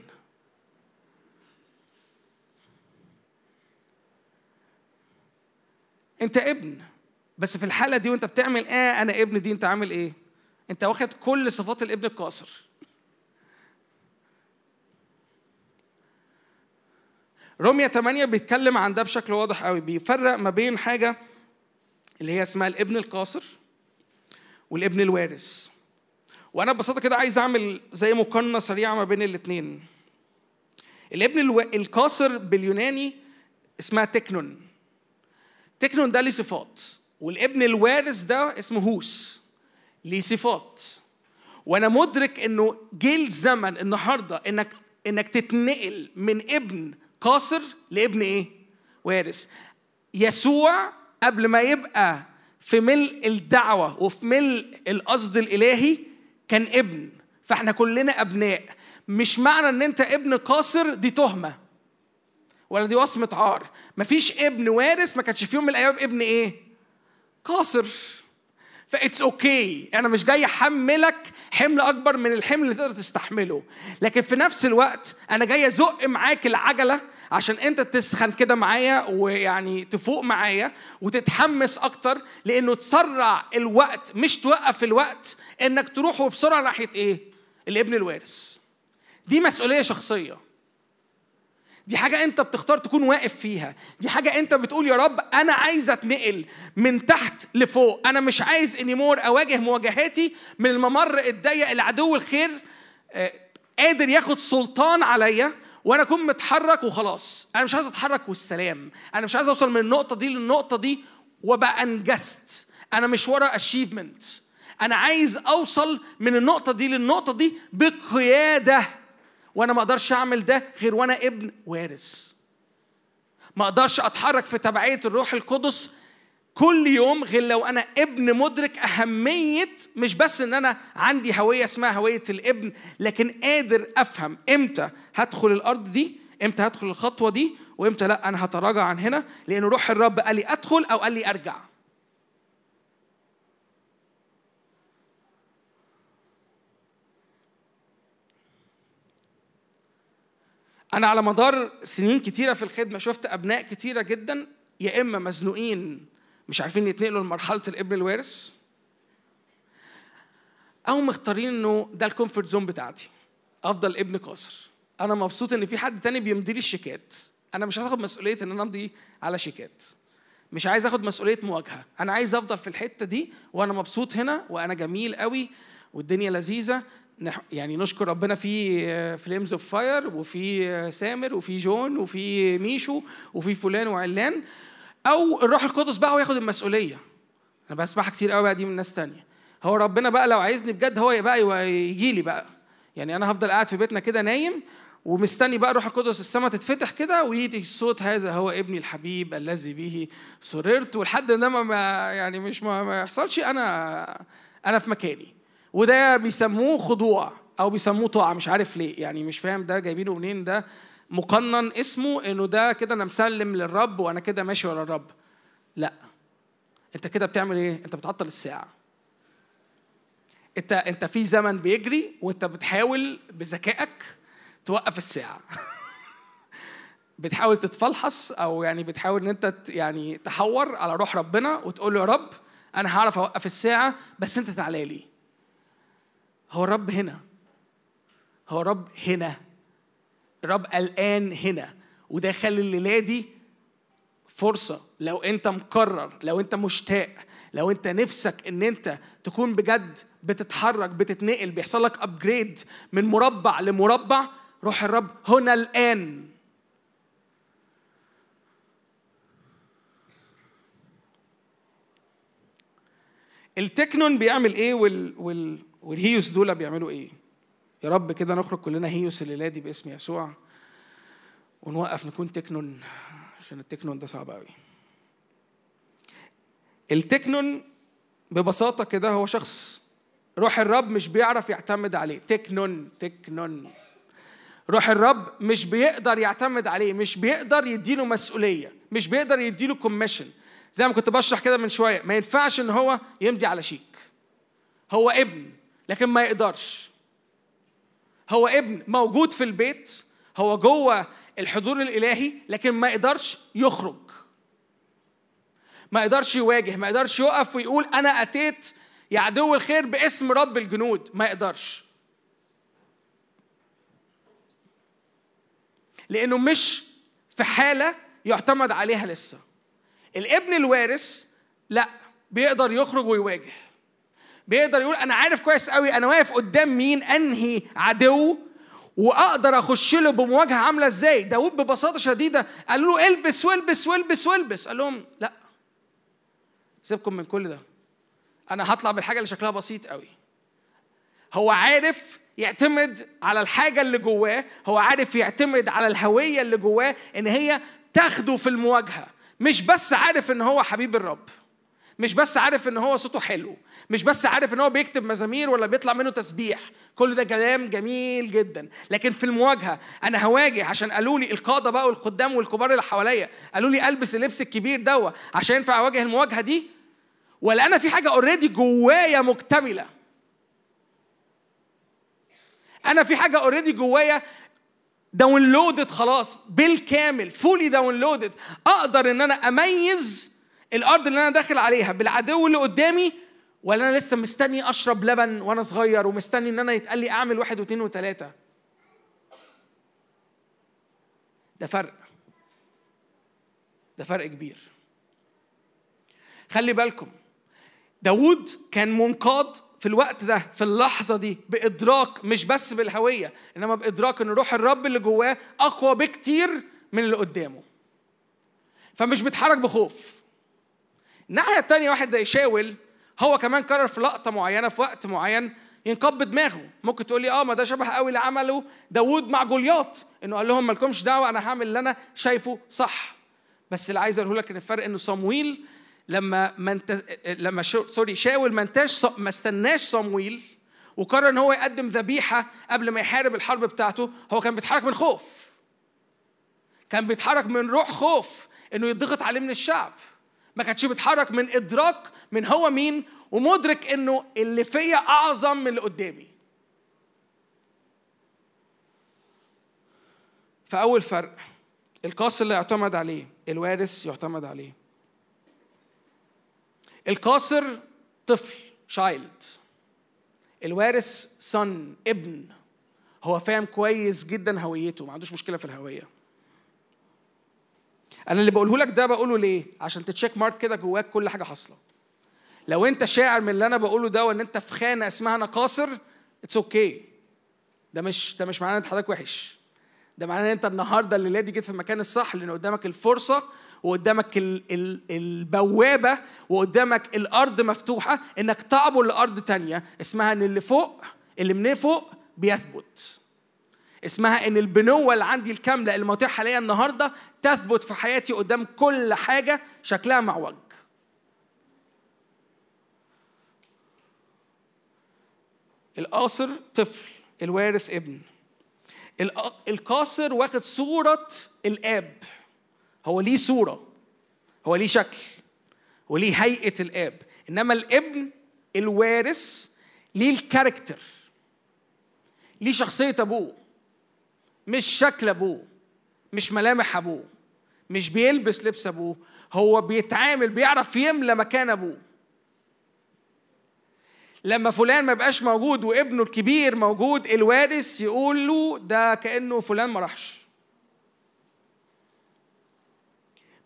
أنت ابن. بس في الحالة دي وأنت بتعمل آه أنا ابن دي أنت عامل إيه؟ أنت واخد كل صفات الابن القاصر. روميا 8 بيتكلم عن ده بشكل واضح قوي. بيفرق ما بين حاجة اللي هي اسمها الابن القاصر والابن الوارث. وأنا ببساطة كده عايز أعمل زي مقارنة سريعة ما بين الاثنين الابن ألو... القاصر باليوناني اسمها تكنون. تكنون ده ليه صفات. والابن الوارث ده اسمه هوس. ليه صفات. وأنا مدرك إنه جه الزمن النهارده انك إنك تتنقل من ابن قاصر لابن إيه؟ وارث. يسوع قبل ما يبقى في ملء الدعوة وفي ملء القصد الإلهي كان ابن. فإحنا كلنا أبناء. مش معنى إن أنت ابن قاصر دي تهمة. ولا دي وصمة عار. مفيش ابن وارث ما كانش في يوم من الأيام ابن إيه؟ قاصر. ف it's okay أنا مش جاي أحملك حمل أكبر من الحمل اللي تقدر تستحمله. لكن في نفس الوقت أنا جاي أزق معاك العجلة عشان أنت تسخن كده معايا ويعني تفوق معايا وتتحمس أكتر لأنه تسرع الوقت مش توقف الوقت إنك تروح وبسرعه ناحية إيه؟ الابن الوارث. دي مسؤولية شخصية. دي حاجة أنت بتختار تكون واقف فيها. دي حاجة أنت بتقول يا رب أنا عايز أتنقل من تحت لفوق. أنا مش عايز إني مور أواجه مواجهاتي من الممر الضيق العدو الخير آه، قادر ياخد سلطان عليا وأنا أكون متحرك وخلاص. أنا مش عايز أتحرك والسلام. أنا مش عايز أوصل من النقطة دي للنقطة دي وأبقى أنجزت. أنا مش ورا اشيفمنت أنا عايز أوصل من النقطة دي للنقطة دي بقيادة. وأنا ما أقدرش اعمل ده غير وأنا ابن وارث. ما أقدرش اتحرك في تبعية الروح القدس كل يوم غير لو أنا ابن مدرك اهمية مش بس ان أنا عندي هوية اسمها هوية الابن لكن قادر افهم إمتى هدخل الأرض دي إمتى هدخل الخطوة دي وامتى لا. أنا هتراجع عن هنا لأن روح الرب قال لي ادخل أو قال لي ارجع. أنا على مدار سنين كتيرة في الخدمة شفت أبناء كتيرة جدا يا إما مزنوقين مش عارفين يتنقلوا لمرحلة الإبن الوارث أو مختارين إنه ده ال comfort zone بتاعتي أفضل إبن قاصر. أنا مبسوط إن في حد تاني بيمضي لي الشيكات. أنا مش هاخد مسؤولية إن أنا أمضي على شيكات. مش عايز آخد مسؤولية مواجهة. أنا عايز أفضل في الحتة دي وأنا مبسوط هنا وأنا جميل قوي والدنيا لذيذة. يعني نشكر ربنا في Flames of Fire وفي سامر وفي جون وفي ميشو وفي فلان وعلان. أو الروح القدس بقى هو ياخد المسؤولية. أنا بسمعها كتير قوي بقى دي من ناس تانية. هو ربنا بقى لو عايزني بجد هو بقى يجي لي بقى. يعني أنا هفضل قاعد في بيتنا كده نايم ومستني بقى روح القدس السماء تتفتح كده ويجي الصوت هذا هو ابني الحبيب الذي به سررت. ولحد ما يعني مش ما يحصلش. أنا أنا في مكاني. وده بيسموه خضوع أو بيسموه طاعة مش عارف ليه يعني مش فاهم ده جايبينه منين ده مقنن اسمه إنه ده كده أنا مسلم للرب وأنا كده ماشي ورا الرب. لا. أنت كده بتعمل إيه؟ أنت بتعطل الساعة. أنت أنت في زمن بيجري وأنت بتحاول بذكائك توقف الساعة. بتحاول تتفلحص أو يعني بتحاول إن أنت يعني تحور على روح ربنا وتقول له يا رب أنا هعرف أوقف الساعة بس أنت تعالى لي. هو الرب هنا. هو الرب هنا. الرب الان هنا. وده خلي الليلة دي فرصة. لو انت مقرر لو انت مشتاق لو انت نفسك ان انت تكون بجد بتتحرك بتتنقل بيحصل لك upgrade من مربع لمربع روح الرب هنا الآن. التكنون بيعمل إيه وال... وال... والهيوس دول بيعملوا إيه؟ يا رب كده نخرج كلنا هيوس الليلة دي باسم يسوع ونوقف نكون تكنون عشان التكنون ده صعب قوي التكنون ببساطة كده هو شخص روح الرب مش بيعرف يعتمد عليه. تكنون تكنون. روح الرب مش بيقدر يعتمد عليه مش بيقدر يديله مسؤولية مش بيقدر يديله كوميشن زي ما كنت بشرح كده من شوية ما ينفعش إن هو يمضي على شيك. هو ابن. لكن ما يقدرش. هو ابن موجود في البيت هو جوه الحضور الإلهي لكن ما يقدرش يخرج. ما يقدرش يواجه ما يقدرش يقف ويقول أنا أتيت يا عدو الخير باسم رب الجنود. ما يقدرش. لأنه مش في حالة يعتمد عليها لسه. الابن الوارث لا بيقدر يخرج ويواجه. بيقدر يقول أنا عارف كويس قوي أنا واقف قدام مين أنهي عدو وأقدر أخش له بمواجهة عاملة إزاي؟ داود ببساطة شديدة قالوا له البس والبس والبس والبس. قال لهم لا. سيبكم من كل ده. أنا هطلع بالحاجة اللي شكلها بسيط قوي. هو عارف يعتمد على الحاجة اللي جواه هو عارف يعتمد على الهوية اللي جواه إن هي تاخده في المواجهة مش بس عارف إن هو حبيب الرب. مش بس عارف إن هو صوته حلو مش بس عارف إن هو بيكتب مزامير ولا بيطلع منه تسبيح. كل ده كلام جميل جدا. لكن في المواجهة أنا هواجه عشان قالوا لي القادة بقى والخدام والكبار اللي حواليا. قالوا لي ألبس اللبس الكبير دوا عشان ينفع أواجه المواجهة دي؟ ولا أنا في حاجة already جوايا مكتملة؟ أنا في حاجة already جوايا downloaded خلاص بالكامل fully downloaded أقدر إن أنا أميز الأرض اللي أنا داخل عليها بالعدو اللي قدامي ولا أنا لسه مستني أشرب لبن وأنا صغير ومستني إن أنا يتقال لي أعمل واحد واثنين وثلاثة؟ ده فرق. ده فرق كبير. خلي بالكم داود كان منقاد في الوقت ده في اللحظة دي بإدراك مش بس بالهوية إنما بإدراك إن روح الرب اللي جواه أقوى بكتير من اللي قدامه. فمش بيتحرك بخوف. الناحية التانية واحد زي شاول هو كمان قرر في لقطة معينة في وقت معين ينقب بدماغه. ممكن تقول لي آه ما ده شبه قوي اللي عمله داوود مع جولياط. إنه قال لهم مالكمش دعوة أنا هعمل اللي أنا شايفه صح. بس اللي عايز أقوله لك إن الفرق إنه صمويل لما ما انت لما شو... سوري شاول ما انتاش ما استناش صمويل وقرر إن هو يقدم ذبيحة قبل ما يحارب الحرب بتاعته هو كان بيتحرك من خوف. كان بيتحرك من روح خوف إنه يضغط عليه من الشعب. ما كانش بيتحرك من إدراك من هو مين ومدرك إنه اللي فيا أعظم من اللي قدامي. فأول فرق القاصر اللي يعتمد عليه الوارث يعتمد عليه. القاصر طفل child الوارث son ابن. هو فاهم كويس جدا هويته ما عندوش مشكلة في الهوية. أنا اللي بقوله لك ده بقوله ليه؟ عشان ت check mark كده جواك كل حاجة حاصلة. لو أنت شاعر من اللي أنا بقوله ده وإن أنت في خانة اسمها أنا قاصر it's okay okay. ده مش ده مش معناه إن حضرتك وحش. ده معناه إن أنت النهارده الليلة دي جيت في المكان الصح لأن قدامك الفرصة وقدامك ال ال البوابة وقدامك الأرض مفتوحة إنك تعبر لأرض تانية اسمها إن اللي فوق اللي من فوق بيثبت. اسمها إن البنوة اللي عندي الكاملة اللي متاحة ليا النهارده تثبت في حياتي قدام كل حاجة شكلها معوج. القاصر طفل الوارث ابن. القاصر واخد صورة الآب. هو ليه صورة هو ليه شكل وليه هيئة الآب. إنما الابن الوارث ليه الكاركتر ليه شخصية أبوه. مش شكل أبوه مش ملامح أبوه مش بيلبس لبس أبوه هو بيتعامل بيعرف يملى مكان أبوه. لما فلان ما يبقاش موجود وابنه الكبير موجود الوارث يقول له ده كأنه فلان ما راحش.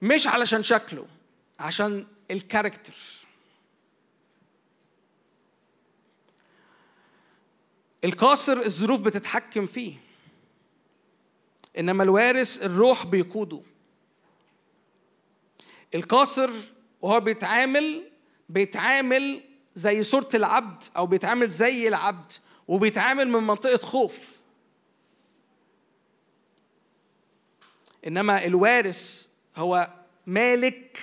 مش علشان شكله عشان الكاركتر. القاصر الظروف بتتحكم فيه. إنما الوارث الروح بيقوده. القاصر وهو بيتعامل بيتعامل زي صورة العبد أو بيتعامل زي العبد وبيتعامل من منطقة خوف. إنما الوارث هو مالك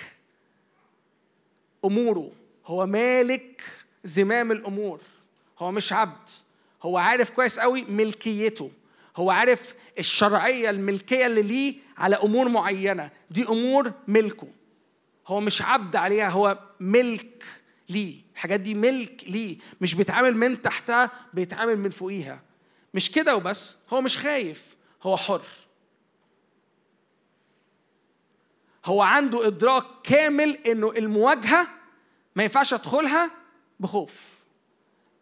أموره هو مالك زمام الأمور. هو مش عبد. هو عارف كويس قوي ملكيته. هو عارف الشرعية الملكية اللي ليه على أمور معينة. دي أمور ملكه. هو مش عبد عليها هو ملك ليه. الحاجات دي ملك ليه. مش بيتعامل من تحتها بيتعامل من فوقيها. مش كده وبس. هو مش خايف. هو حر. هو عنده إدراك كامل إنه المواجهة ما ينفعش أدخلها بخوف.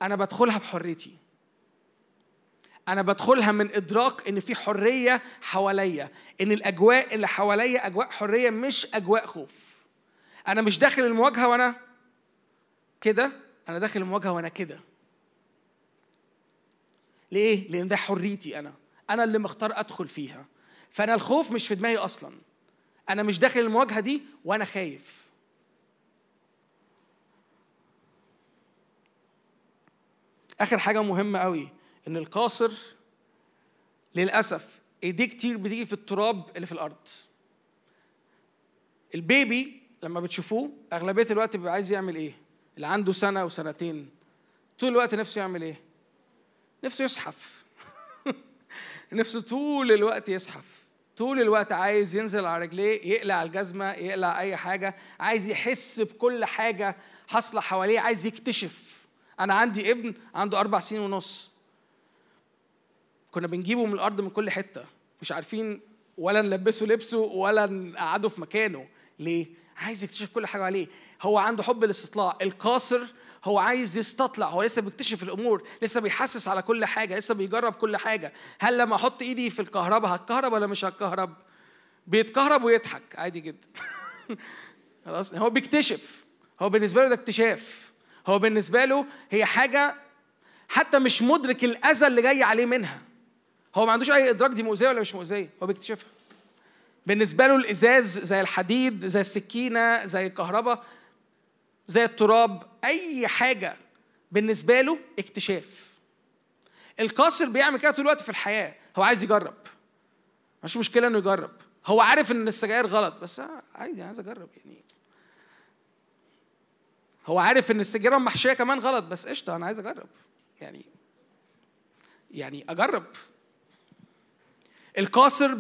أنا بدخلها بحريتي. أنا بدخلها من إدراك إن في حرية حواليا إن الأجواء اللي حواليا أجواء حرية مش أجواء خوف. أنا مش داخل المواجهة وأنا كده أنا داخل المواجهة وأنا كده. ليه؟ لأن ده حريتي أنا. أنا اللي مختار أدخل فيها. فأنا الخوف مش في دماغي أصلا. أنا مش داخل المواجهة دي وأنا خايف. آخر حاجة مهمة قوي إن القاصر للأسف ايديه كتير بتيجي في التراب اللي في الأرض. البيبي لما بتشوفوه أغلبية الوقت بيبقى عايز يعمل إيه؟ اللي عنده سنة وسنتين. طول الوقت نفسه يعمل إيه؟ نفسه يزحف نفسه طول الوقت يزحف طول الوقت عايز ينزل على رجليه يقلع الجزمة يقلع أي حاجة. عايز يحس بكل حاجة حاصلة حواليه عايز يكتشف. أنا عندي ابن عنده أربع سنين ونص. كنا بنجيبه من الأرض من كل حتة. مش عارفين ولا نلبسه لبسه ولا نقعده في مكانه. ليه؟ عايز يكتشف كل حاجة عليه. هو عنده حب الاستطلاع القاصر هو عايز يستطلع. هو لسه بيكتشف الأمور. لسه بيحسس على كل حاجة. لسه بيجرب كل حاجة. هل لما أحط إيدي في الكهرباء هتكهرب ولا مش هتكهرب؟ بيتكهرب ويضحك. عادي جدا. خلاص. هو بيكتشف. هو بالنسبة له ده اكتشاف. هو بالنسبة له هي حاجة حتى مش مدرك الأذى اللي جاي عليه منها. هو ما عندوش أي إدراك دي مؤذية ولا مش مؤذية؟ هو بيكتشفها. بالنسبة له الإزاز زي الحديد زي السكينة زي الكهرباء زي التراب أي حاجة بالنسبة له اكتشاف. القاصر بيعمل كده طول الوقت في الحياة. هو عايز يجرب. مش مشكلة إنه يجرب. هو عارف إن السجاير غلط بس عادي عايز أجرب يعني. هو عارف إن السجاير المحشية كمان غلط بس قشطة أنا عايز أجرب. يعني يعني أجرب. القاصر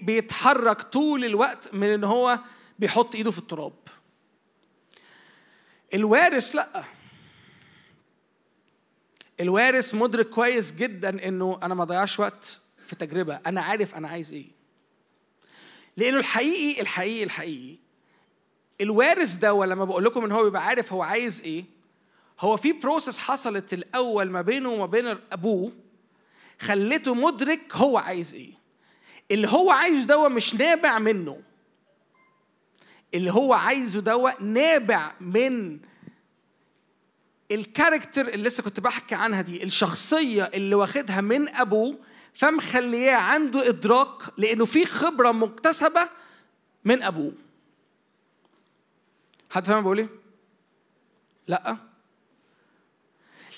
بيتحرك طول الوقت من إن هو بيحط إيده في التراب. الوارث لأ. الوارث مدرك كويس جدا إنه أنا ما ضيعش وقت في تجربة. أنا عارف أنا عايز إيه. لأنه الحقيقي الحقيقي الحقيقي الوارث ده لما بقول لكم إن هو بيبقى عارف هو عايز إيه هو في process حصلت الأول ما بينه وما بين أبوه خلته مدرك هو عايز إيه. اللي هو عايزه ده مش نابع منه. اللي هو عايزه ده نابع من ال character اللي لسه كنت بحكي عنها دي الشخصية اللي واخدها من أبوه فمخلياه عنده إدراك لأنه في خبرة مكتسبة من أبوه. حد فاهم بقول إيه؟ لأ.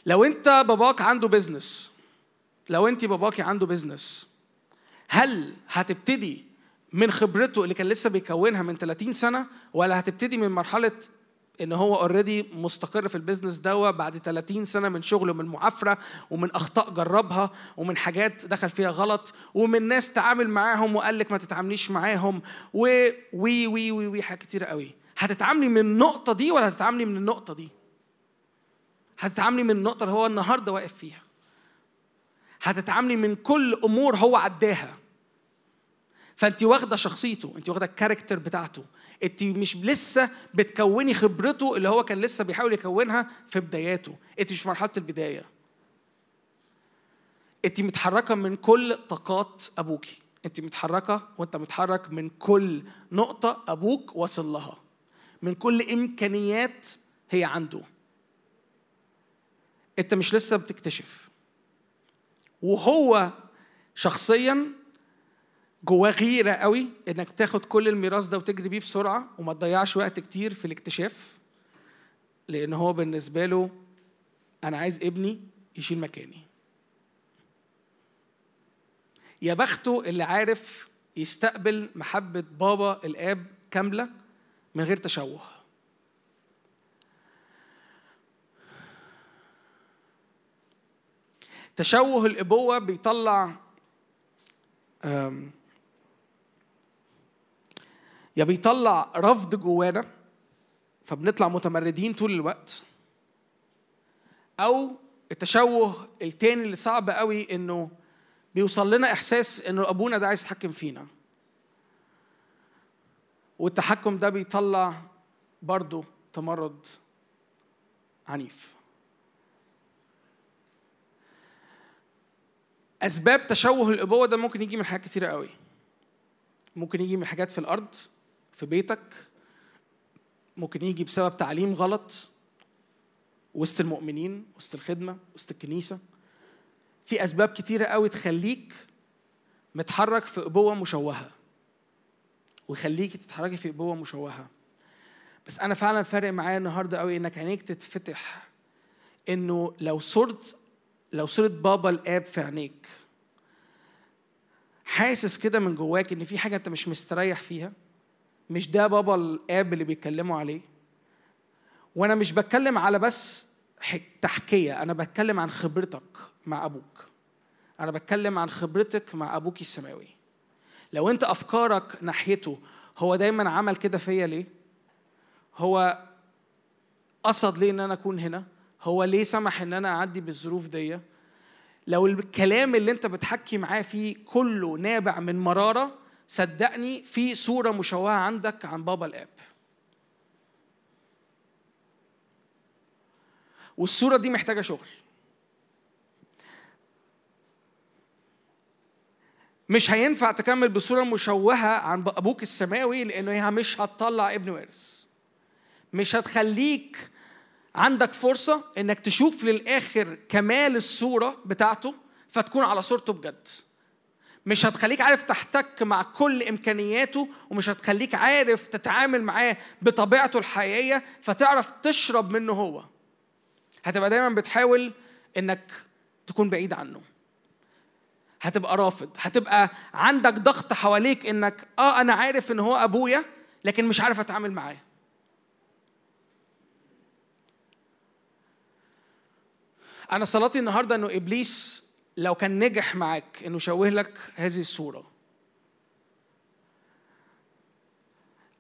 لو أنت باباك عنده business لو أنت باباكي عنده business هل هتبتدي من خبرته اللي كان لسه بيكونها من 30 سنة ولا هتبتدي من مرحلة إن هو already مستقر في ال business دوا بعد 30 سنة من شغل ومن معافرة ومن أخطاء جربها ومن حاجات دخل فيها غلط ومن ناس تعامل معاهم وقال لك ما تتعامليش معاهم و وي وي وي, وي حاجات كتيرة قوي. هتتعاملي من النقطة دي ولا هتتعاملي من النقطة دي؟ هتتعاملي من النقطة اللي هو النهارده واقف فيها. هتتعاملي من كل أمور هو عداها. فانت واخدة شخصيته انت واخدة ال character بتاعته. انت مش لسه بتكوني خبرته اللي هو كان لسه بيحاول يكونها في بداياته. انت مش في مرحلة البداية. انت متحركة من كل طاقات أبوكي. انت متحركة وأنت متحرك من كل نقطة أبوك وصل لها. من كل إمكانيات هي عنده. أنت مش لسه بتكتشف. وهو شخصيا جواه غيرة قوي إنك تاخد كل الميراث ده وتجري بيه بسرعة وما تضيعش وقت كتير في الاكتشاف لأن هو بالنسبة له أنا عايز ابني يشيل مكاني. يا بخته اللي عارف يستقبل محبة بابا الآب كاملة من غير تشوه. تشوه الإبوة بيطلع يا بيطلع رفض جوانا فبنطلع متمردين طول الوقت. أو التشوه التاني اللي صعب قوي إنه بيوصل لنا إحساس إنه أبونا ده عايز يتحكم فينا. والتحكم ده بيطلع برضه تمرد عنيف. أسباب تشوه الأبوة ده ممكن يجي من حاجات كتيرة قوي. ممكن يجي من حاجات في الأرض في بيتك ممكن يجي بسبب تعليم غلط وسط المؤمنين وسط الخدمة وسط الكنيسة. في أسباب كتيرة قوي تخليك متحرك في أبوة مشوهة ويخليكي تتحركي في أبوة مشوهة. بس أنا فعلا فارق معايا النهارده قوي إنك عينيك تتفتح إنه لو صرت لو صورة بابا الآب في عينيك حاسس كده من جواك إن في حاجة أنت مش مستريح فيها؟ مش ده بابا الآب اللي بيتكلموا عليه؟ وأنا مش بتكلم على بس حك- تحكية أنا بتكلم عن خبرتك مع أبوك. أنا بتكلم عن خبرتك مع أبوك السماوي. لو أنت أفكارك ناحيته هو دايما عمل كده فيا ليه؟ هو قصد ليه إن أنا أكون هنا؟ هو ليه سمح إن أنا أعدي بالظروف دي لو الكلام اللي أنت بتحكي معاه فيه كله نابع من مرارة صدقني في صورة مشوهة عندك عن بابا الآب. والصورة دي محتاجة شغل. مش هينفع تكمل بصورة مشوهة عن أبوك السماوي لأنه هي مش هتطلع ابن وارث. مش هتخليك عندك فرصة إنك تشوف للآخر كمال الصورة بتاعته فتكون على صورته بجد. مش هتخليك عارف تحتك مع كل إمكانياته ومش هتخليك عارف تتعامل معاه بطبيعته الحقيقية فتعرف تشرب منه هو. هتبقى دايما بتحاول إنك تكون بعيد عنه. هتبقى رافض. هتبقى عندك ضغط حواليك إنك آه أنا عارف إن هو أبويا لكن مش عارف أتعامل معاه. أنا صلاتي النهارده إنه إبليس لو كان نجح معاك إنه يشوه لك هذه الصورة.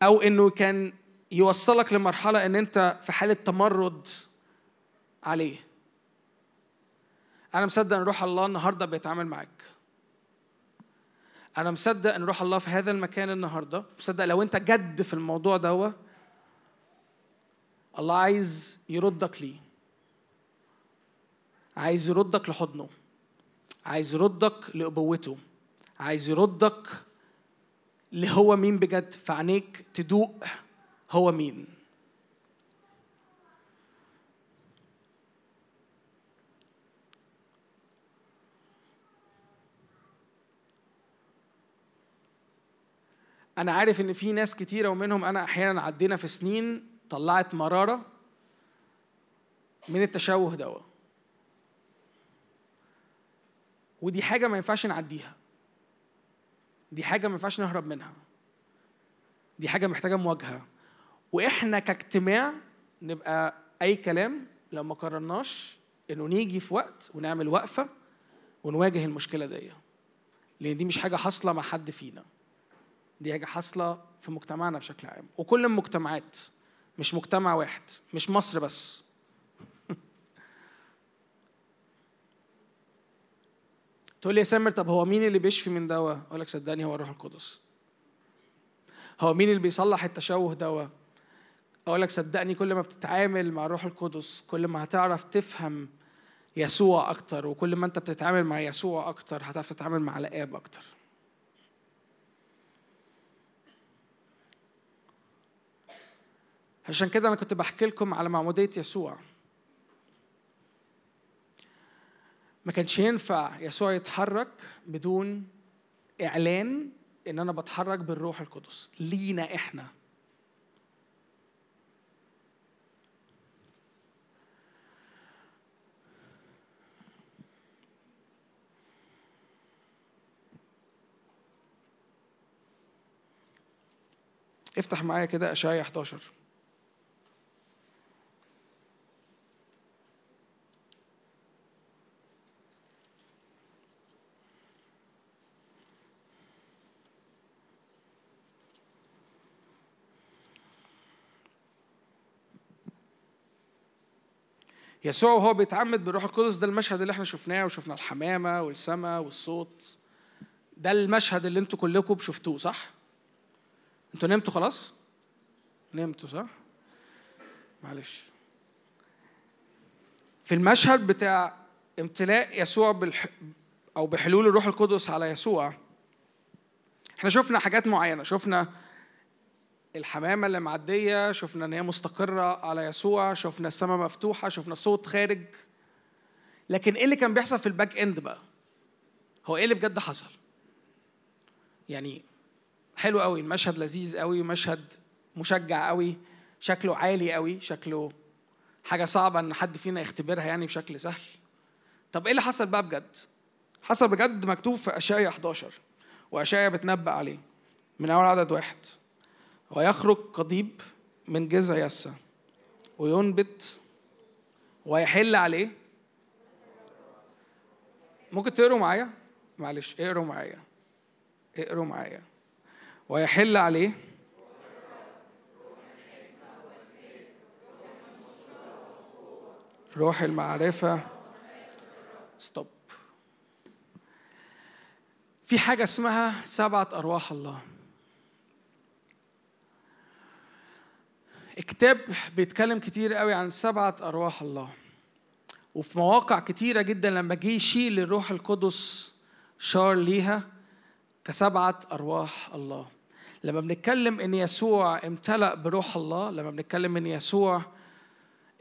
أو إنه كان يوصلك لمرحلة إن أنت في حالة تمرد عليه. أنا مصدق إن روح الله النهارده بيتعامل معاك. أنا مصدق إن روح الله في هذا المكان النهارده. مصدق لو أنت جد في الموضوع دوا الله عايز يردك ليه. عايز يردك لحضنه عايز يردك لأبوته عايز يردك لهو مين بجد؟ في عينيك تدوق هو مين. أنا عارف إن في ناس كتيرة ومنهم أنا أحيانا عدينا في سنين طلعت مرارة من التشوه دوت ودي حاجة ما ينفعش نعديها. دي حاجة ما ينفعش نهرب منها. دي حاجة محتاجة مواجهة. وإحنا كاجتماع نبقى أي كلام لو ما قررناش إنه نيجي في وقت ونعمل وقفة ونواجه المشكلة دي. لأن دي مش حاجة حاصلة مع حد فينا. دي حاجة حاصلة في مجتمعنا بشكل عام. وكل المجتمعات مش مجتمع واحد مش مصر بس. تقول لي يا سامر طب هو مين اللي بيشفي من دواء؟ أقول لك صدقني هو الروح القدس. هو مين اللي بيصلح التشوه دواء؟ أقول لك صدقني كل ما بتتعامل مع الروح القدس كل ما هتعرف تفهم يسوع أكتر وكل ما أنت بتتعامل مع يسوع أكتر هتعرف تتعامل مع الآب أكتر. عشان كده أنا كنت بحكي لكم على معمودية يسوع. ما كانش ينفع يسوع يتحرك بدون إعلان إن أنا بتحرك بالروح القدس. لينا إحنا. افتح معايا كده إشعياء 11 يسوع وهو بيتعمد بالروح القدس ده المشهد اللي إحنا شفناه وشفنا الحمامة والسماء والصوت ده المشهد اللي أنتوا كلكم شفتوه صح؟ أنتوا نمتوا خلاص؟ نمتوا صح؟ معلش في المشهد بتاع امتلاء يسوع بالح... أو بحلول الروح القدس على يسوع إحنا شفنا حاجات معينة شفنا الحمامة اللي معدية شفنا إن هي مستقرة على يسوع شفنا السماء مفتوحة شفنا صوت خارج. لكن إيه اللي كان بيحصل في ال back end بقى؟ هو إيه اللي بجد حصل؟ يعني حلو قوي المشهد لذيذ قوي مشهد مشجع قوي شكله عالي قوي شكله حاجة صعبة إن حد فينا يختبرها يعني بشكل سهل. طب إيه اللي حصل بقى بجد؟ حصل بجد مكتوب في اشعيا 11 واشعيا بتنبأ عليه من أول عدد واحد. ويخرج قضيب من جذع يسى وينبت ويحل عليه. ممكن تقروا معايا؟ معلش اقروا معايا. اقروا معايا. ويحل عليه. روح المعرفة. ستوب في حاجة اسمها سبعة أرواح الله. الكتاب بيتكلم كتير قوي عن سبعة أرواح الله. وفي مواقع كتيرة جدا لما جه يشيل الروح القدس شار ليها كسبعة أرواح الله. لما بنتكلم إن يسوع امتلأ بروح الله لما بنتكلم إن يسوع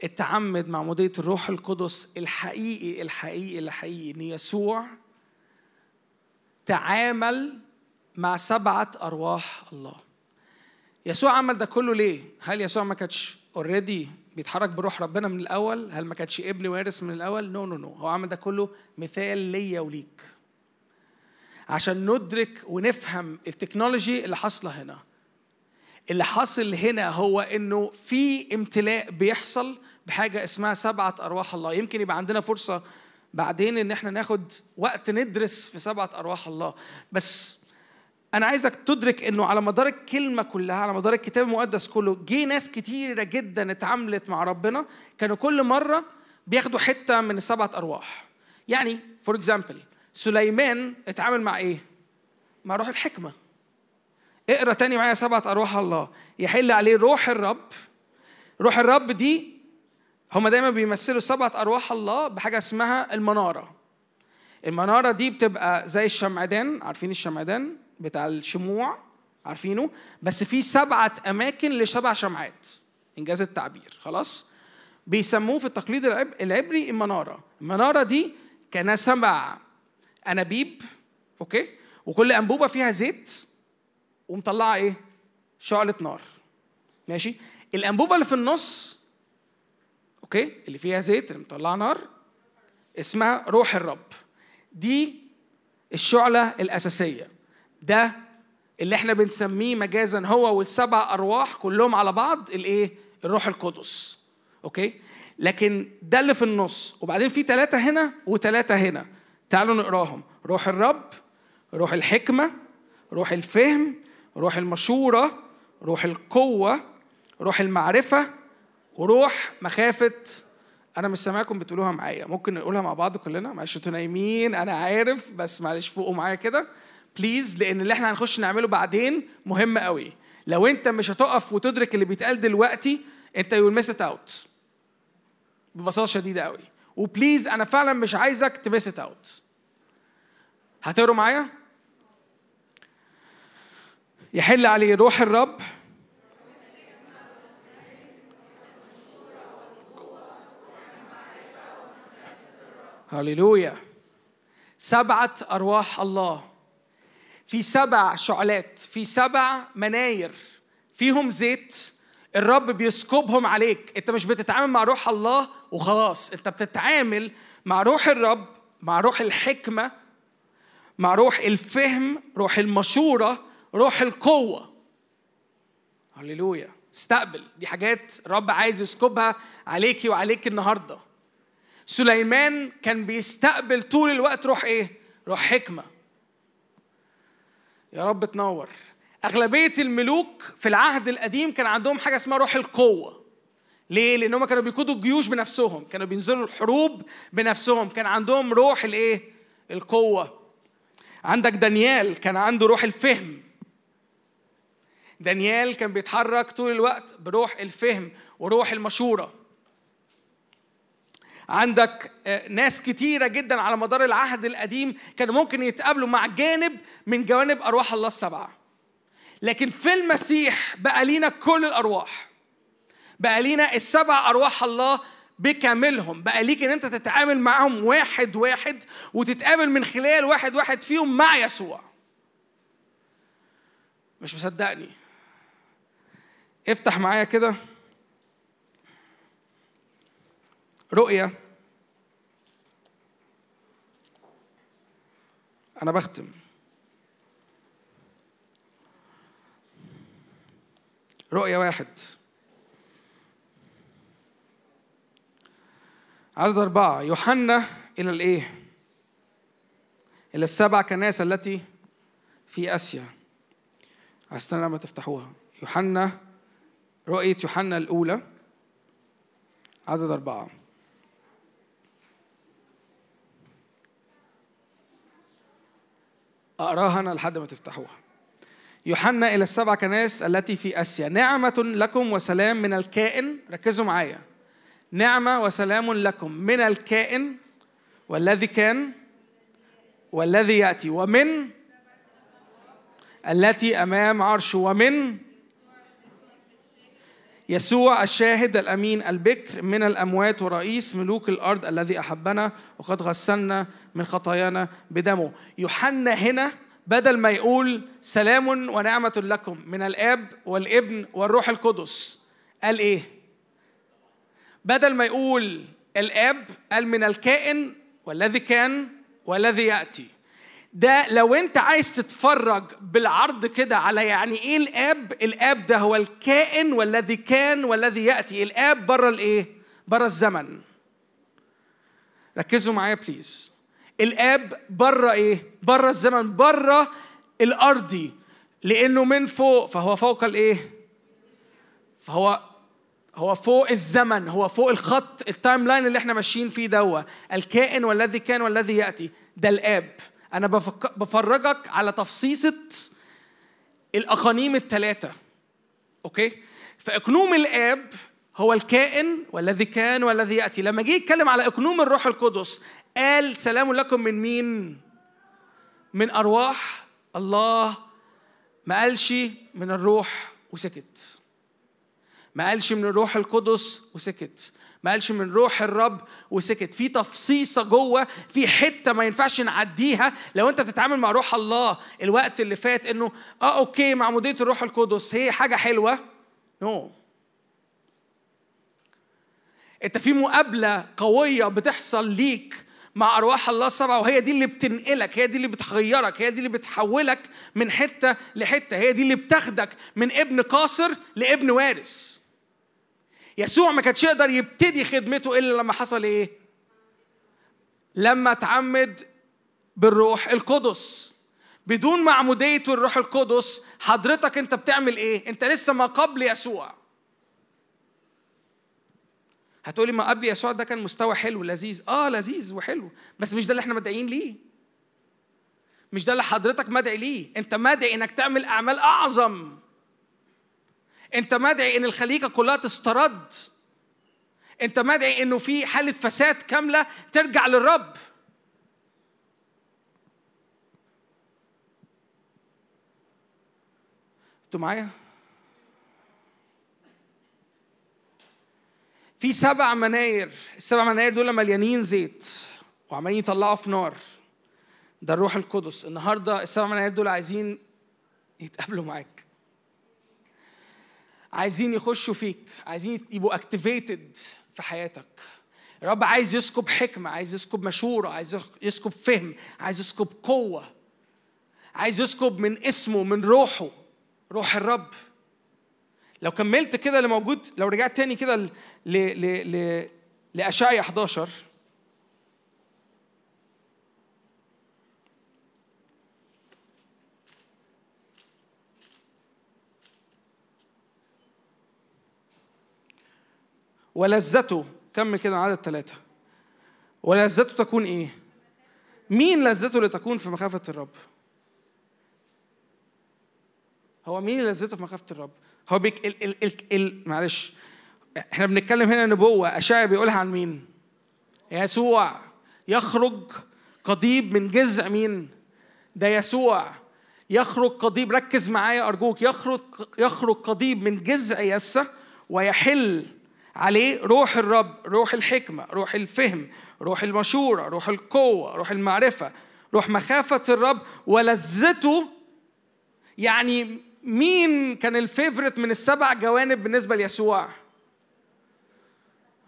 اتعمد معمودية الروح القدس الحقيقي الحقيقي الحقيقي إن يسوع تعامل مع سبعة أرواح الله. يسوع عمل ده كله ليه؟ هل يسوع ما كانش already بيتحرك بروح ربنا من الأول؟ هل ما كانش ابن وارث من الأول؟ no no no هو عمل ده كله مثال ليا وليك عشان ندرك ونفهم ال technology اللي حاصلة هنا اللي حاصل هنا هو إنه في امتلاء بيحصل بحاجة اسمها سبعة أرواح الله يمكن يبقى عندنا فرصة بعدين إن إحنا ناخد وقت ندرس في سبعة أرواح الله بس أنا عايزك تدرك إنه على مدار الكلمة كلها على مدار الكتاب المقدس كله جه ناس كتيرة جدا اتعاملت مع ربنا كانوا كل مرة بياخدوا حتة من السبعه أرواح. يعني for example سليمان اتعامل مع إيه؟ مع روح الحكمة. اقرأ تاني معايا سبعة أرواح الله. يحل عليه روح الرب. روح الرب دي هما دايما بيمثلوا سبعة أرواح الله بحاجة اسمها المنارة. المنارة دي بتبقى زي الشمعدان عارفين الشمعدان؟ بتاع الشموع عارفينه بس في سبعة أماكن لسبع شمعات إنجاز التعبير خلاص بيسموه في التقليد العب- العبري المنارة المنارة دي كان سبع أنابيب أوكي وكل أنبوبة فيها زيت ومطلعة إيه؟ شعلة نار. ماشي؟ الأنبوبة اللي في النص okay؟ اللي فيها زيت اللي مطلعة نار اسمها روح الرب. دي الشعلة الأساسية. ده اللي إحنا بنسميه مجازا هو والسبع أرواح كلهم على بعض الإيه؟ الروح القدس. okay؟ لكن ده اللي في النص وبعدين في ثلاثة هنا وثلاثة هنا. تعالوا نقراهم. روح الرب، روح الحكمة، روح الفهم روح المشورة روح القوة روح المعرفة وروح مخافة أنا مش سامعكم بتقولوها معايا ممكن نقولها مع بعض كلنا معلش أنتوا نايمين أنا عارف بس معلش فوقوا معايا كده please لأن اللي إحنا هنخش نعمله بعدين مهم قوي. لو أنت مش هتقف وتدرك اللي بيتقال دلوقتي أنت you miss it out ببساطة شديدة قوي. وبليز أنا فعلا مش عايزك تميس ات أوت هتقروا معايا؟ يحل عليه روح الرب. هللويا. سبعة أرواح الله. في سبع شعلات في سبع مناير فيهم زيت الرب بيسكبهم عليك. انت مش بتتعامل مع روح الله وخلاص انت بتتعامل مع روح الرب مع روح الحكمة مع روح الفهم روح المشورة روح القوة. هللويا. استقبل. دي حاجات الرب عايز يسكبها عليكي وعليك النهارده. سليمان كان بيستقبل طول الوقت روح إيه؟ روح حكمة. يا رب تنور أغلبية الملوك في العهد القديم كان عندهم حاجة اسمها روح القوة ليه؟ لأن هم كانوا بيقودوا الجيوش بنفسهم، كانوا بينزلوا الحروب بنفسهم، كان عندهم روح الإيه؟ القوة. عندك دانيال كان عنده روح الفهم دانيال كان بيتحرك طول الوقت بروح الفهم وروح المشورة عندك آه، ناس كتيرة جدا على مدار العهد القديم كانوا ممكن يتقابلوا مع جانب من جوانب أرواح الله السبعة. لكن في المسيح بقى لينا كل الأرواح. بقى لينا السبع أرواح الله بكاملهم. بقى ليك إن أنت تتعامل معهم واحد واحد وتتقابل من خلال واحد واحد فيهم مع يسوع. مش مصدقني. افتح معايا كده. رؤية. أنا بختم. رؤية واحد. عدد أربعة. يوحنا إلى الإيه؟ إلى السبع كنائس التي في آسيا. استنى لما تفتحوها. يوحنا رؤية يوحنا الأولى. عدد أربعة. أقراها أنا لحد ما تفتحوها. يوحنا إلى السبع كنائس التي في آسيا. نعمة لكم وسلام من الكائن. ركزوا معايا. نعمة وسلام لكم من الكائن والذي كان والذي يأتي. ومن التي أمام عرشه. ومن يسوع الشاهد الأمين البكر من الأموات ورئيس ملوك الأرض الذي أحبنا وقد غسلنا من خطايانا بدمه. يوحنا هنا بدل ما يقول سلام ونعمة لكم من الآب والابن والروح القدس. قال إيه؟ بدل ما يقول الآب قال من الكائن والذي كان والذي يأتي. ده لو انت عايز تتفرج بالعرض كده على يعني إيه الاب الاب ده هو الكائن والذي كان والذي يأتي. الاب بره الايه؟ بره الزمن. ركزوا معايا please الاب بره إيه؟ بره الزمن بره الارضي. لأنه من فوق فهو فوق الايه؟ فهو هو فوق الزمن هو فوق الخط ال time line اللي إحنا ماشيين فيه دوا الكائن والذي كان والذي يأتي. ده الاب. بفك... بفرجك على تفصيصة الأقانيم الثلاثه أوكي؟ فإقنوم الآب هو الكائن والذي كان والذي يأتي. لما جه يتكلم على إقنوم الروح القدس قال سلام لكم من مين؟ من أرواح الله. ما قالش من الروح وسكت. ما قالش من الروح القدس وسكت. ما قالش من روح الرب وسكت. في تفصيصة جوه في حتة ما ينفعش نعديها لو انت بتتعامل مع روح الله الوقت اللي فات انه آه okay معمودية الروح القدس هي حاجة حلوة. no. no. انت في مقابلة قوية بتحصل ليك مع أرواح الله السبعة وهي دي اللي بتنقلك هي دي اللي بتغيرك هي دي اللي بتحولك من حتة لحتة هي دي اللي بتاخدك من ابن قاصر لابن وارث. يسوع ما كانش يقدر يبتدي خدمته إلا لما حصل إيه؟ لما اتعمد بالروح القدس. بدون معمودية الروح القدس حضرتك أنت بتعمل إيه؟ أنت لسه ما قبل يسوع. هتقولي ما قبل يسوع ده كان مستوى حلو لذيذ. آه لذيذ وحلو. بس مش ده اللي إحنا مدعيين ليه؟ مش ده اللي حضرتك مدعي ليه؟ أنت مدعي إنك تعمل أعمال أعظم. انت مدعي ان الخليقة كلها تسترد. انت مدعي انه في حالة فساد كاملة ترجع للرب. أنتوا معايا؟ في سبع مناير. السبع مناير دول مليانين زيت وعمالين يطلعوا في نار ده الروح القدس. النهارده السبع مناير دول عايزين يتقابلوا معاك. عايزين يخشوا فيك عايزين يبقوا activated في حياتك. الرب عايز يسكب حكمة عايز يسكب مشورة عايز يسكب فهم عايز يسكب قوة عايز يسكب من اسمه من روحه روح الرب. لو كملت كده اللي موجود لو رجعت تاني كده لأشعيا 11 ولذته كمل كده عدد ثلاثة ولذته تكون إيه؟ مين لذته اللي تكون في مخافة الرب؟ هو مين لذته في مخافة الرب؟ هو بيك ال ال ال ال معلش إحنا بنتكلم هنا نبوة أشعيا بيقولها عن مين؟ يسوع يخرج قضيب من جذع مين؟ ده يسوع يخرج قضيب ركز معايا أرجوك يخرج يخرج قضيب من جذع يسة ويحل عليه روح الرب روح الحكمة روح الفهم روح المشورة روح القوة روح المعرفة روح مخافة الرب ولذته. يعني مين كان الفيفورت من السبع جوانب بالنسبة ليسوع؟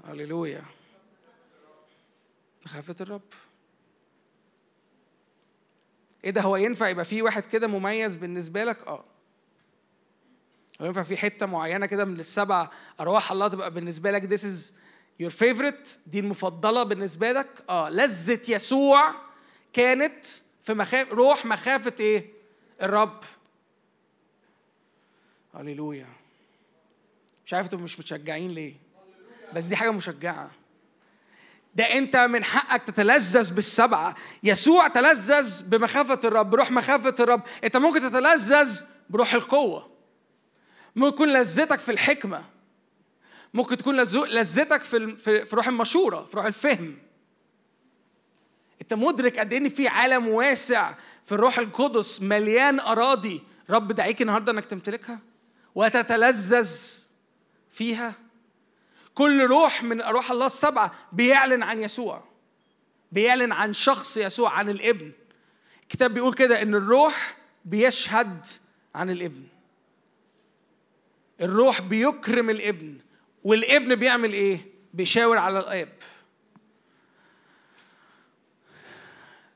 هللويا. مخافة الرب. إيه ده هو ينفع يبقى في واحد كده مميز بالنسبة لك؟ آه. ينفع في حتة معينة كده من السبع أرواح الله تبقى بالنسبة لك this is your favorite دي المفضلة بالنسبة لك. آه لذة يسوع كانت في مخاف روح مخافة إيه؟ الرب. هللويا. مش عارف أنتوا مش متشجعين ليه بس دي حاجة مشجعة. ده انت من حقك تتلذذ بالسبعه يسوع تلذذ بمخافة الرب بروح مخافة الرب. انت ممكن تتلذذ بروح القوة. ممكن يكون لذتك في الحكمة. ممكن تكون لذتك في في روح المشورة في روح الفهم. انت مدرك قد إن في عالم واسع في الروح القدس مليان أراضي. رب دعيك النهارده إنك تمتلكها وتتلذذ فيها. كل روح من أرواح الله السبعة بيعلن عن يسوع. بيعلن عن شخص يسوع عن الابن. الكتاب بيقول كده إن الروح بيشهد عن الابن. الروح بيكرم الابن والابن بيعمل إيه؟ بيشاور على الآب.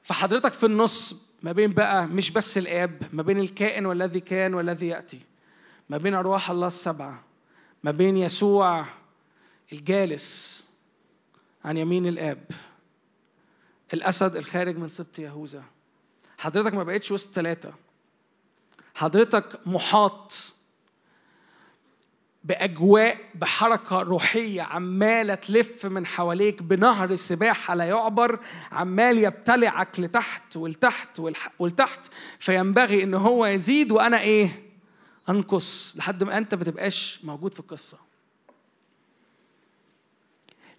فحضرتك في النص ما بين بقى مش بس الآب ما بين الكائن والذي كان والذي يأتي ما بين أرواح الله السبعة ما بين يسوع الجالس عن يمين الآب الأسد الخارج من سبط يهوذا. حضرتك ما بقتش وسط ثلاثة. حضرتك محاط. بأجواء بحركة روحية عمالة تلف من حواليك بنهر السباحة لا يعبر عمال يبتلعك لتحت ولتحت ولتحت فينبغي إن هو يزيد وأنا إيه؟ أنقص لحد ما أنت ما بتبقاش موجود في القصة.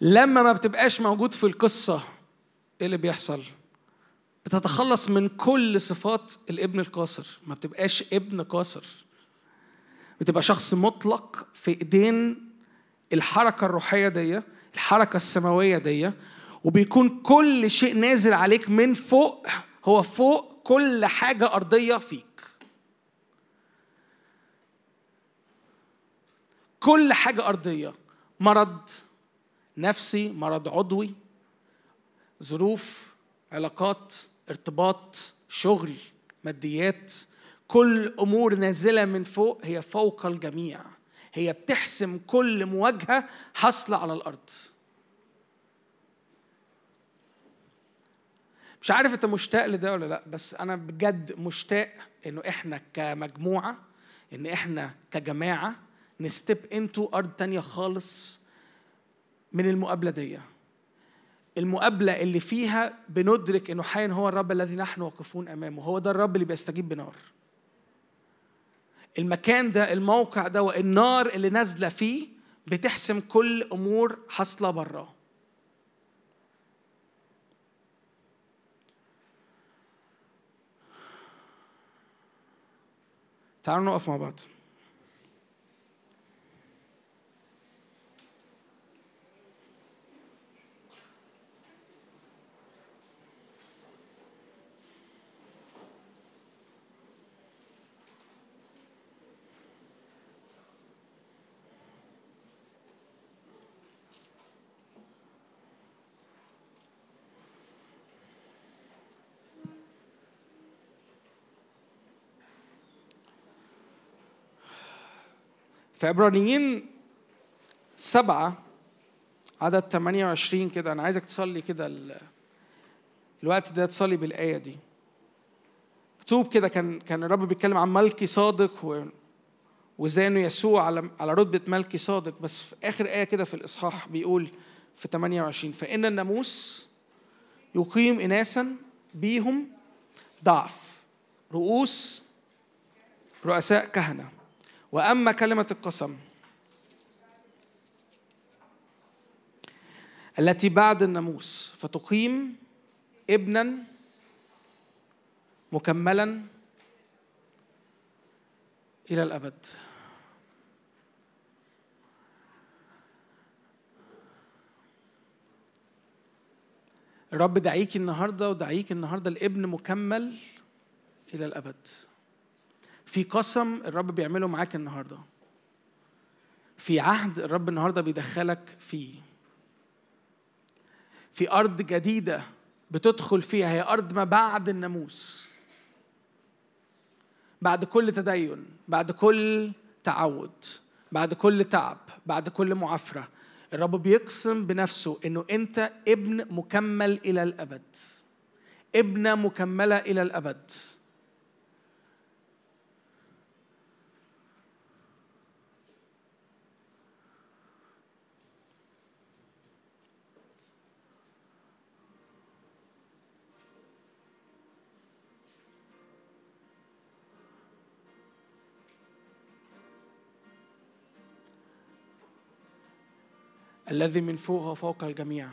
لما ما بتبقاش موجود في القصة إيه اللي بيحصل؟ بتتخلص من كل صفات الابن القاصر ما بتبقاش ابن قاصر. بتبقى شخص مطلق في إيدين الحركة الروحية دي الحركة السماوية دي وبيكون كل شيء نازل عليك من فوق هو فوق كل حاجة أرضية فيك. كل حاجة أرضية مرض نفسي مرض عضوي ظروف علاقات ارتباط شغل ماديات كل أمور نازلة من فوق هي فوق الجميع. هي بتحسم كل مواجهة حاصلة على الأرض. مش عارف أنت مشتاق لده ولا لأ بس أنا بجد مشتاق إنه إحنا كمجموعة إن إحنا كجماعة نستيب انتو أرض تانية خالص من المقابلة دي. المقابلة اللي فيها بندرك إنه حي هو الرب الذي نحن واقفون أمامه. هو ده الرب اللي بيستجيب بنار. المكان ده الموقع ده والنار اللي نازلة فيه بتحسم كل أمور حاصلة براه تعالوا نقف مع بعض. في عبرانيين سبعة عدد 28 كده. أنا عايزك تصلي كده ال- الوقت ده تصلي بالآية دي. مكتوب كده كان كان الرب بيتكلم عن ملكي صادق و وازاي انه يسوع على على رتبة ملكي صادق. بس في آخر آية كده في الإصحاح بيقول في 28 فإن الناموس يقيم اناسا بيهم ضعف رؤوس رؤساء كهنة. وأما كلمة القسم التي بعد الناموس فتقيم ابنا مكملا إلى الأبد. الرب دعيك النهارده ودعيك النهارده الابن مكمل إلى الأبد. في قسم الرب بيعمله معاك النهارده. في عهد الرب النهارده بيدخلك فيه. في أرض جديدة بتدخل فيها. هي أرض ما بعد الناموس. بعد كل تدين. بعد كل تعود. بعد كل تعب. بعد كل معافرة. الرب بيقسم بنفسه إنه أنت ابن مكمل إلى الأبد. ابنة مكملة إلى الأبد. الذي من فوق هو فوق الجميع.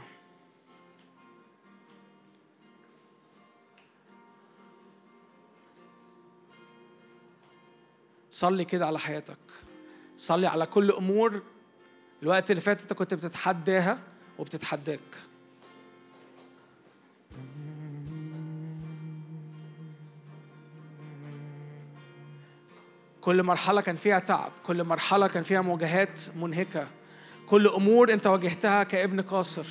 صلي كده على حياتك. صلي على كل أمور الوقت اللي فات انت كنت بتتحداها وبتتحداك. كل مرحلة كان فيها تعب كل مرحلة كان فيها مواجهات منهكة. كل أمور أنت واجهتها كابن قاصر.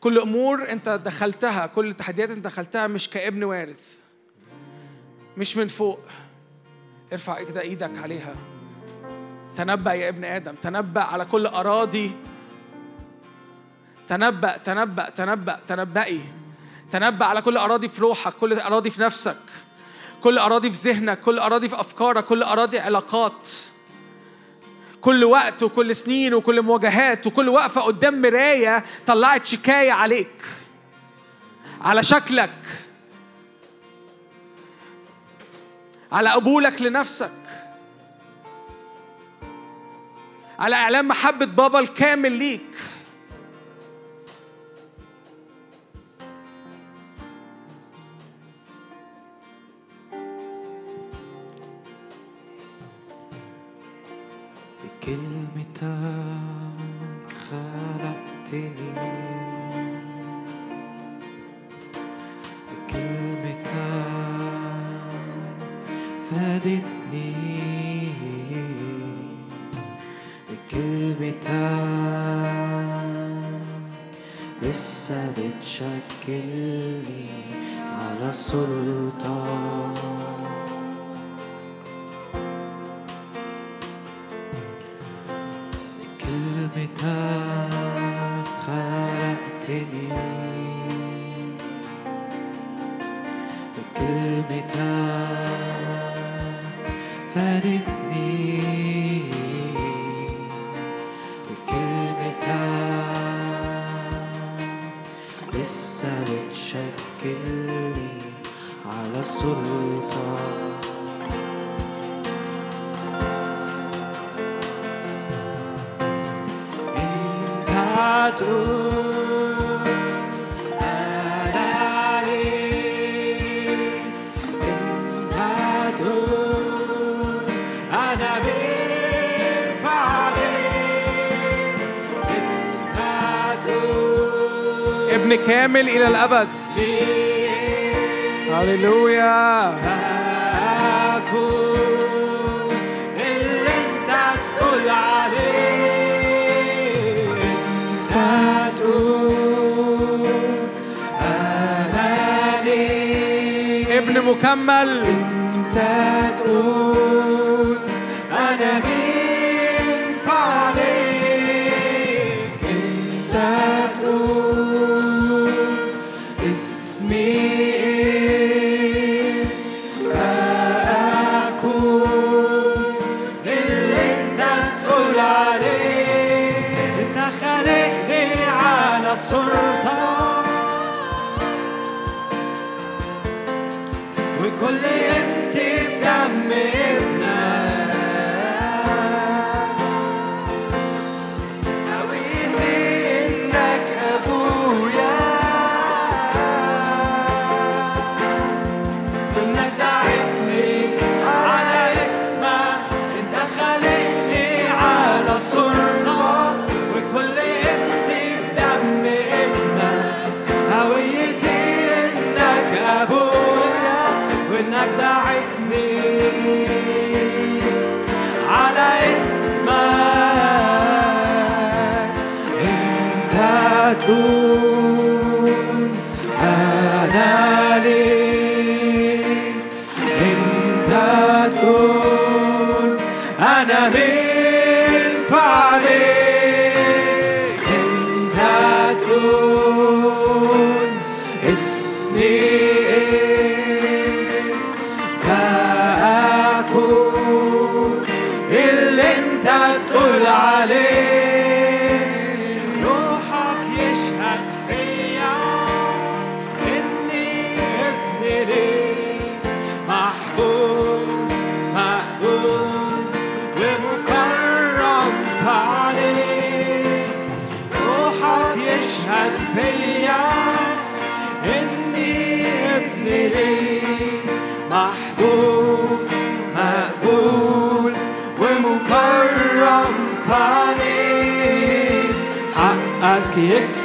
كل أمور أنت دخلتها كل تحديات أنت دخلتها مش كابن وارث مش من فوق. ارفع كده إيدك عليها. تنبأ يا ابن آدم تنبأ على كل أراضي. تنبأ تنبأ تنبأ تنبئي تنبأ على كل أراضي في روحك كل أراضي في نفسك. كل أراضي في ذهنك كل أراضي في أفكارك كل أراضي علاقات. كل وقت وكل سنين وكل مواجهات وكل وقفة قدام مراية طلعت شكاية عليك على شكلك على قبولك لنفسك على إعلان محبة بابا الكامل ليك. بكلمتك خلقتني. كامل إلى الأبد. هللويا. اللي أنت تقول عليه أنت تقول ليك ابن مكمل. أنت تقول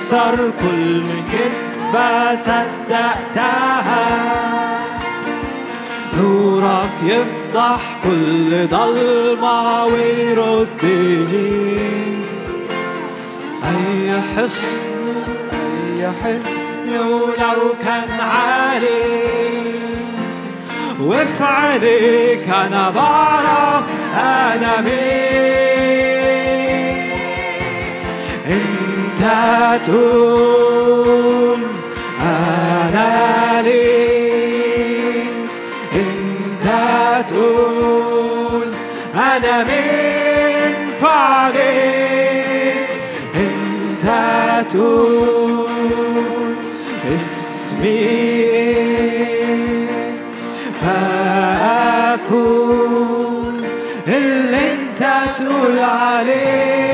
يكسر كل كذبة صدقتها نورك يفضح كل ضلمة ويردني. أي حصن أي حصن ولو كان عالي. وفي عينيك أنا بعرف أنا مين تقول أنا ليك أنت تقول أنا مين فعليك أنت تقول اسمي. فأكون اللي أنت تقول عليه.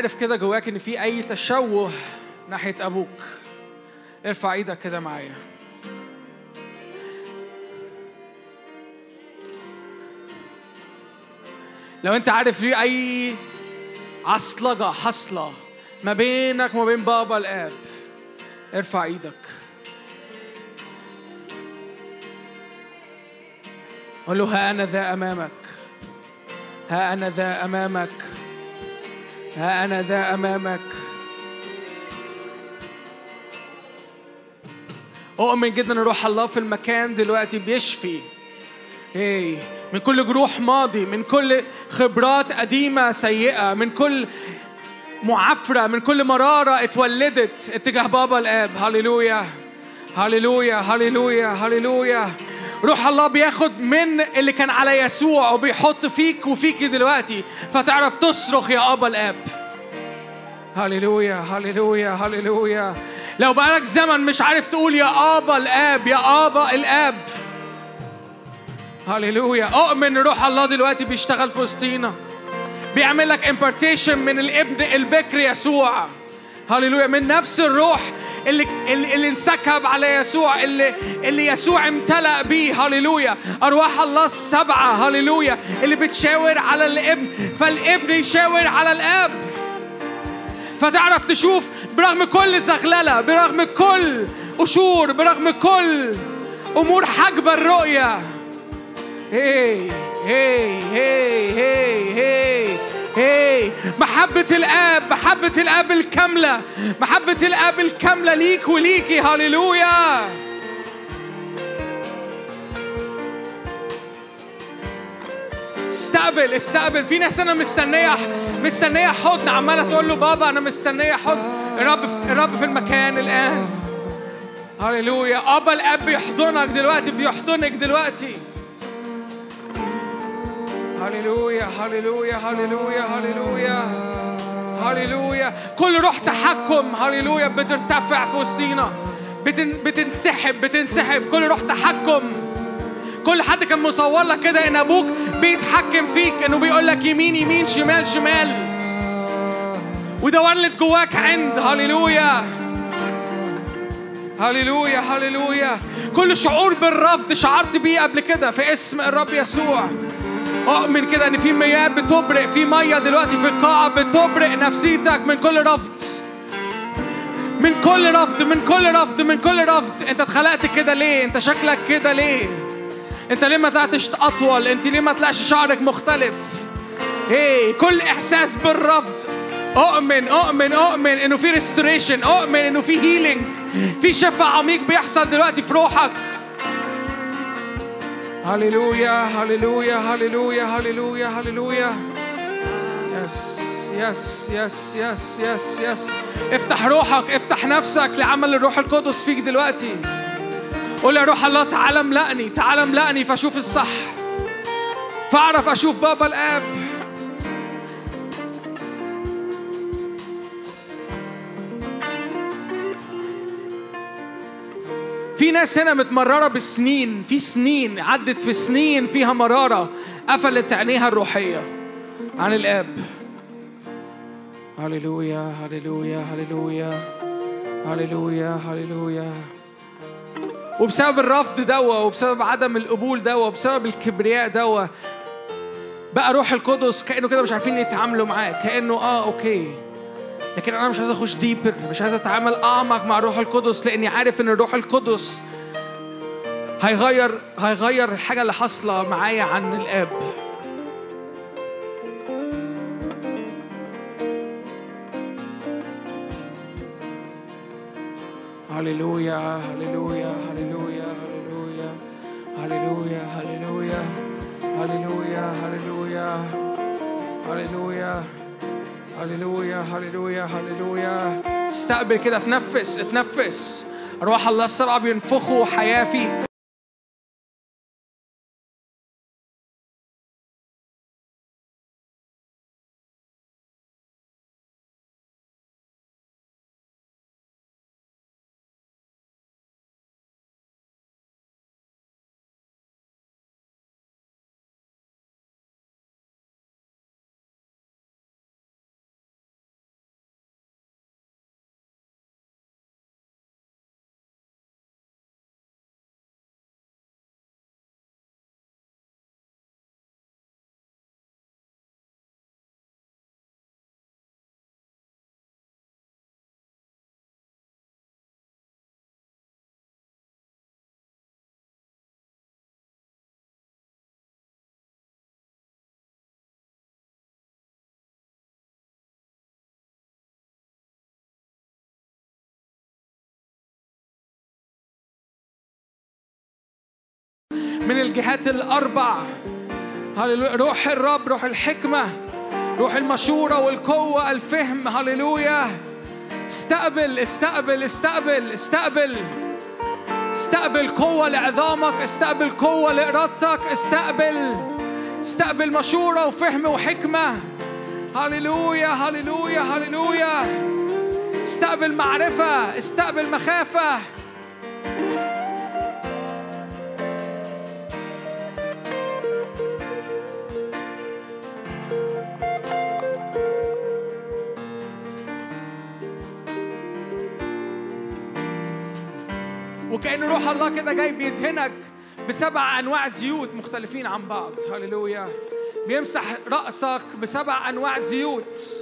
عارف كده جواك إن في أي تشوه ناحية أبوك. ارفع إيدك كده معايا. لو أنت عارف في أي عصلجة حصلة ما بينك وما بين بابا الآب ارفع إيدك. قول له ها أنا ذا أمامك ها أنا ذا أمامك. ها أنا ذا أمامك. أؤمن جدا إن روح الله في المكان دلوقتي بيشفي. إيه من كل جروح ماضي من كل خبرات قديمة سيئة من كل معفرة من كل مرارة اتولدت اتجاه بابا الآب. هللويا هللويا هللويا هللويا. روح الله بياخد من اللي كان على يسوع وبيحط فيك وفيكي دلوقتي. فتعرف تصرخ يا أبا الآب. هللويا هللويا هللويا. لو بقالك زمن مش عارف تقول يا أبا الآب يا أبا الآب. هللويا. أؤمن روح الله دلوقتي بيشتغل في وسطينا. بيعمل لك امبارتيشن من الابن البكر يسوع. هللويا. من نفس الروح اللي اللي, انسكب على يسوع اللي اللي يسوع امتلأ بيه. هللويا. أرواح الله السبعة. هللويا. اللي بتشاور على الإبن. فالإبن يشاور على الآب. فتعرف تشوف برغم كل زغللة برغم كل قشور برغم كل أمور حاجبه الرؤيه هي هي هي هي هي. محبة الآب محبة الآب الكاملة محبة الآب الكاملة ليك وليكي. هللويا استقبل استقبل. في ناس أنا مستنية مستنية حضن. عمالة تقول له بابا أنا مستنية حضن. الرب الرب في المكان الآن. هللويا أبا الآب بيحضنك دلوقتي بيحضنك دلوقتي. هللويا هللويا هللويا هللويا هللويا كل روح تحكم. هللويا بترتفع في وسطينا. بتن بتنسحب بتنسحب. كل روح تحكم. كل حد كان مصور لك كده إن أبوك بيتحكم فيك إنه بيقول لك يمين يمين شمال شمال. وده ولد جواك عند هللويا هللويا هللويا كل شعور بالرفض شعرت بيه قبل كده في اسم الرب يسوع. أؤمن كده إن في مياه بتبرق في ميه دلوقتي في القاعة بتبرق نفسيتك من كل رفض. من كل رفض من كل رفض من كل رفض. أنت اتخلقت كده ليه؟ أنت شكلك كده ليه؟ أنت ليه ما طلعتش أطول؟ أنت ليه ما طلعش شعرك مختلف؟ إيه كل إحساس بالرفض. أؤمن أؤمن أؤمن إنه في restoration أؤمن إنه في healing في شفاء عميق بيحصل دلوقتي في روحك. هللويا هللويا هللويا هللويا هللويا yes yes yes yes yes yes افتح روحك افتح نفسك لعمل الروح القدس فيك دلوقتي. قول يا روح الله تعالى املأني تعالى املأني فأشوف الصح. فأعرف أشوف بابا الآب. في ناس هنا متمررة بسنين في سنين عدت في سنين فيها مرارة قفلت عينيها الروحية عن الآب. هللويا هللويا هللويا هللويا هللويا. وبسبب الرفض دوا وبسبب عدم القبول دوا وبسبب الكبرياء دوا بقى روح القدس كأنه كده مش عارفين يتعاملوا معاه كأنه آه okay. لكن أنا مش عايز أخش ديبر مش عايز أتعامل أعمق مع الروح القدس لأني عارف إن الروح القدس هيغير هيغير الحاجة اللي حاصلة معايا عن الآب. هللويا هللويا هللويا هللويا هللويا هللويا هللويا هللويا هللويا. هللويا هللويا هللويا استقبل كده اتنفس اتنفس. روح الله السبعة بينفخوا حياة فيك من الجهات الأربع. روح الرب روح الحكمة روح المشورة والقوة الفهم. هللويا. استقبل استقبل استقبل استقبل. استقبل قوة لعظامك استقبل قوة لإرادتك. استقبل. استقبل مشورة وفهم وحكمة. هللويا هللويا هللويا. استقبل معرفة استقبل مخافة. وكأن روح الله كده جاي بيدهنك بسبع أنواع زيوت مختلفين عن بعض. هللويا. بيمسح رأسك بسبع أنواع زيوت.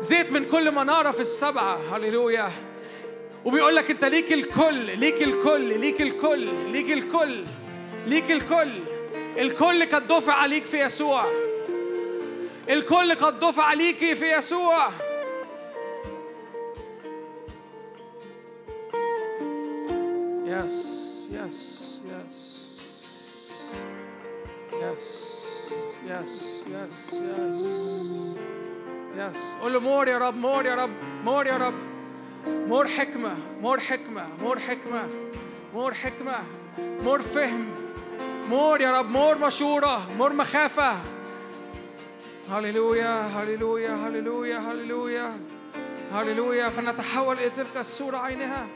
زيت من كل منارة في السبعة. هللويا. وبيقول لك أنت ليك الكل ليك الكل ليك الكل ليك الكل ليك الكل. الكل قد دفع عليك في يسوع. الكل قد دفع عليك في يسوع. Yes, yes, yes. Yes, yes, yes, yes. Yes. قول له more يا رب. more يا رب. more يا رب. more حكمة. more حكمة. more حكمة. more حكمة. more فهم. more يا رب. more مشورة. more مخافة. هللويا هللويا هللويا هللويا. هللويا. فنتحول إلى تلك الصورة عينها.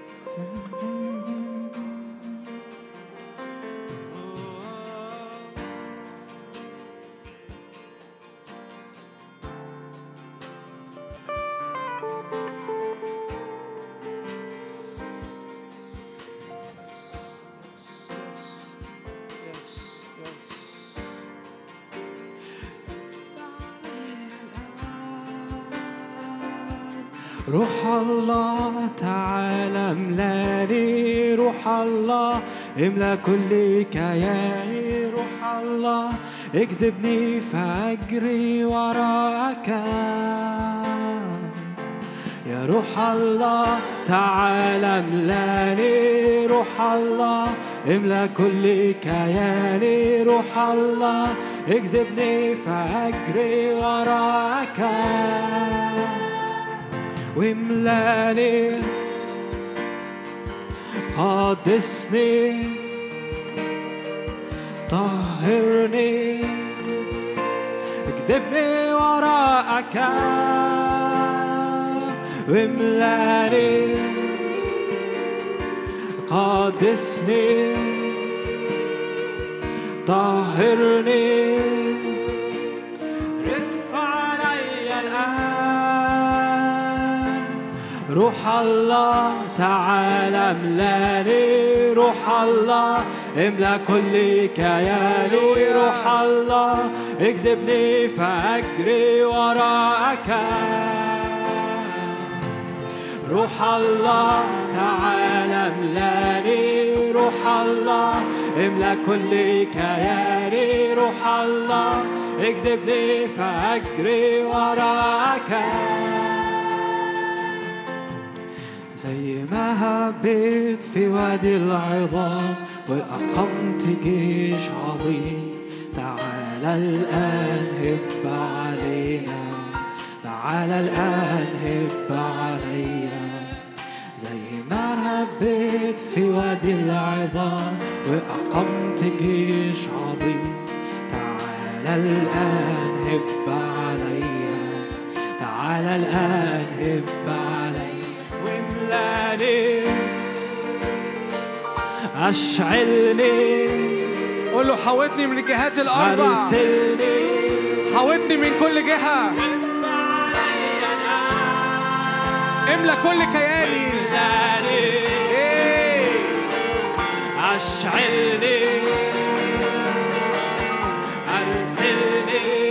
املأ كل كياني روح الله. اجذبني فاجري وراك. يا روح الله تعالى املأني روح الله. املأ كل كياني روح الله. اجذبني فاجري وراك. واملأني قدسني طهرني اجذبني وراءك واملأني. قدسني طهرني روح الله تعالى أملاني روح الله املأ كل كياني روح الله اجذبني فأجري وراءك. روح الله تعالى أملاني. روح الله املأ كل كياني روح الله اجذبني فأجري وراك زي ما هبيت في وادي العظام وأقمت جيش عظيم. تعال الآن هب علينا تعال الآن هب علينا. زي ما هبيت في وادي العظام وأقمت جيش عظيم. تعال الآن هب عليا تعال الآن هب عليا واملاني أشعلني. قول له حاوطني من الجهات الأربع. أرسلني حاوطني من كل جهة. املى كل كياني. إيه. أشعلني. أرسلني.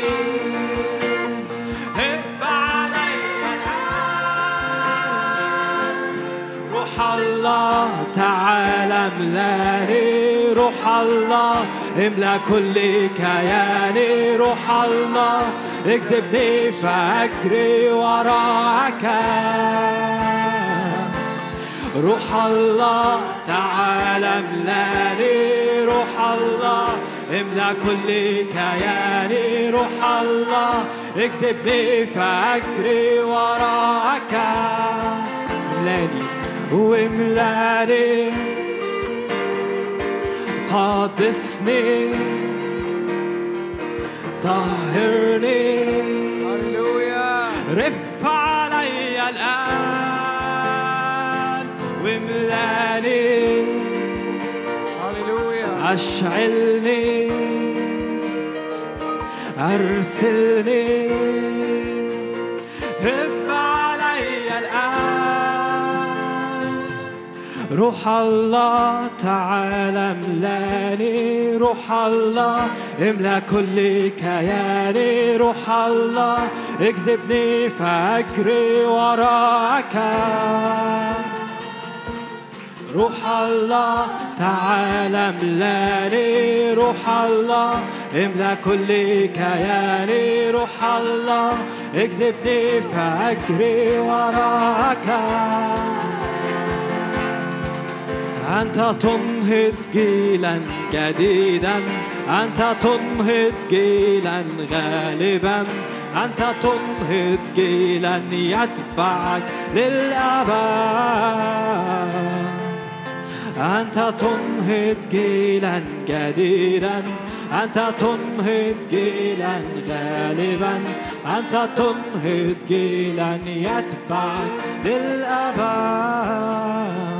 الله تعالى املأني روح الله املأ كل كياني روح الله. اكذبني فاجري وراك. روح الله تعالى املأني روح الله. املأ كل كياني روح الله. اكذبني فاجري وراك. املأني واملاني قدسني طهرني هللويا. رف علي الآن واملاني هللويا. أشعلني أرسلني. روح الله تعالى املاني روح الله املأ كل كياني روح الله اكذبني فاجري وراك. روح الله تعالى املاني روح الله املأ كل كياني روح الله اكذبني فاجري وراك. أنت تنهض جيلا جديدا. أنت تنهض جيلا غالبا. أنت تنهض جيلا يتبعك للأبد. أنت تنهض جيلا جديدا. أنت تنهض جيلا غالبا. أنت تنهض جيلا يتبعك للأبد.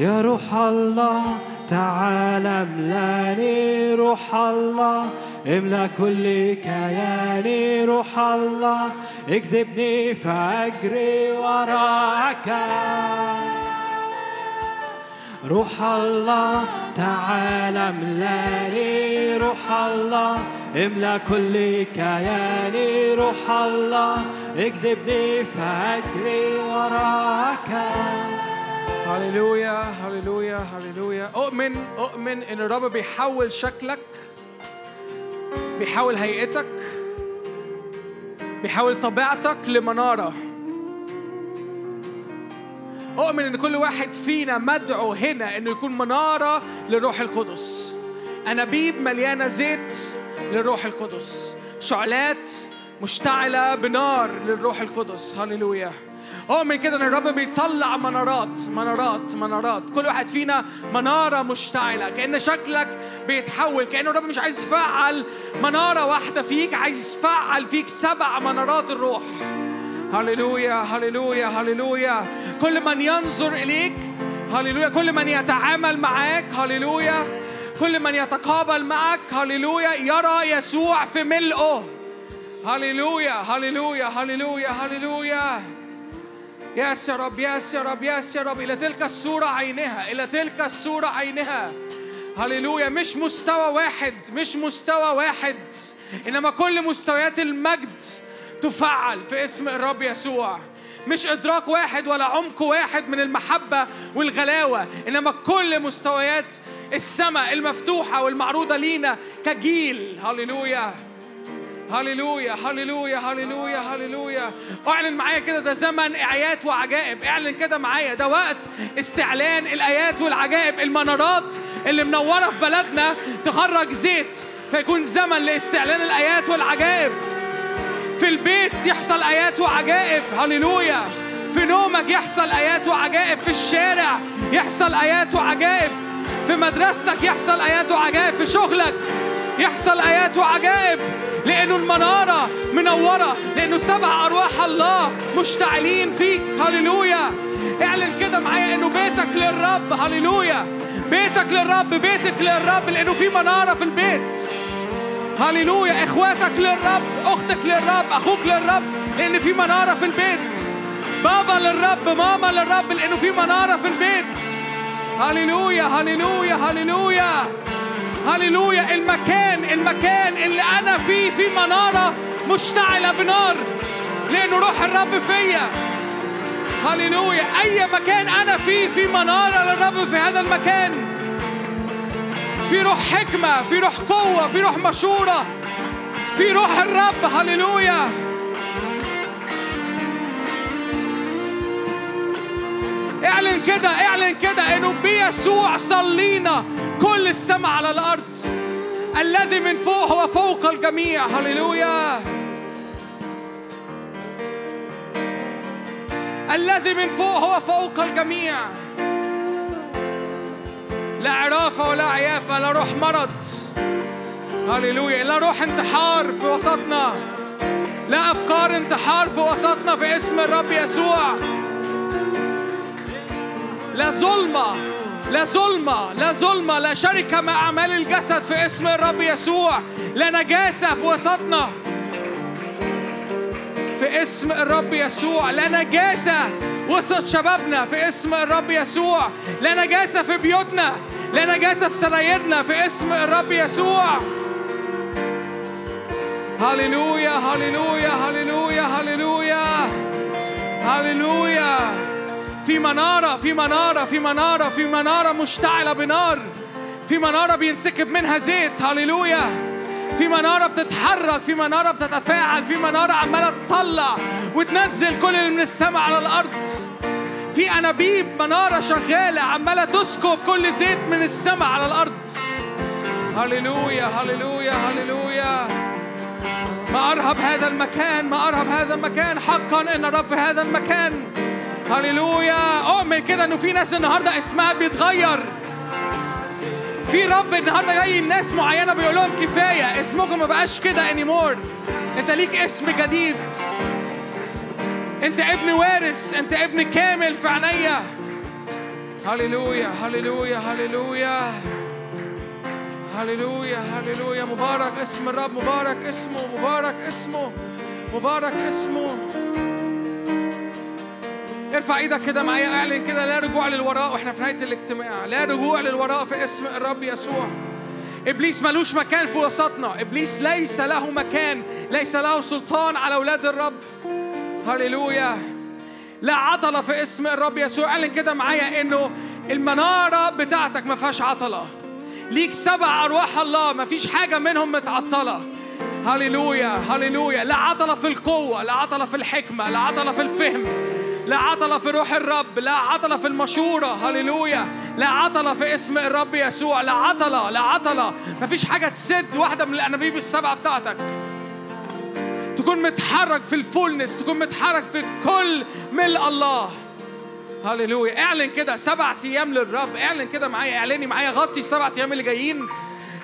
يا روح الله تعال املاني روح الله. املأ كل كياني روح الله. اكذبني فاجري وراك. روح الله تعال املاني روح الله. املأ كل كياني روح الله. اكذبني فاجري وراك. هللويا هللويا هللويا أؤمن أؤمن إن الرب بيحول شكلك بيحول هيئتك بيحول طبيعتك لمنارة. أؤمن إن كل واحد فينا مدعو هنا إنه يكون منارة للروح القدس. أنابيب مليانة زيت للروح القدس. شعلات مشتعلة بنار للروح القدس. هللويا أؤمن كده إن الرب بيطلع منارات منارات منارات. كل واحد فينا منارة مشتعلة. كأن شكلك بيتحول. كأن الرب مش عايز يفعل منارة واحدة فيك عايز يفعل فيك سبع منارات الروح. هللويا هللويا هللويا. كل من ينظر إليك هللويا. كل من يتعامل معاك هللويا. كل من يتقابل معك هللويا. يرى يسوع في ملئه هللويا هللويا هللويا هللويا. ياس يا رب ياس يا رب ياس يا رب. إلى تلك الصورة عينها إلى تلك الصورة عينها. هللويا مش مستوى واحد مش مستوى واحد. إنما كل مستويات المجد تفعل في اسم الرب يسوع. مش إدراك واحد ولا عمق واحد من المحبة والغلاوة. إنما كل مستويات السماء المفتوحة والمعروضة لينا كجيل. هللويا. هللويا هللويا هللويا هللويا. اعلن معايا كده ده زمن اعيات وعجائب. اعلن كده معايا ده وقت استعلان الايات والعجائب المنارات اللي منورة في بلدنا تخرج زيت فيكون زمن لاستعلان الايات والعجائب. في البيت يحصل ايات وعجائب هللويا. في نومك يحصل ايات وعجائب في الشارع يحصل ايات وعجائب. في مدرستك يحصل ايات وعجائب في شغلك يحصل آيات وعجائب لأنه المنارة منورة لأنه سبع أرواح الله مشتعلين فيك. هللويا. اعلن كده معايا إنه بيتك للرب. هللويا. بيتك للرب بيتك للرب لأنه في منارة في البيت. هللويا. إخواتك للرب أختك للرب أخوك للرب لأن في منارة في البيت. بابا للرب ماما للرب لأنه في منارة في البيت. هللويا هللويا هللويا. هللويا. المكان المكان اللي أنا فيه في منارة مشتعلة بنار لأنه روح الرب فيا. هللويا. أي مكان أنا فيه في منارة للرب في هذا المكان. في روح حكمة في روح قوة في روح مشورة في روح الرب. هللويا. اعلن كده اعلن كده انه بيسوع صلينا كل السماء على الأرض. الذي من فوق هو فوق الجميع. هللويا. الذي من فوق هو فوق الجميع. لا عرافة ولا عيافة لا روح مرض. هللويا. لا روح انتحار في وسطنا. لا أفكار انتحار في وسطنا في اسم الرب يسوع. لا ظلمة لا ظلمة لا ظلمة لا شركة مع أعمال الجسد في اسم الرب يسوع. لا نجاسة في وسطنا. في اسم الرب يسوع. لا نجاسة وسط شبابنا في اسم الرب يسوع. لا نجاسة في بيوتنا. لا نجاسة في سرايرنا في اسم الرب يسوع. هللويا هللويا هللويا هللويا هللويا. في منارة في منارة في منارة في منارة مشتعلة بنار. في منارة بينسكب منها زيت هللويا. في منارة بتتحرك في منارة بتتفاعل في منارة عمالة تطلع وتنزل كل اللي من السماء على الأرض. في أنابيب منارة شغالة عمالة تسكب كل زيت من السماء على الأرض. هللويا هللويا هللويا. ما أرهب هذا المكان ما أرهب هذا المكان. حقا إن الرب في هذا المكان. هللويا أؤمن كده إنه في ناس النهاردة اسمها بيتغير في رب النهارده جاي الناس معينه بيقول لهم كفايه اسمكم ما بقاش كده انيمور انت ليك اسم جديد انت ابن وارث انت ابن كامل في عينيا هللويا هللويا هللويا هللويا هللويا مبارك اسم الرب مبارك اسمه مبارك اسمه مبارك اسمه ارفع إيدك كده معايا اعلن كده لا رجوع للوراء وإحنا في نهاية الاجتماع. لا رجوع للوراء في اسم الرب يسوع. إبليس ملوش مكان في وسطنا. إبليس ليس له مكان ليس له سلطان على أولاد الرب. هللويا. لا عطلة في اسم الرب يسوع. اعلن كده معايا إنه المنارة بتاعتك ما فيهاش عطلة. ليك سبع أرواح الله ما فيش حاجة منهم متعطلة. هللويا هللويا. لا عطلة في القوة لا عطلة في الحكمة لا عطلة في الفهم. لا عطلة في روح الرب لا عطلة في المشورة. هللويا. لا عطلة في اسم الرب يسوع. لا عطلة لا عطلة مفيش حاجة تسد واحدة من الأنابيب السبعة بتاعتك. تكون متحرك في الفولنس تكون متحرك في كل ملء الله. هللويا. اعلن كده سبع أيام للرب. اعلن كده معايا اعلني معايا غطي السبع أيام اللي جايين.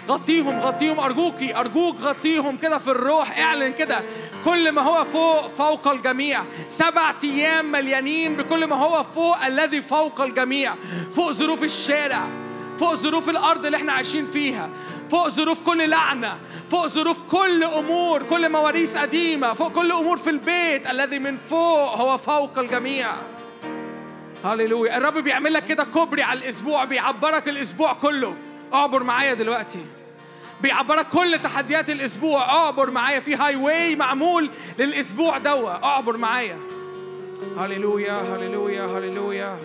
غطيهم غطيهم. أرجوكي أرجوك غطيهم كده في الروح. اعلن كده. كل ما هو فوق فوق الجميع. سبع أيام مليانين بكل ما هو فوق الذي فوق الجميع. فوق ظروف الشارع. فوق ظروف الأرض اللي إحنا عايشين فيها. فوق ظروف كل لعنة. فوق ظروف كل أمور كل مواريث قديمة. فوق كل أمور في البيت. الذي من فوق هو فوق الجميع. هللويا. الرب بيعمل لك كده كوبري على الأسبوع بيعبرك الأسبوع كله. اعبر معايا دلوقتي. بيعبرك كل تحديات الأسبوع. أعبر معايا في highway معمول للأسبوع دوا. أعبر معايا. هللويا هللويا هللويا.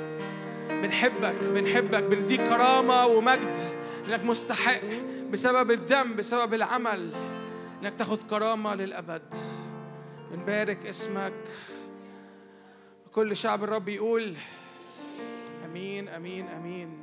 بنحبك بنحبك. بنديك كرامة ومجد انك مستحق بسبب الدم بسبب العمل. إنك تاخذ كرامة للأبد. بنبارك اسمك. كل شعب الرب يقول آمين آمين آمين.